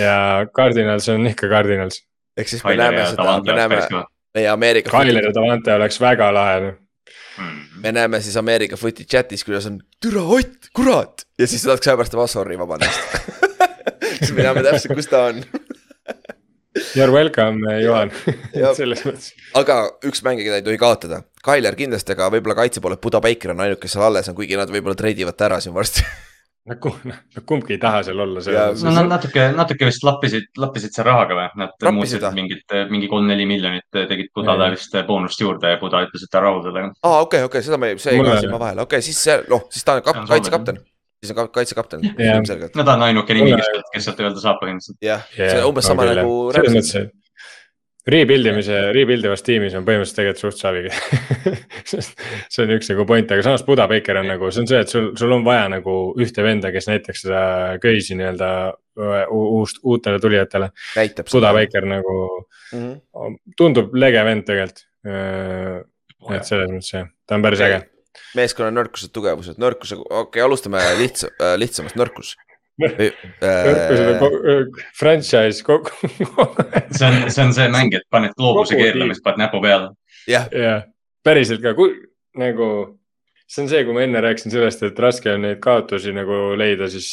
ja Cardinals on ikka Cardinals. ehk siis me näeme seda, me näeme meie Ameerika. Tyler ja Davante oleks väga lahe noh me näeme siis Ameerika footi chatis, kuidas on türa Ott, kurat! Ja siis natukese aja pärast ta vastab sorry, vabandust. Siis me teame täpselt, kus ta on. You are welcome, Juhan. Selles mõttes. aga üks mängija, keda ei tohi kaotada, Kailer kindlasti, aga võib-olla kaitse poole Buda Baker on ainuke, kes seal alles on, kuigi nad võib-olla treidivad ta ära siin varsti Nad no, kumbki ei taha seal olla. no nad natuke, natuke vist lappisid, lappisid seal rahaga või? Nad muutsid mingit, mingi kolm-neli miljonit, tegid Budale vist boonust juurde ja Buda ütles, et ta rahul sellega. aa, okei okay,, okei okay,, seda ma ei, see ei käi silma vahele, okei okay,, siis see, noh, siis ta on kap, kaitsekapten. siis on kaitsekapten, ilmselgelt. no ta on ainuke nimi, kes, kes sealt öelda saab põhimõtteliselt. jah, see on umbes sama nagu. selles mõttes, et Rebuild imise, rebuild ivas tiimis on põhimõtteliselt tegelikult suht savi see on üks nagu point, aga samas Buda Baker on nagu, see on see, et sul, sul on vaja nagu ühte venda, kes näiteks seda köisi nii-öelda uust, uutele tulijatele. Buda Baker nagu mm -hmm. tundub lege vend tegelikult. et selles mõttes jah, ta on päris äge. meeskonna nõrkused, tugevused, nõrkused, okei okay,, alustame lihtsa, lihtsamast, nõrkus franchise kogu see on, see on see mäng, et paned gloobuse keerlema, siis paned näpu peale. jah. Ja,, päriselt ka, nagu, see on see, kui ma enne rääkisin sellest, et raske on neid kaotusi nagu leida, siis,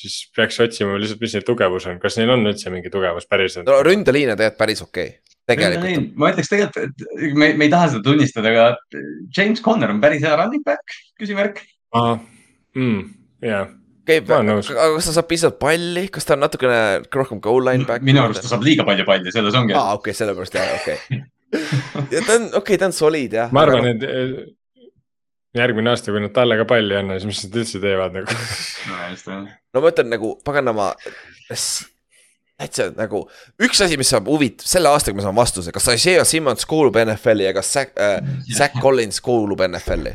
siis peaks otsima lihtsalt, mis neil tugevus on, kas neil on üldse mingi tugevus päriselt? no ründeliin on tegelikult päris okei. Okay tegelikult. ma ütleks tegelikult, et me, me ei taha seda tunnistada, aga James Conner on päris hea running back, küsimärk. mm, jah käib, aga kas ta saab piisavalt palli, kas ta on natukene rohkem goal line back? minu arust ta saab liiga palju palli, selles ongi. aa, okei, sellepärast jah, okei. ja ta on, okei okay,, ta on soliid jah. ma arvan, et eh, järgmine aasta, kui nad talle ka palli ei anna, siis mis nad üldse teevad nagu. no ma ütlen nagu paganama, täitsa nagu üks asi, mis saab huvitav, selle aastaga me saame vastuse, kas Isaiah Simmons kuulub NFL-i ja kas Zack äh, Zack Collins kuulub NFL-i,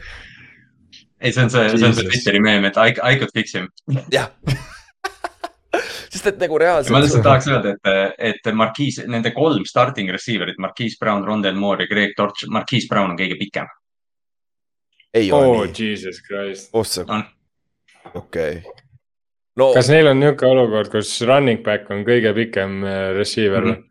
ei, see on see, see on see. Twitteri meem, et I, I could fix him. jah. sest et nagu ma lihtsalt reaalselt, tahaks öelda, et, et Marquise, nende kolm starting receiver'it, Marquise Brown, Rondel Moore ja Greg Torch, Marquise Brown on kõige pikem. ei ole oh nii, jesus christ. okei. no kas neil on niisugune olukord, kus running back on kõige pikem eh, receiver või Mhm.?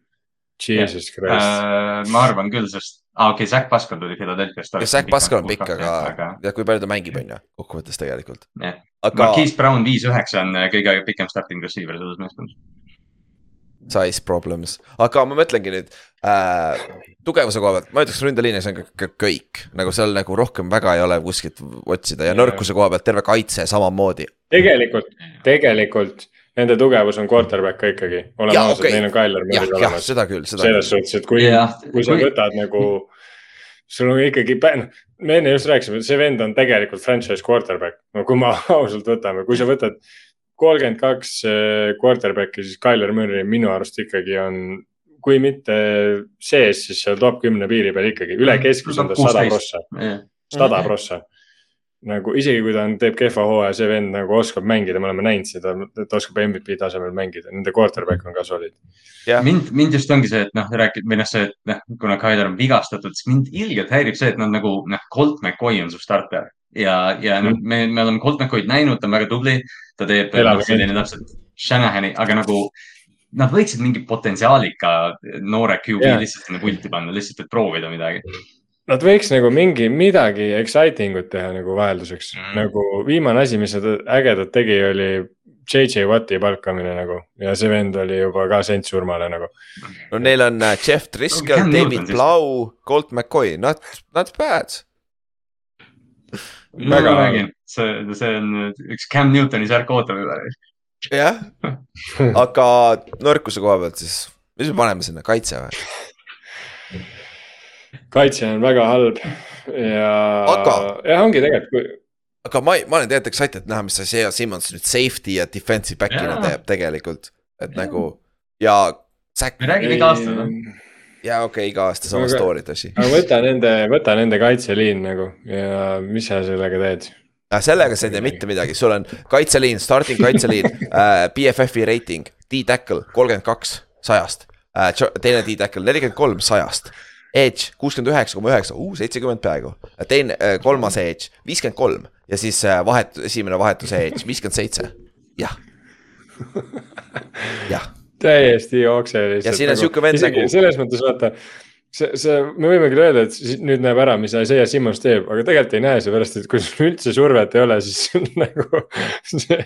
Jesus christ. äh, ma arvan küll, sest, aa okei, Zack Pascal tuli Philadelphia'st. ja Zack Pascal on pikk, aga ja kui palju ta mängib, on ju, kokkuvõttes tegelikult. jah, aga Marquise Brown viis üheksa on äh, kõige pikem starting receiver selles meeskonnas. size problems, aga ma mõtlengi nüüd äh, tugevuse koha pealt, ma ütleks ründeliinis on kõik, nagu seal nagu rohkem väga ei ole kuskilt otsida ja nõrkuse koha pealt terve kaitse samamoodi. tegelikult, tegelikult nende tugevus on quarterback ka ikkagi, oleme ausad okei. neil on Tyler Murray, olemas. seda küll, seda selles küll. suhtes, et kui, Jah, kui sa võtad nagu, sul on ikkagi, noh, me enne just rääkisime, see vend on tegelikult franchise quarterback, no kui me ausalt võtame, kui sa võtad kolmkümmend kaks eh, quarterback'i, siis Tyler Murray minu arust ikkagi on, kui mitte sees, siis seal top kümne piiri peal ikkagi, üle keskmise on ta sada prossa, sada prossa. Nagu isegi kui ta on, teeb kehva hooaja, see vend nagu oskab mängida, me oleme näinud seda, et ta oskab MVP tasemel mängida, nende quarterback on ka solid. mind, mind just ongi see, et noh, rääkida või noh, see, et noh, kuna Tyler on vigastatud, siis mind ilgelt häirib see, et nad nagu noh, Colt McCoy on su starter ja, ja noh, me, me oleme Colt McCoy'd näinud, ta on väga tubli, ta teeb noh, selline täpselt Shanahani, aga nagu nad võiksid mingi potentsiaalika noore QB yeah. lihtsalt sinna pulti panna, lihtsalt, et proovida midagi. Nad võiks nagu mingi midagi exciting ut teha nagu vahelduseks Mm. mm., nagu viimane asi, mis nad ägedat tegi, oli JJ Watti palkamine nagu ja see vend oli juba ka sent surmale nagu. no neil on äh, Jeff Driscoll Newton David. Blau, Colt McCoy, not, not bad. ma Väga- räägin, see, see on üks Cam Newtoni särk ootab juba. jah, aga nõrkuse koha pealt siis, mis me paneme sinna, kaitse või? Kaitse on väga halb ja Aga-, jah, ongi tegelikult, aga ma, ma olen tegelikult excited näha, mis Isaiah Simmons nüüd safety ja defensive back'ina teeb tegelikult, et nagu ja me räägime iga aasta, noh. ja okei okay,, iga aasta sama story tõsi. aga võta nende, võta nende kaitseliin nagu ja mis sa sellega teed? sellega sa ei tee mitte midagi, sul on kaitseliin, starting kaitseliin äh,, BFF-i reiting, D-tackle kolmkümmend kaks sajast äh,, teine D-tackle nelikümmend kolm sajast. Edge kuuskümmend üheksa koma üheksa, seitsekümmend peaaegu, teine äh,, kolmas Edge viiskümmend kolm ja siis äh, vahet, esimene vahetuse Edge viiskümmend seitse, jah. jah, täiesti jookse lihtsalt. Ja siin on sihuke vend nagu- selles mõttes vaata, see, see, me võime küll öelda, et nüüd näeb ära, mis Isaiah Simmons teeb, aga tegelikult ei näe, seepärast et kui sul üldse survet ei ole, siis on nagu see,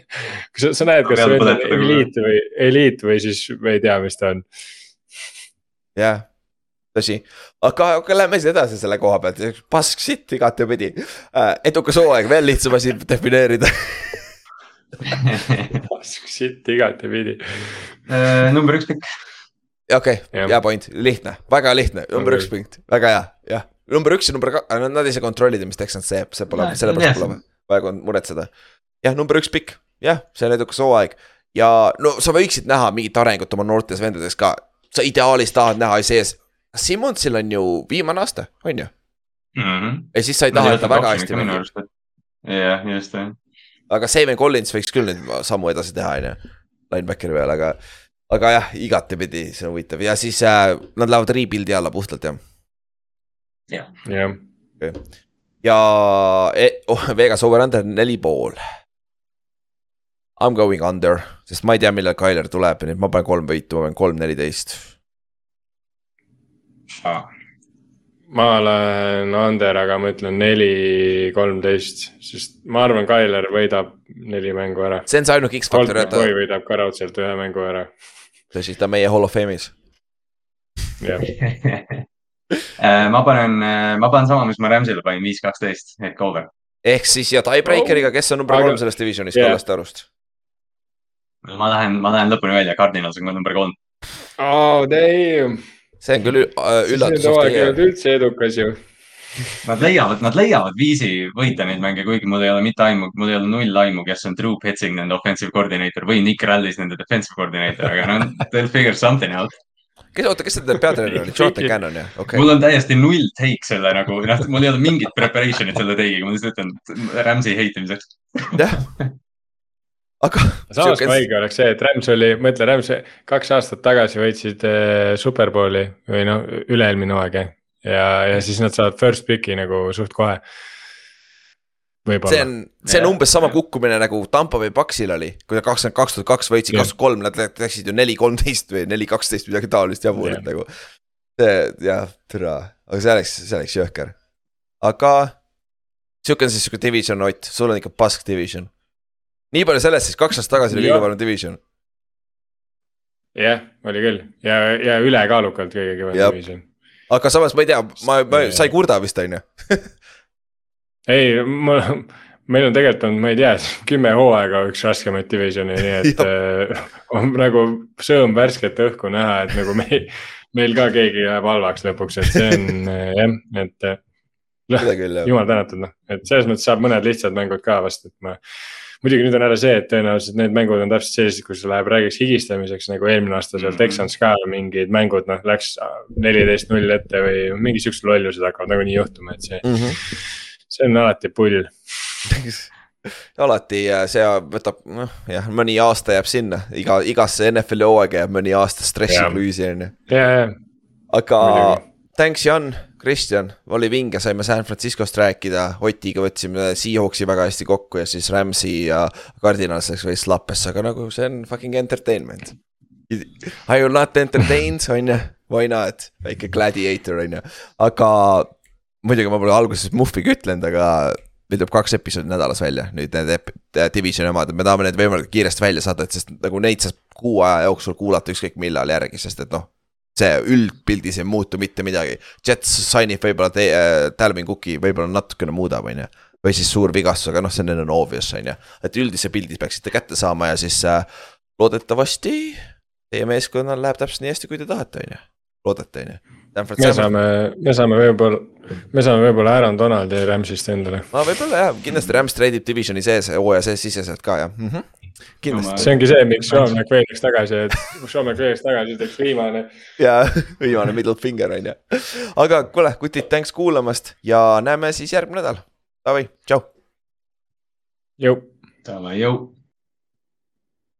kui sa, sa näed, kas see on eliit või, eliit või siis me ei tea, mis ta on. jah, tõsi, aga, aga lähme siis edasi selle koha pealt, pask sitt igatepidi. Äh,. edukas hooaeg, veel lihtsam asi defineerida. Siit igatepidi. Äh, number üks pikk. okei. Okay,, hea point, lihtne, väga lihtne, number üks punkt, väga hea, jah. number üks ja number kaks, nad ei saa kontrollida, mis Texans teeb, see pole sellepärast pole vaja muretseda. jah, number üks pikk, jah, see on edukas hooaeg. Ja no sa võiksid näha mingit arengut oma noortes vendades ka. sa ideaalis tahad näha sees, Simmonsil on ju viimane aasta, on ju, ja siis sa ei taha, et ta väga hästi mängib. jah, just jah. aga Seven Collins võiks küll nüüd sammu edasi teha, on ju, linebackeri peal, aga, aga jah, igatepidi see on huvitav ja siis äh, nad lähevad rebuild'i alla puhtalt jah. jah, ja e, oh, Vegas over-under neli pool. I m going under, sest ma ei tea, millal Tyler tuleb ja nüüd ma panen kolm võitu, ma panen kolm neliteist. Ma olen under, aga ma ütlen neli, kolmteist, sest ma arvan, Tyler võidab neli mängu ära. see on see ainuke X-faktor, et ta võidab ka raudselt ühe mängu ära. tõsi, ta on meie hall of fame'is. jah, Äh, ma panen, ma panen sama, mis ma Rams'ile panin, viis, kaksteist ehk over. ehk siis ja tiebreaker'iga, kes on number kolm selles divisionis Jah. tollest arust? ma lähen, ma lähen lõpuni välja, Cardinals on number kolm. oh damn. See on küll äh, üllatus see hooaeg ei olnud üldse edukas ju. Nad leiavad, nad leiavad viisi võita neid mänge, kuigi mul ei ole mitte aimu, mul ei ole null aimu, kes on Drew Petzing, nende offensive coordinator või Nick Rallis, nende defensive coordinator, aga noh, they'll figure something out. kes, oota, kes nende peatreener oli, Jonathan Cannon jah, okei mul on täiesti null take selle nagu, noh, mul ei ole mingit preparation'it selle take'iga, ma lihtsalt ütlen Rams'i heitimiseks. jah. aga samas kui haige oleks see, et Rams oli, mõtle Rams kaks aastat tagasi võitsid äh, Superbowli või noh, üle-eelmine hooaeg jah. ja, ja siis nad saavad first pick'i nagu suht kohe. see on, see on Jah. umbes sama kukkumine nagu Tampa Bay Paksil oli, kui ta kakskümmend kaks tuhat kaks võitsid, kakskümmend kolm, nad lä- läksid ju neli, kolmteist või neli, kaksteist, midagi taolist jaburit nagu. see jah, türa, aga see oleks, see oleks jõhker. aga sihuke on siis sihuke division Ott, sul on ikka pask division. Nii palju sellest siis, kaks aastat tagasi oli kõige parem division. jah, oli küll ja, ja ülekaalukalt kõige kõvem Jep. division. aga samas ma ei tea, ma, ma, sa ei kurda vist on ju? ei, mul, meil on tegelikult on, ma ei tea, kümme hooaega üks raskemaid divisione, nii et äh, on nagu sõõm värsket õhku näha, et nagu meil, meil ka keegi läheb halvaks lõpuks, et see on äh, jah, et äh, jah. jumal tänatud noh, et selles mõttes saab mõned lihtsad mängud ka vast, et ma. Muidugi nüüd on jälle see, et tõenäoliselt need mängud on täpselt sellised, kus läheb räägiks higistamiseks nagu eelmine aasta seal Texans ka mingid mängud noh, läks neliteist null ette või mingi siuksed lollused hakkavad nagunii juhtuma, et see, Mhm. see on alati pull. alati ja see võtab, noh jah, mõni aasta jääb sinna, iga, igasse NFL-i hooaega jääb mõni aasta stressikluisi on ju. aga Muidugi. Thanks Jan, Kristjan, oli vinge, saime San Franciscost rääkida, Otiga võtsime Seahawksi väga hästi kokku ja siis Rams'i ja Cardinals läks veits lappesse, aga nagu see on fucking entertainment. Are you not entertained, on ju, why not, väike gladiator on ju, aga muidugi ma pole alguses Muffiga ütlenud, aga meil tuleb kaks episoodi nädalas välja, nüüd need ep- divisioni omad, me tahame need võimalikult kiiresti välja saada, et sest nagu neid saab kuu aja jooksul kuulata ükskõik millal järgi, sest et noh. See üldpildis ei muutu mitte midagi, Jets sign'ib võib-olla te- äh, Talvin Cooki võib-olla natukene muudab, on ju. või siis suur vigastus, aga noh, see on enne obvious on ju, et üldise pildi peaksite kätte saama ja siis äh, loodetavasti teie meeskonnal läheb täpselt nii hästi, kui te tahate, on ju, loodate, on ju. me saame, me saame võib-olla, me saame võib-olla Aaron Donaldi Rams'ist endale. no võib-olla jah, kindlasti Rams treidib divisioni sees, hooaja sees siseselt ka jah mm -hmm.. Kindlasti see ongi see, miks Sean McVay läks tagasi, et Sean McVay läks tagasi, ütleks viimane. ja viimane middle finger on ju. aga kuule, kutid, thanks kuulamast ja näeme siis järgmine nädal. Davai, tšau. jõu. Davai, jõu